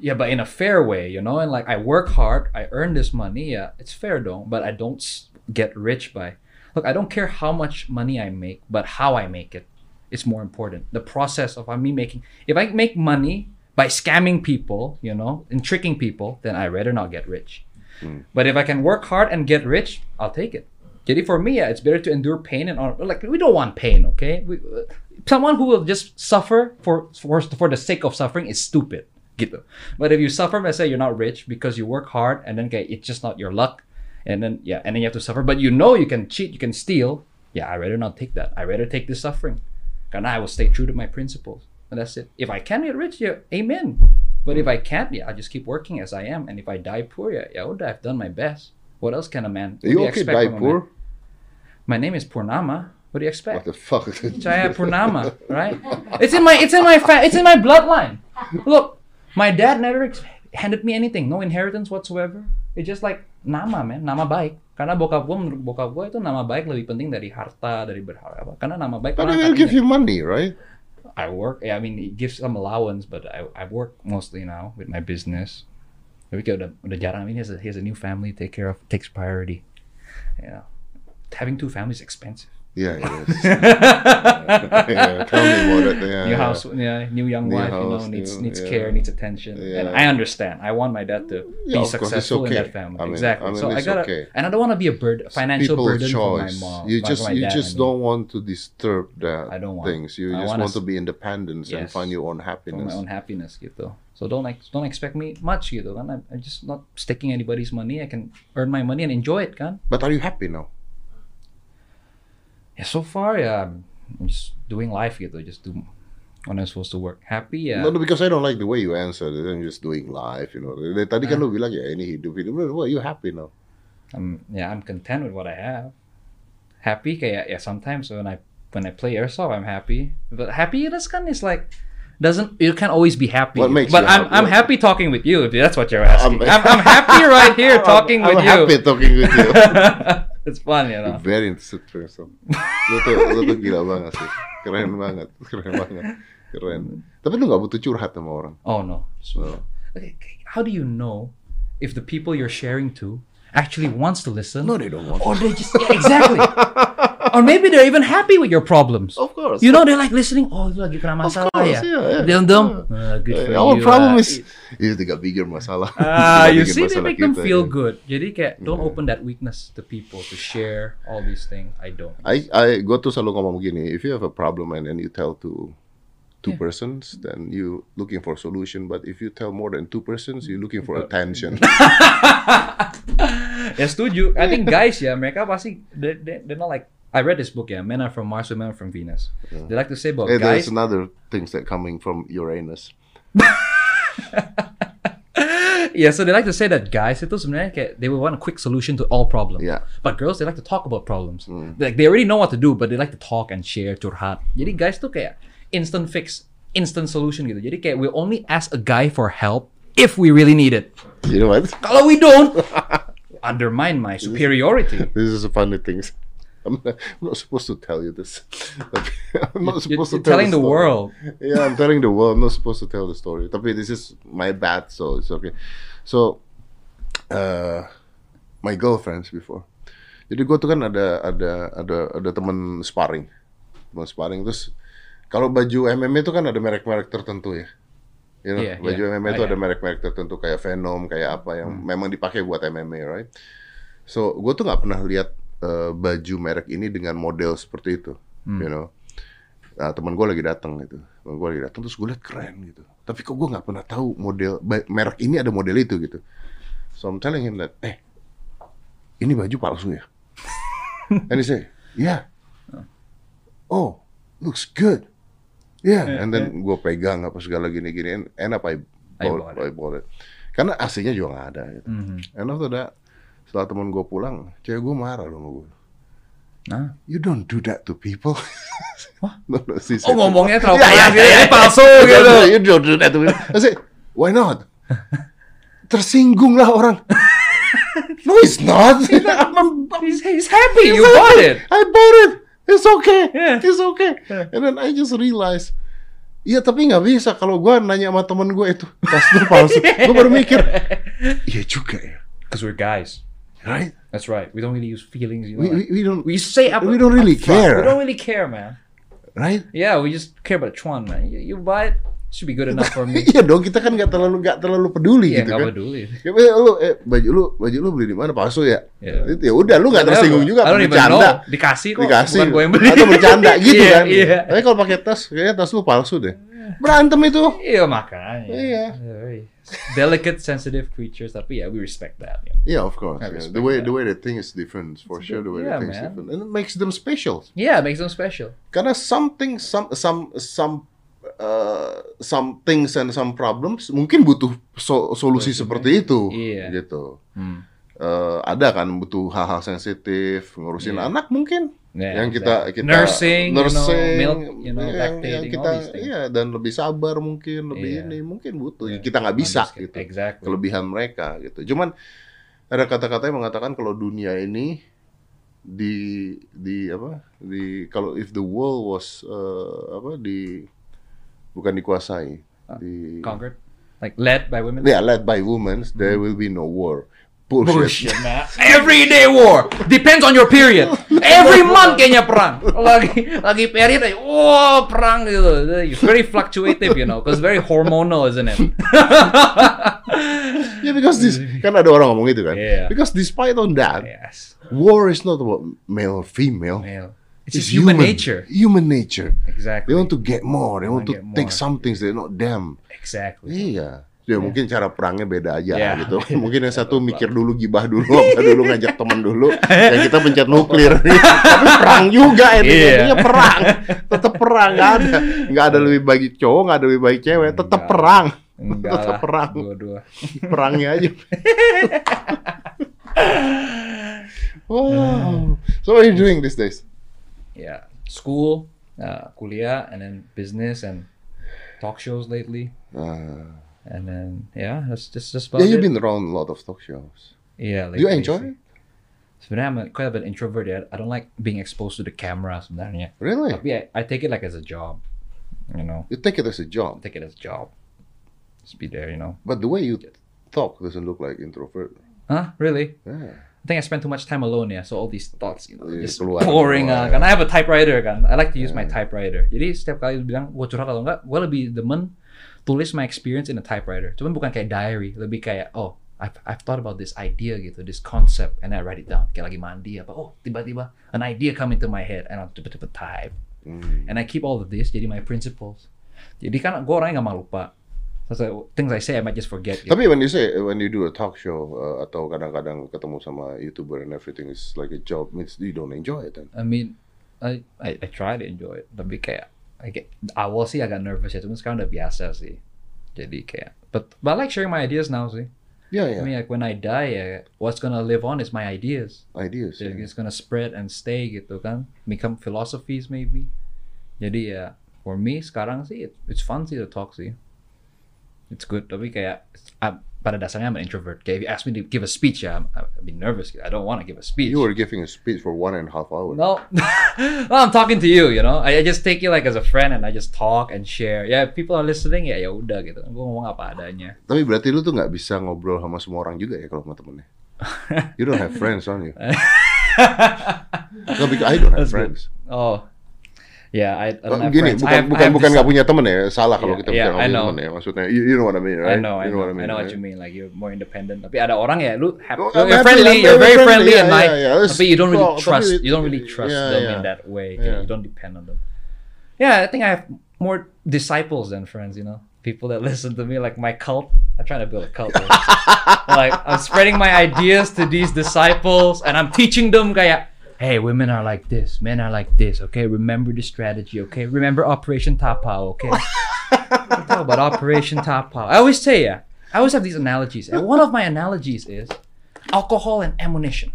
Yeah, but in a fair way, you know, and like I work hard, I earn this money. Yeah, it's fair though, but I don't get rich by. Look, I don't care how much money I make, but how I make it. It's more important. The process of me making. If I make money by scamming people, you know, and tricking people, then I'd rather not get rich. Hmm. But if I can work hard and get rich, I'll take it. For me, yeah, it's better to endure pain and all. Like we don't want pain, okay? We, uh, someone who will just suffer for for for the sake of suffering is stupid, gitu. But if you suffer, let's say you're not rich because you work hard and then okay, it's just not your luck, and then yeah, and then you have to suffer. But you know you can cheat, you can steal. Yeah, I rather not take that. I rather take this suffering, and I will stay true to my principles, and that's it. If I can get rich, yeah, amen. But if I can't, yeah, I'll just keep working as I am. And if I die poor, yeah, yeah, I've done my best. What else can a man? Are you okay die poor? man? My name is Purnama. What do you expect? What the fuck? Jaya Purnama, right? It's in my it's in my fa- it's in my bloodline. Look, my dad never handed me anything, no inheritance whatsoever. It's just like nama, man, nama baik. Karena bokap gue menurut bokap gue itu nama baik lebih penting dari harta, dari berharga. apa. Karena nama baik But they'll give you money, right? I work, yeah, I mean, it gives some allowance, but I, I work mostly now with my business. Tapi kayak udah, udah jarang. I mean, he has, a, he has a new family take care of, takes priority. You know, having two families is expensive. Yeah, it is. yeah, tell me about it. Yeah, new house, yeah, new young New wife, you know, needs new- needs care, needs attention, and I understand. I want my dad to be of course, it's successful in that family. I mean- exactly. I mean, so I it's gotta, okay. and I don't want to be a bird, financial People's burden for my mom. You just you dad, just I mean. don't want to disturb that I don't want. things. You I just want to be independent and find your own happiness. my own happiness gitu. So don't ex- don't expect me much gitu kan. I'm, I'm just not taking anybody's money. I can earn my money and enjoy it kan. But are you happy now? Yeah, so far yeah, I'm just doing life gitu. Just do when I'm supposed to work. Happy ya. No, no, because I don't like the way you answered it. I'm just doing life, you know. Tadi kan lu bilang ya ini hidup hidup. Well, you happy now? I'm yeah, I'm content with what I have. Happy kayak yeah, sometimes when I when I play airsoft I'm happy. But happiness kan is like doesn't you can't always be happy. What makes but you I'm happy? I'm happy talking with you if that's what you're asking. I'm- I'm, I'm, happy right here talking I'm, with I'm you. happy talking with you. you know. Very interested person. Lu tuh, lu tuh gila banget sih. Keren banget, keren banget, keren. Tapi lu nggak butuh curhat sama orang. Oh no. No. Okay, how do you know if the people you're sharing to actually wants to listen? No, they don't want. Or they just yeah, exactly. or maybe they're even happy with your problems. Of course. You know, they're like listening. Oh, lu lagi kena Of masalah course, ya. yeah, yeah. Them, them. Yeah. Uh, good for Uh, our you. problem uh, is is they got bigger masalah. Ah, got you see, they make them kita, feel yeah. good. Jadi kayak don't Yeah. open that weakness to people to share all these things. I don't. I I gue tuh selalu ngomong begini, if you have a problem and then you tell to two Yeah. persons, then you looking for solution. But if you tell more than two persons, you looking for attention. ya setuju. I think guys ya mereka pasti they, they, they're not like I read this book yeah, Men are from Mars, Women are from Venus. They like to say about Eh, guys. there's another things that coming from Uranus. Yeah, so they like to say that guys itu sebenarnya kayak they will want a quick solution to all problems. Yeah. But girls they like to talk about problems. Like they already know what to do, but they like to talk and share curhat. Jadi guys tuh kayak instant fix, instant solution gitu. Jadi kayak we only ask a guy for help if we really need it. You know what? Kalau we don't, undermine my superiority. This is a funny things. I'm not, I'm not supposed to tell you this. I'm not You're, supposed you're to tell telling the story. world. Yeah, I'm telling the world. I'm not supposed to tell the story. Tapi this is my bad, so it's okay. So, uh, my girlfriends before. Jadi gue tuh kan ada ada ada ada teman sparring, teman sparring terus kalau baju MMA itu kan ada merek-merek tertentu ya. You know, Iya, baju iya. MMA itu Oh, ada iya. merek-merek tertentu kayak Venom, kayak apa yang memang dipakai buat MMA, right? So, gue tuh nggak pernah lihat uh, baju merek ini dengan model seperti itu, you know. Nah, teman gue lagi datang gitu, teman gue lagi datang terus gue liat keren gitu. Tapi kok gue nggak pernah tahu model merek ini ada model itu gitu. So I'm telling him that, eh, ini baju palsu ya? And he say, yeah. Oh, looks good. Yeah, and then gue pegang apa segala gini-gini, and end up I I bought, bought I bought it. Karena aslinya juga nggak ada. Gitu. Mhm. And after that, setelah teman gue pulang, cewek gue marah dong sama gue. Nah. You don't do that to people. no, no, she Oh ngomongnya terlalu Ya, ya, ya, gitu, ya. palsu gitu. you don't do that to people. I say, why not? Tersinggung lah orang. No, it's not. I'm- I'm- He's, he's happy. You bought it. I bought it. It's okay. Yeah. It's okay. Yeah. And then I just realized, Iya tapi nggak bisa kalau gua nanya sama temen gue itu tas itu palsu. gue baru mikir, iya juga ya, Because we're guys. Right? That's right. We don't really use feelings. You know, We, we, like- we don't, we say up, we don't really up care. We don't really care, man. right? Yeah, we just care about Chuan, man. You, you buy it, should be good enough for me. Iya dong, kita kan nggak terlalu nggak terlalu peduli Iya, gitu nggak kan. peduli. Ya, lu, eh, baju lu, baju lu beli di mana palsu ya? Itu ya udah, lu nggak tersinggung juga, even bercanda. know. Dikasih kok. Dikasih, Bukan gue yang beli. atau bercanda gitu Iya, kan. Iya. Tapi kalau pakai tas, kayaknya tas lu palsu deh. Berantem itu. Iya makanya. Iya. Very Delicate, sensitive creatures, tapi ya we respect that. You know? Yeah, of course. Yeah. The way that. the way they think is different for sure. The way Yeah, they think is different, and it makes them special. Yeah, it makes them special. Karena something, some, some, some, uh, some things and some problems mungkin butuh so- solusi seperti itu, Iya. gitu. Hmm. Uh, ada kan butuh hal-hal sensitif, ngurusin Iya. anak mungkin. Yeah, yang kita exactly. kita nursing, you know, nursing, milk, you know, yang, lactating, yang kita iya dan lebih sabar mungkin lebih Iya. ini mungkin butuh Iya. kita nggak bisa Understand. gitu Exactly. kelebihan mereka gitu cuman ada kata-kata yang mengatakan kalau dunia ini di di apa di kalau if the world was uh, apa di bukan dikuasai di Conquered, like led by women. yeah led by women there will be no war bullshit, Bullshit, man. Everyday war. Depends on your period. Every month kayaknya perang. Lagi lagi period, aja, wow perang gitu. It's very fluctuative, you know, because very hormonal, isn't it? yeah because this kan ada orang ngomong itu kan Iya. because despite on that yes. war is not about male or female Male. It's just human, nature. Human nature. Exactly. They want to get more. They want to get take more. some things they're not them. Exactly. Iya. Ya mungkin cara perangnya beda aja Iya. gitu. Mungkin yang satu mikir dulu gibah dulu, apa dulu ngajak teman dulu, yang kita pencet nuklir. Tapi perang juga ini, Iya. intinya perang. Tetap perang nggak ada, nggak ada lebih baik cowok, nggak ada lebih baik cewek, tetap perang. Enggak Tetap lah. perang. Dua-dua. Perangnya aja. wow. So what are you doing these days? Yeah. School, uh, kuliah, and then business and talk shows lately. Uh, And then yeah, that's just just about yeah, you've it. been around a lot of talk shows. Yeah. Do you enjoy it? Sebenarnya I'm quite a bit introvert ya. I don't like being exposed to the camera sebenarnya. Really? Tapi I, I take it like as a job. You know, You take it as a job, take it as a job. Just be there, you know. but the way you talk doesn't look like introvert. Huh? Really? Yeah. I think I spend too much time alone ya. So all these thoughts, you know, Iya, just pouring uh, Kan I have a typewriter kan. I like to use my Yeah. typewriter. Jadi setiap kali bilang gue curhat atau enggak, gue lebih demen tulis my experience in a typewriter. Cuman bukan kayak diary, lebih kayak oh I've, I've thought about this idea gitu, this concept, and I write it down. Kayak lagi mandi apa, oh tiba-tiba an idea come into my head, and I'll cepet-cepet type. Mm. And I keep all of this jadi my principles. Jadi kan gue orangnya gak mau lupa. So, things I say I might just forget. Gitu. Tapi when you say when you do a talk show uh, atau kadang-kadang ketemu sama youtuber and everything is like a job means you don't enjoy it then. I mean, I, I I try to enjoy it, tapi kayak I get, awal sih agak nervous ya, cuman sekarang udah biasa sih. Jadi kayak, but but I like sharing my ideas now sih. Yeah, I yeah. mean, like when I die, ya, what's gonna live on is my ideas. Ideas. Jadi yeah. it's gonna spread and stay gitu kan, become philosophies maybe. Jadi ya, for me sekarang sih it, it's fun sih to talk sih. It's good, tapi kayak I, pada dasarnya I'm an introvert. Kayak if you ask me to give a speech, ya, I'm, I'd be nervous. I don't want to give a speech. You were giving a speech for one and a half hour. No, well, I'm talking to you. You know, I, I just take you like as a friend, and I just talk and share. Yeah, if people are listening, ya ya udah gitu. Gue ngomong apa adanya. Tapi berarti lu tuh nggak bisa ngobrol sama semua orang juga ya kalau sama temennya. You don't have friends, don't you? no, because I don't have That's good. friends. oh, yeah, I, I don't Oh, have gini, friends. I bukan I bukan have bukan this- nggak punya temen ya. Salah kalau Yeah, kita yeah, bicara I know. temen ya. Maksudnya, you, you know what I mean, I right? know, I you know, what I I mean. know what right? you mean. Like you're more independent. Tapi ada orang ya, lu have, Oh, you're happy, friendly, you're very friendly, yeah, and like, yeah, yeah. Tapi you don't really talk, trust. You don't really trust Yeah, them yeah. in that way. Yeah. You don't depend on them. Yeah, I think I have more disciples than friends. You know, people that listen to me, like my cult. I'm trying to build a cult. like I'm spreading my ideas to these disciples, and I'm teaching them kayak, hey, women are like this, men are like this. Okay, remember the strategy. Okay, remember Operation Tapao. Okay, talk about Operation Tapao. I always say, yeah, I always have these analogies, and one of my analogies is alcohol and ammunition.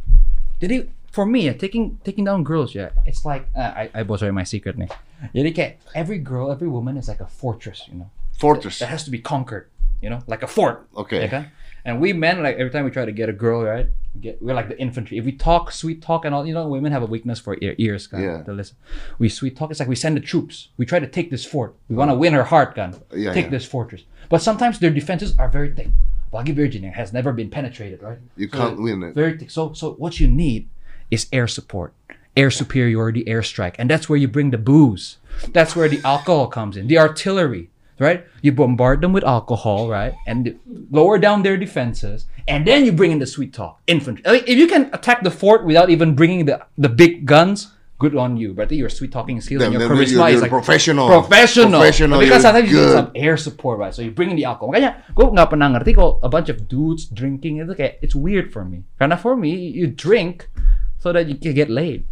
Jadi for me, yeah, taking taking down girls, yeah, it's like uh, I I bocorin my secret nih. Jadi kayak every girl, every woman is like a fortress, you know Fortress. that has to be conquered, you know, like a fort. Okay. kan? And we men, like every time we try to get a girl, right? Get we're like the infantry. If we talk sweet talk and all, you know, women have a weakness for ear, ears, kan. Yeah. To listen. We sweet talk. It's like we send the troops. We try to take this fort. We want to win her heart, kan. Yeah, take yeah. this fortress. But sometimes their defenses are very thick. Apalagi virgin yang has never been penetrated, right? You So can't win it. Very thick. So, so what you need is air support, air superiority, airstrike, and that's where you bring the booze. That's where the alcohol comes in, the artillery, right? You bombard them with alcohol, right, and lower down their defenses, and then you bring in the sweet talk, infantry. Like, if you can attack the fort without even bringing the the big guns. Good on you, but your sweet talking skills Then- and your charisma you're- is like professional. professional. Professional, Because sometimes you need some air support, right? So you bring in the alcohol. Makanya gue nggak pernah ngerti a bunch of dudes drinking itu kayak it's weird for me. Karena for me, you drink so that you can get laid.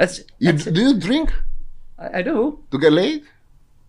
That's, You, that's it. do you drink I, I do. to get laid?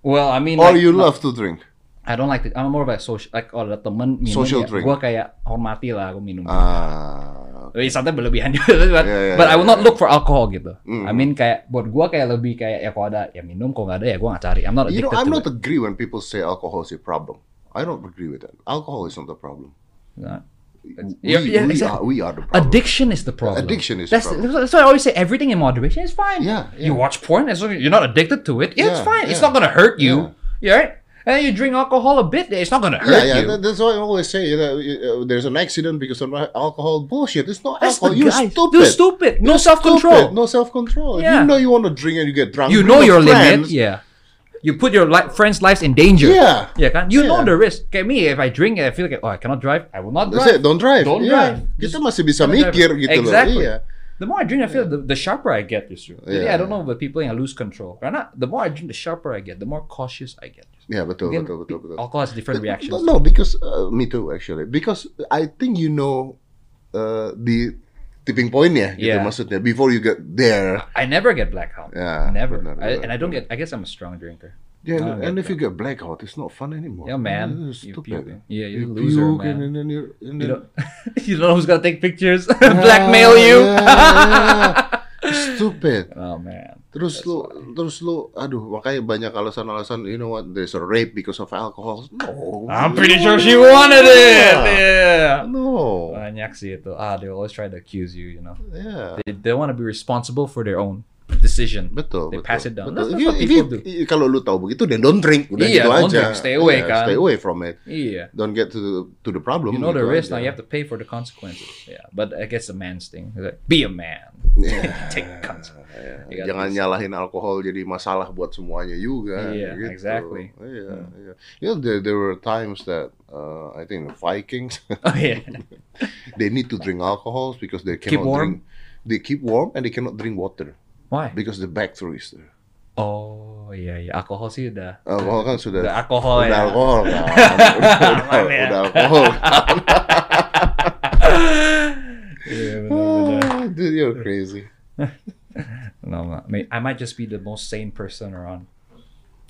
Well, I mean, Or like, you love to drink? I don't like it. I'm more of a social. Like kalau ada temen minum, Social ya, drink. gue kayak hormati lah, aku minum. Ah, Tapi sometimes berlebihan juga, but, Yeah, yeah, but I yeah, will not look for alcohol gitu. Mm. I mean kayak buat gue kayak lebih kayak ya kalau ada ya minum, kalau nggak ada ya gue nggak cari. I'm not you addicted know, I'm to not it. agree when people say alcohol is a problem. I don't agree with that. Alcohol is not the problem. Nah. We, Yeah, yeah, we, exactly. are, we are the problem. Addiction is the problem. Addiction is the that's, problem. That's why I always say everything in moderation is fine. Yeah, You watch porn, as long as you're not addicted to it, yeah, it's Yeah, fine. It's not gonna hurt you. Yeah. right? And you drink alcohol a bit, it's not gonna hurt Yeah, yeah. you. That's why I always say that uh, there's an accident because of alcohol. Bullshit. It's not That's alcohol. You're stupid. You're stupid. No self-control. No self control. Yeah. You know you want to drink and you get drunk. you know your friends. limit. Yeah. You put your li- friends' lives in danger. Yeah. Yeah, kan? You know the risk. Kayak me, if I drink, I feel like, oh, I cannot drive. I will not That's drive. it. Don't drive. Don't Yeah. drive. Kita Just masih bisa drive. mikir gitu exactly. loh. Iya. The more I drink, I feel the, the sharper I get. Just Jadi Yeah. I don't know about people yang lose control. Karena the more I drink, the sharper I get. The more cautious I get. Yeah, betul, Again, betul, betul, betul. Alcohol has different reactions. No, no, because uh, me too actually. Because I think you know uh, the tipping point ya, gitu Yeah. maksudnya. Before you get there, I never get blackout. Yeah, never. benar, I, benar, and I don't benar. get. I guess I'm a strong drinker. yeah, Oh, and, if you get blackout, it's not fun anymore. Yeah, man. It's You stupid. puke. Yeah, you you're a loser, puke man. and then you're, and You then, don't. you don't know who's gonna take pictures, ah, blackmail you. Yeah, yeah. Stupid. oh man. Terus lu, terus lu, aduh, makanya banyak alasan-alasan. You know what? There's a rape because of alcohol. No. I'm pretty sure she wanted it. Yeah. No. Banyak sih itu. Ah, they always try to accuse you. You know, Yeah. they, they want to be responsible for their own decision. Betul, They betul. pass it down. Betul. That's, that's If you- if you- do. i- kalau lu tahu begitu, then don't drink. Udah Iya, gitu don't aja. drink. Stay away, Yeah, kan. Stay away from it. Yeah. Don't get to to the problem. You know the gitu risk now. aja. You have to pay for the consequences. Yeah, but I guess the man's thing. Like, be a man. Yeah. Take consequences. You got Jangan this. nyalahin alkohol jadi masalah buat semuanya juga. Iya, gitu. exactly. Iya, iya. You know, there, there were times that uh, I think the Vikings Oh yeah. they need to drink alcohols because they cannot drink. They keep warm and they cannot drink water Why? because the bacteria is there. Oh iya iya. Alkohol sih udah. Alkohol kan sudah Udah alkohol udah ya. alkohol kan. udah, udah, ya. udah alkohol kan. Iya benar-benar. Ah, Dude, you're crazy. No, no, I, mean, I might just be the most sane person around,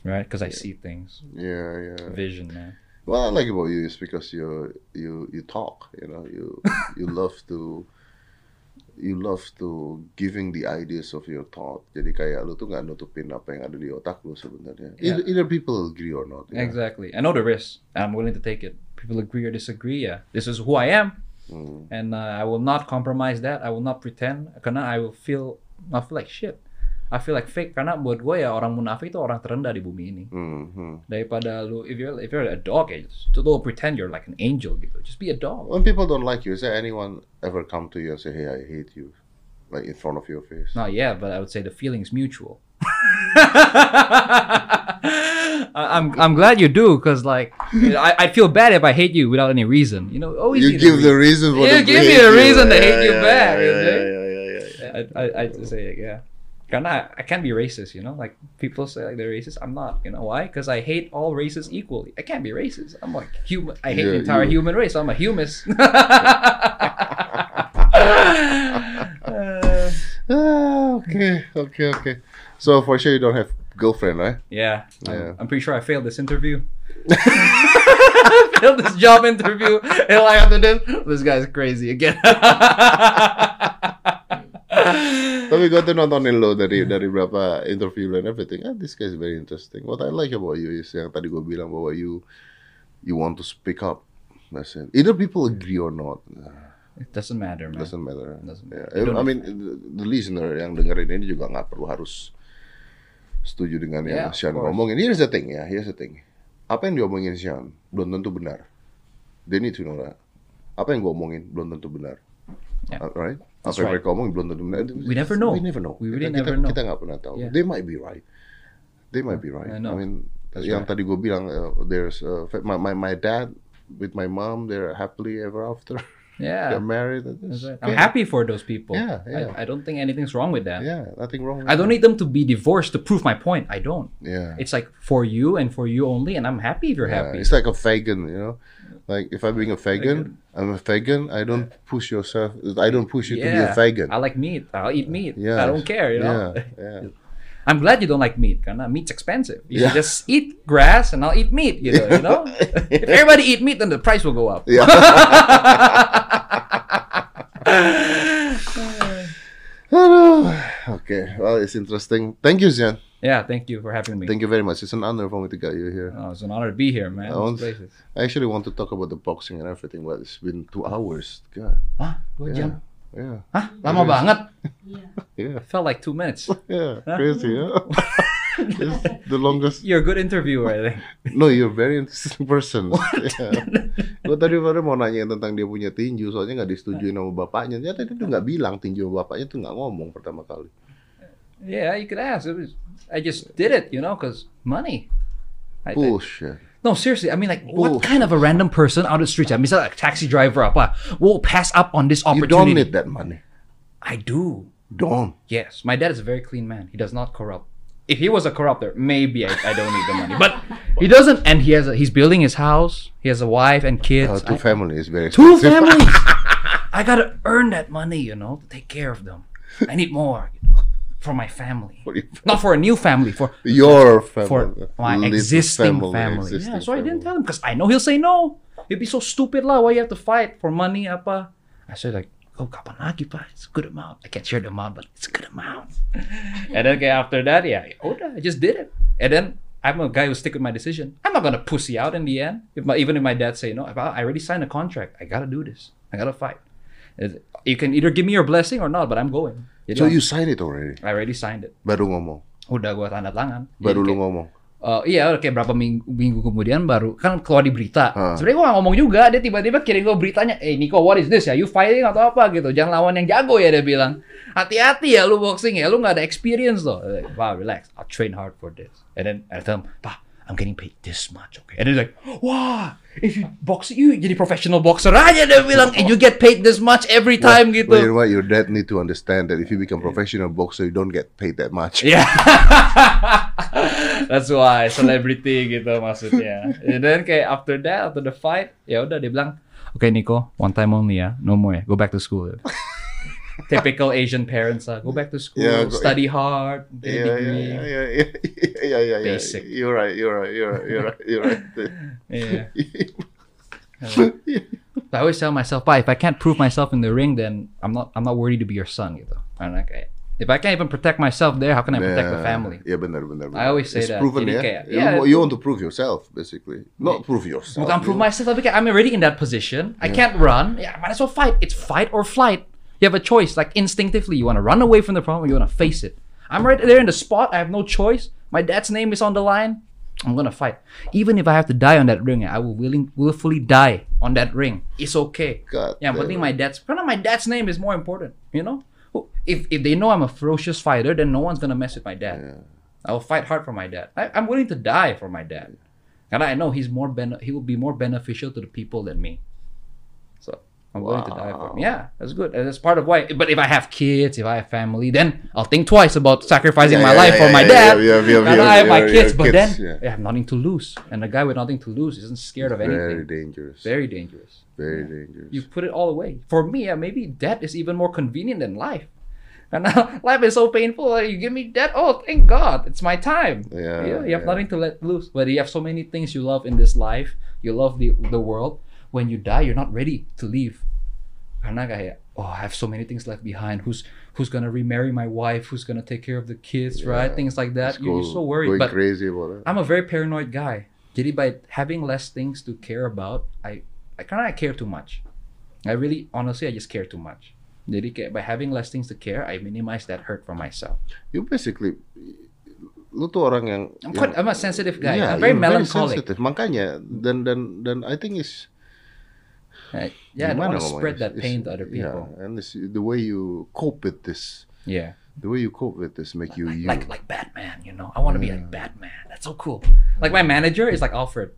right? Because I see things, Yeah, yeah. vision, man. What I like about you is because you you you talk. You know, you you love to you love to giving the ideas of your thought. Jadi kayak lu tuh nggak nutupin apa yang ada di otak lu sebenarnya. Yeah. Either, either people agree or not. ya. Exactly. I know the risk. I'm willing to take it. People agree or disagree. Yeah, this is who I am, Hmm. and uh, I will not compromise that. I will not pretend. Karena I will feel, I feel like shit. I feel like fake. Karena buat gue ya orang munafik itu orang terendah di bumi ini. Hmm, hmm. Daripada lu, if you're if you're a dog, ya, just don't pretend you're like an angel gitu. Just be a dog. When people don't like you, is there anyone ever come to you and say, "Hey, I hate you," like in front of your face? Not yet, but I would say the feeling's mutual. I- I'm I'm glad you do, cause like you know, I I feel bad if I hate you without any reason. You know, always You give the reason. for You to give me a you. reason to hate you back, you. I I I say yeah. I, I can't be racist, you know. Like people say, like they're racist. I'm not. You know why? Because I hate all races equally. I can't be racist. I'm like human. I hate the entire you- human race. I'm a humus. Uh, okay, okay, okay. So for sure you don't have girlfriend, right? Yeah, Yeah. I'm, pretty sure I failed this interview. failed this job interview. And like after this, this guy's crazy again. Tapi gue tuh nontonin lo dari dari berapa interview and everything. Ah, this guy is very interesting. What I like about you is yang tadi gue bilang bahwa you you want to speak up. That's it. Either people agree or not. It doesn't matter, man. Doesn't matter. Doesn't Yeah. matter. Don't I mean, the- listener yang dengerin ini juga nggak perlu harus setuju dengan yang Yeah, of Sean ngomongin. Here's the thing ya, here's the thing. Apa yang diomongin Sean belum tentu benar. They need to know that. Apa yang gue omongin belum tentu benar. Yeah. Right? That's right. mereka omongin belum tentu benar. We never know. We never know. We really kita, never kita, know. Kita nggak pernah tahu. Yeah. They might be right. They might be right. I know. mean, That's yang right. tadi gue bilang, uh, there's uh, my, my my dad with my mom, they're happily ever after. Yeah. they're married. That's right. I'm happy for those people. Yeah, yeah. I, I don't think anything's wrong with that. Yeah, nothing wrong. I don't need them to be divorced to prove my point. I don't. Yeah. It's like for you and for you only, and I'm happy if you're Yeah, happy. It's like a vegan, you know. Like if I'm being a vegan, I'm a vegan. I don't push yourself. I don't push you to be a vegan. I like meat. I'll eat meat. yeah, I don't care, you know. Yeah, yeah. I'm glad you don't like meat, karena meat's expensive. You Yeah. just eat grass and I'll eat meat, you know. You know? if everybody eat meat, then the price will go up. Yeah. Okay, well, it's interesting. Thank you, Zian. Yeah, thank you for having me. Thank you very much. It's an honor for me to get you here. Oh, it's an honor to be here, man. I want- I actually want to talk about the boxing and everything, but it's been two hours. God, Hah? Dua jam? yeah, Hah? Lama banget. yeah, Felt like two minutes. yeah. Crazy, huh? the longest. You're a good interviewer, I think. No, you're a very interesting person. Yeah. Gue tadi baru mau nanya tentang dia punya tinju, soalnya nggak disetujui sama bapaknya. Ternyata dia tuh nggak bilang tinju sama bapaknya tuh nggak ngomong pertama kali. Yeah, you could ask. It was, I just did it, you know, because money. I, I- Bullshit. no, seriously. I mean, like, what kind of a random person out of the street? I mean, like a taxi driver, apa, will pass up on this You opportunity? don't need that money. I do. Don't. Yes, my dad is a very clean man. He does not corrupt. If he was a corrupter, maybe I, I don't need the money. But he doesn't, and he has a, he's building his house. He has a wife and kids. Uh, two I- family is very two expensive. families. I gotta earn that money, you know, to take care of them. I need more, you know, for my family. For Not for a new family, for Your family. for my Little existing family. existing Yeah, so I didn't family. tell him because I know he'll say no. He'll be so stupid lah. Why you have to fight for money apa? I said like, oh kapan lagi pak? It's a good amount. I can't share the amount, but it's a good amount. and then okay, after that, yeah, udah, I just did it. And then I'm a guy who stick with my decision. I'm not gonna pussy out in the end. If my, even if my dad say no, if I, I already signed a contract, I gotta do this. I gotta fight. You can either give me your blessing or not, but I'm going. Jadi, So you signed it already? I already signed it. Baru ngomong. Udah gua tanda tangan. Baru Jadi lu kayak- ngomong. Eh, iya kayak berapa minggu, minggu kemudian baru kan keluar di berita. Ah. Sebenarnya gue gak ngomong juga, dia tiba-tiba kirim gue beritanya, eh Nico what is this ya, you fighting atau apa gitu, jangan lawan yang jago ya dia bilang. Hati-hati ya lu boxing ya, lu gak ada experience loh. Eh, Wow relax, I'll train hard for this. And then I tell him, Pak, I'm getting paid this much, okay? And then he's like, wah, if you boxing, you jadi professional boxer aja dia bilang, and you get paid this much every time gitu. Well, you know what? Your dad need to understand that if you become professional boxer, you don't get paid that much. Yeah. That's why celebrity gitu maksudnya. And then kayak after that, after the fight, ya udah dia bilang, "Oke Nico, one time only ya, no more ya, go back to school." Typical Asian parents lah, go back to school, Yeah, go- study hard, get a Yeah, yeah, degree. yeah, yeah, yeah, yeah, yeah, yeah. Basic. You're right. You're right. You're right. You're right. You're right. Yeah. I always tell myself, "Pa, if I can't prove myself in the ring, then I'm not I'm not worthy to be your son." Gitu. Like, eh, if I can't even protect myself there, how can I protect the Yeah. family? Yeah, benar, benar, benar. I always say It's that. proven Jadi ya. kayak, you, yeah. mo- you want to prove yourself, basically. Not prove yourself. Bukan prove you- myself, tapi kayak I'm already in that position. I can't run. Yeah, I might as well fight. It's fight or flight. You have a choice. Like instinctively, you want to run away from the problem, or you want to face it. I'm right there in the spot. I have no choice. My dad's name is on the line. I'm gonna fight. Even if I have to die on that ring, I will willing willfully die on that ring. It's okay. God yeah, but think my dad's karena my dad's name is more important. You know, if if they know I'm a ferocious fighter, then no one's gonna mess with my dad. I will fight hard for my dad. I, I'm willing to die for my dad. And I know he's more ben- he will be more beneficial to the people than me. So I'm willing to die for him. Yeah, that's good. And that's part of why. But if I have kids, if I have family, then I'll think twice about sacrificing Yeah, my yeah, life yeah, for my dad. yeah, yeah, yeah, I have my kids. but then kids, yeah. I have nothing to lose. And a guy with nothing to lose isn't scared of anything. Very dangerous. Very dangerous. Very dangerous. You put it all away. For me, yeah, maybe death is even more convenient than life. And now life is so painful. like, You give me death. Oh, thank God, it's my time. Yeah, you, you have nothing to let loose. But you have so many things you love in this life. You love the the world. When you die, you're not ready to leave. Karena kayak, oh, I have so many things left behind. Who's who's gonna remarry my wife? Who's gonna take care of the kids? Right? Yeah. Things like that. You- You're so worried. Going But crazy about it. I'm a very paranoid guy. Jadi by having less things to care about, I karena I care too much. I really honestly I just care too much. Jadi kayak by having less things to care, I minimize that hurt for myself. You basically lu tuh orang yang I'm yang- quite I'm a sensitive guy. Yeah, I'm very melancholic. sensitive. Makanya dan dan dan I think is Right? Yeah, I don't want to spread that pain to other people. yeah, and this, the way you cope with this, Yeah. the way you cope with this make you you. Like like Batman, you know. I want to be like Batman. That's so cool. Like my manager is like Alfred.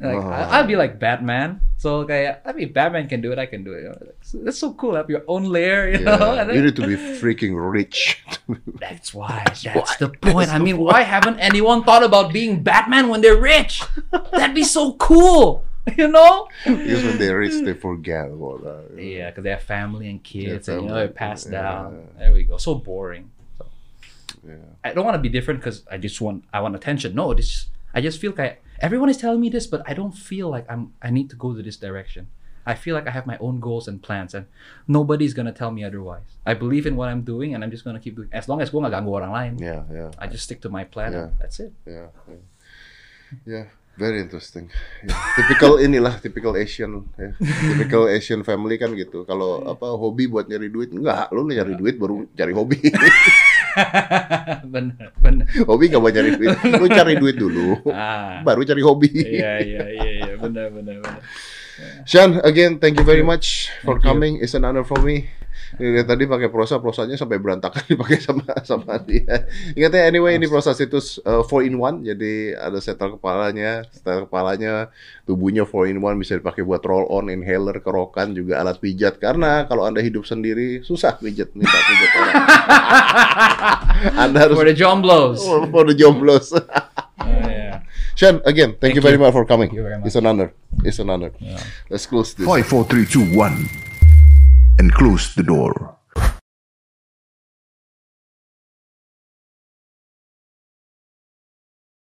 Like Oh. I, uh-huh. I'll be like Batman. So kayak I mean Batman can do it, I can do it. You know, like, so- That's so cool. Have your own lair, you know. Yeah, And you need to be freaking rich. That's why. That's the point. I mean, why haven't anyone thought about being Batman when they're rich? That'd be so cool. You know? because when they're rich, they forget about that. Yeah, because they have family and kids, and you know it passed yeah. down. There we go. So boring. So Yeah. I don't want to be different because I just want I want attention. No, this I just feel like everyone is telling me this, but I don't feel like I'm I need to go to this direction. I feel like I have my own goals and plans, and nobody's gonna tell me otherwise. I believe in what I'm doing, and I'm just gonna keep doing. As long as gue nggak ganggu orang lain, Yeah, yeah, I just stick to my plan. Yeah. and That's it. yeah, yeah. Very interesting. Yeah. Typical inilah, typical Asian, ya. typical Asian family kan gitu. Kalau apa hobi buat nyari duit, enggak, lu nyari duit baru cari hobi. bener, bener. hobi gak buat nyari duit, lu cari duit dulu, Ah, baru cari hobi. iya, iya, iya, iya, bener, bener, bener. Sean, again, thank you very much for Thank you. coming. It's an honor for me. Ini tadi pakai prosa, prosanya sampai berantakan dipakai sama sama dia. Ingat ya, anyway ini prosa situs 4 in 1, jadi ada setel kepalanya, setel kepalanya, tubuhnya 4 in 1 bisa dipakai buat roll on, inhaler, kerokan, juga alat pijat. Karena kalau anda hidup sendiri susah pijat, minta pijat orang. anda harus For the jomblos. for the jomblos. Sean, again, thank, you Thank very you. much for coming. Thank you very much. It's an honor. It's an honor. Yeah. Let's close this. Five, four, three, two, one, and close the door.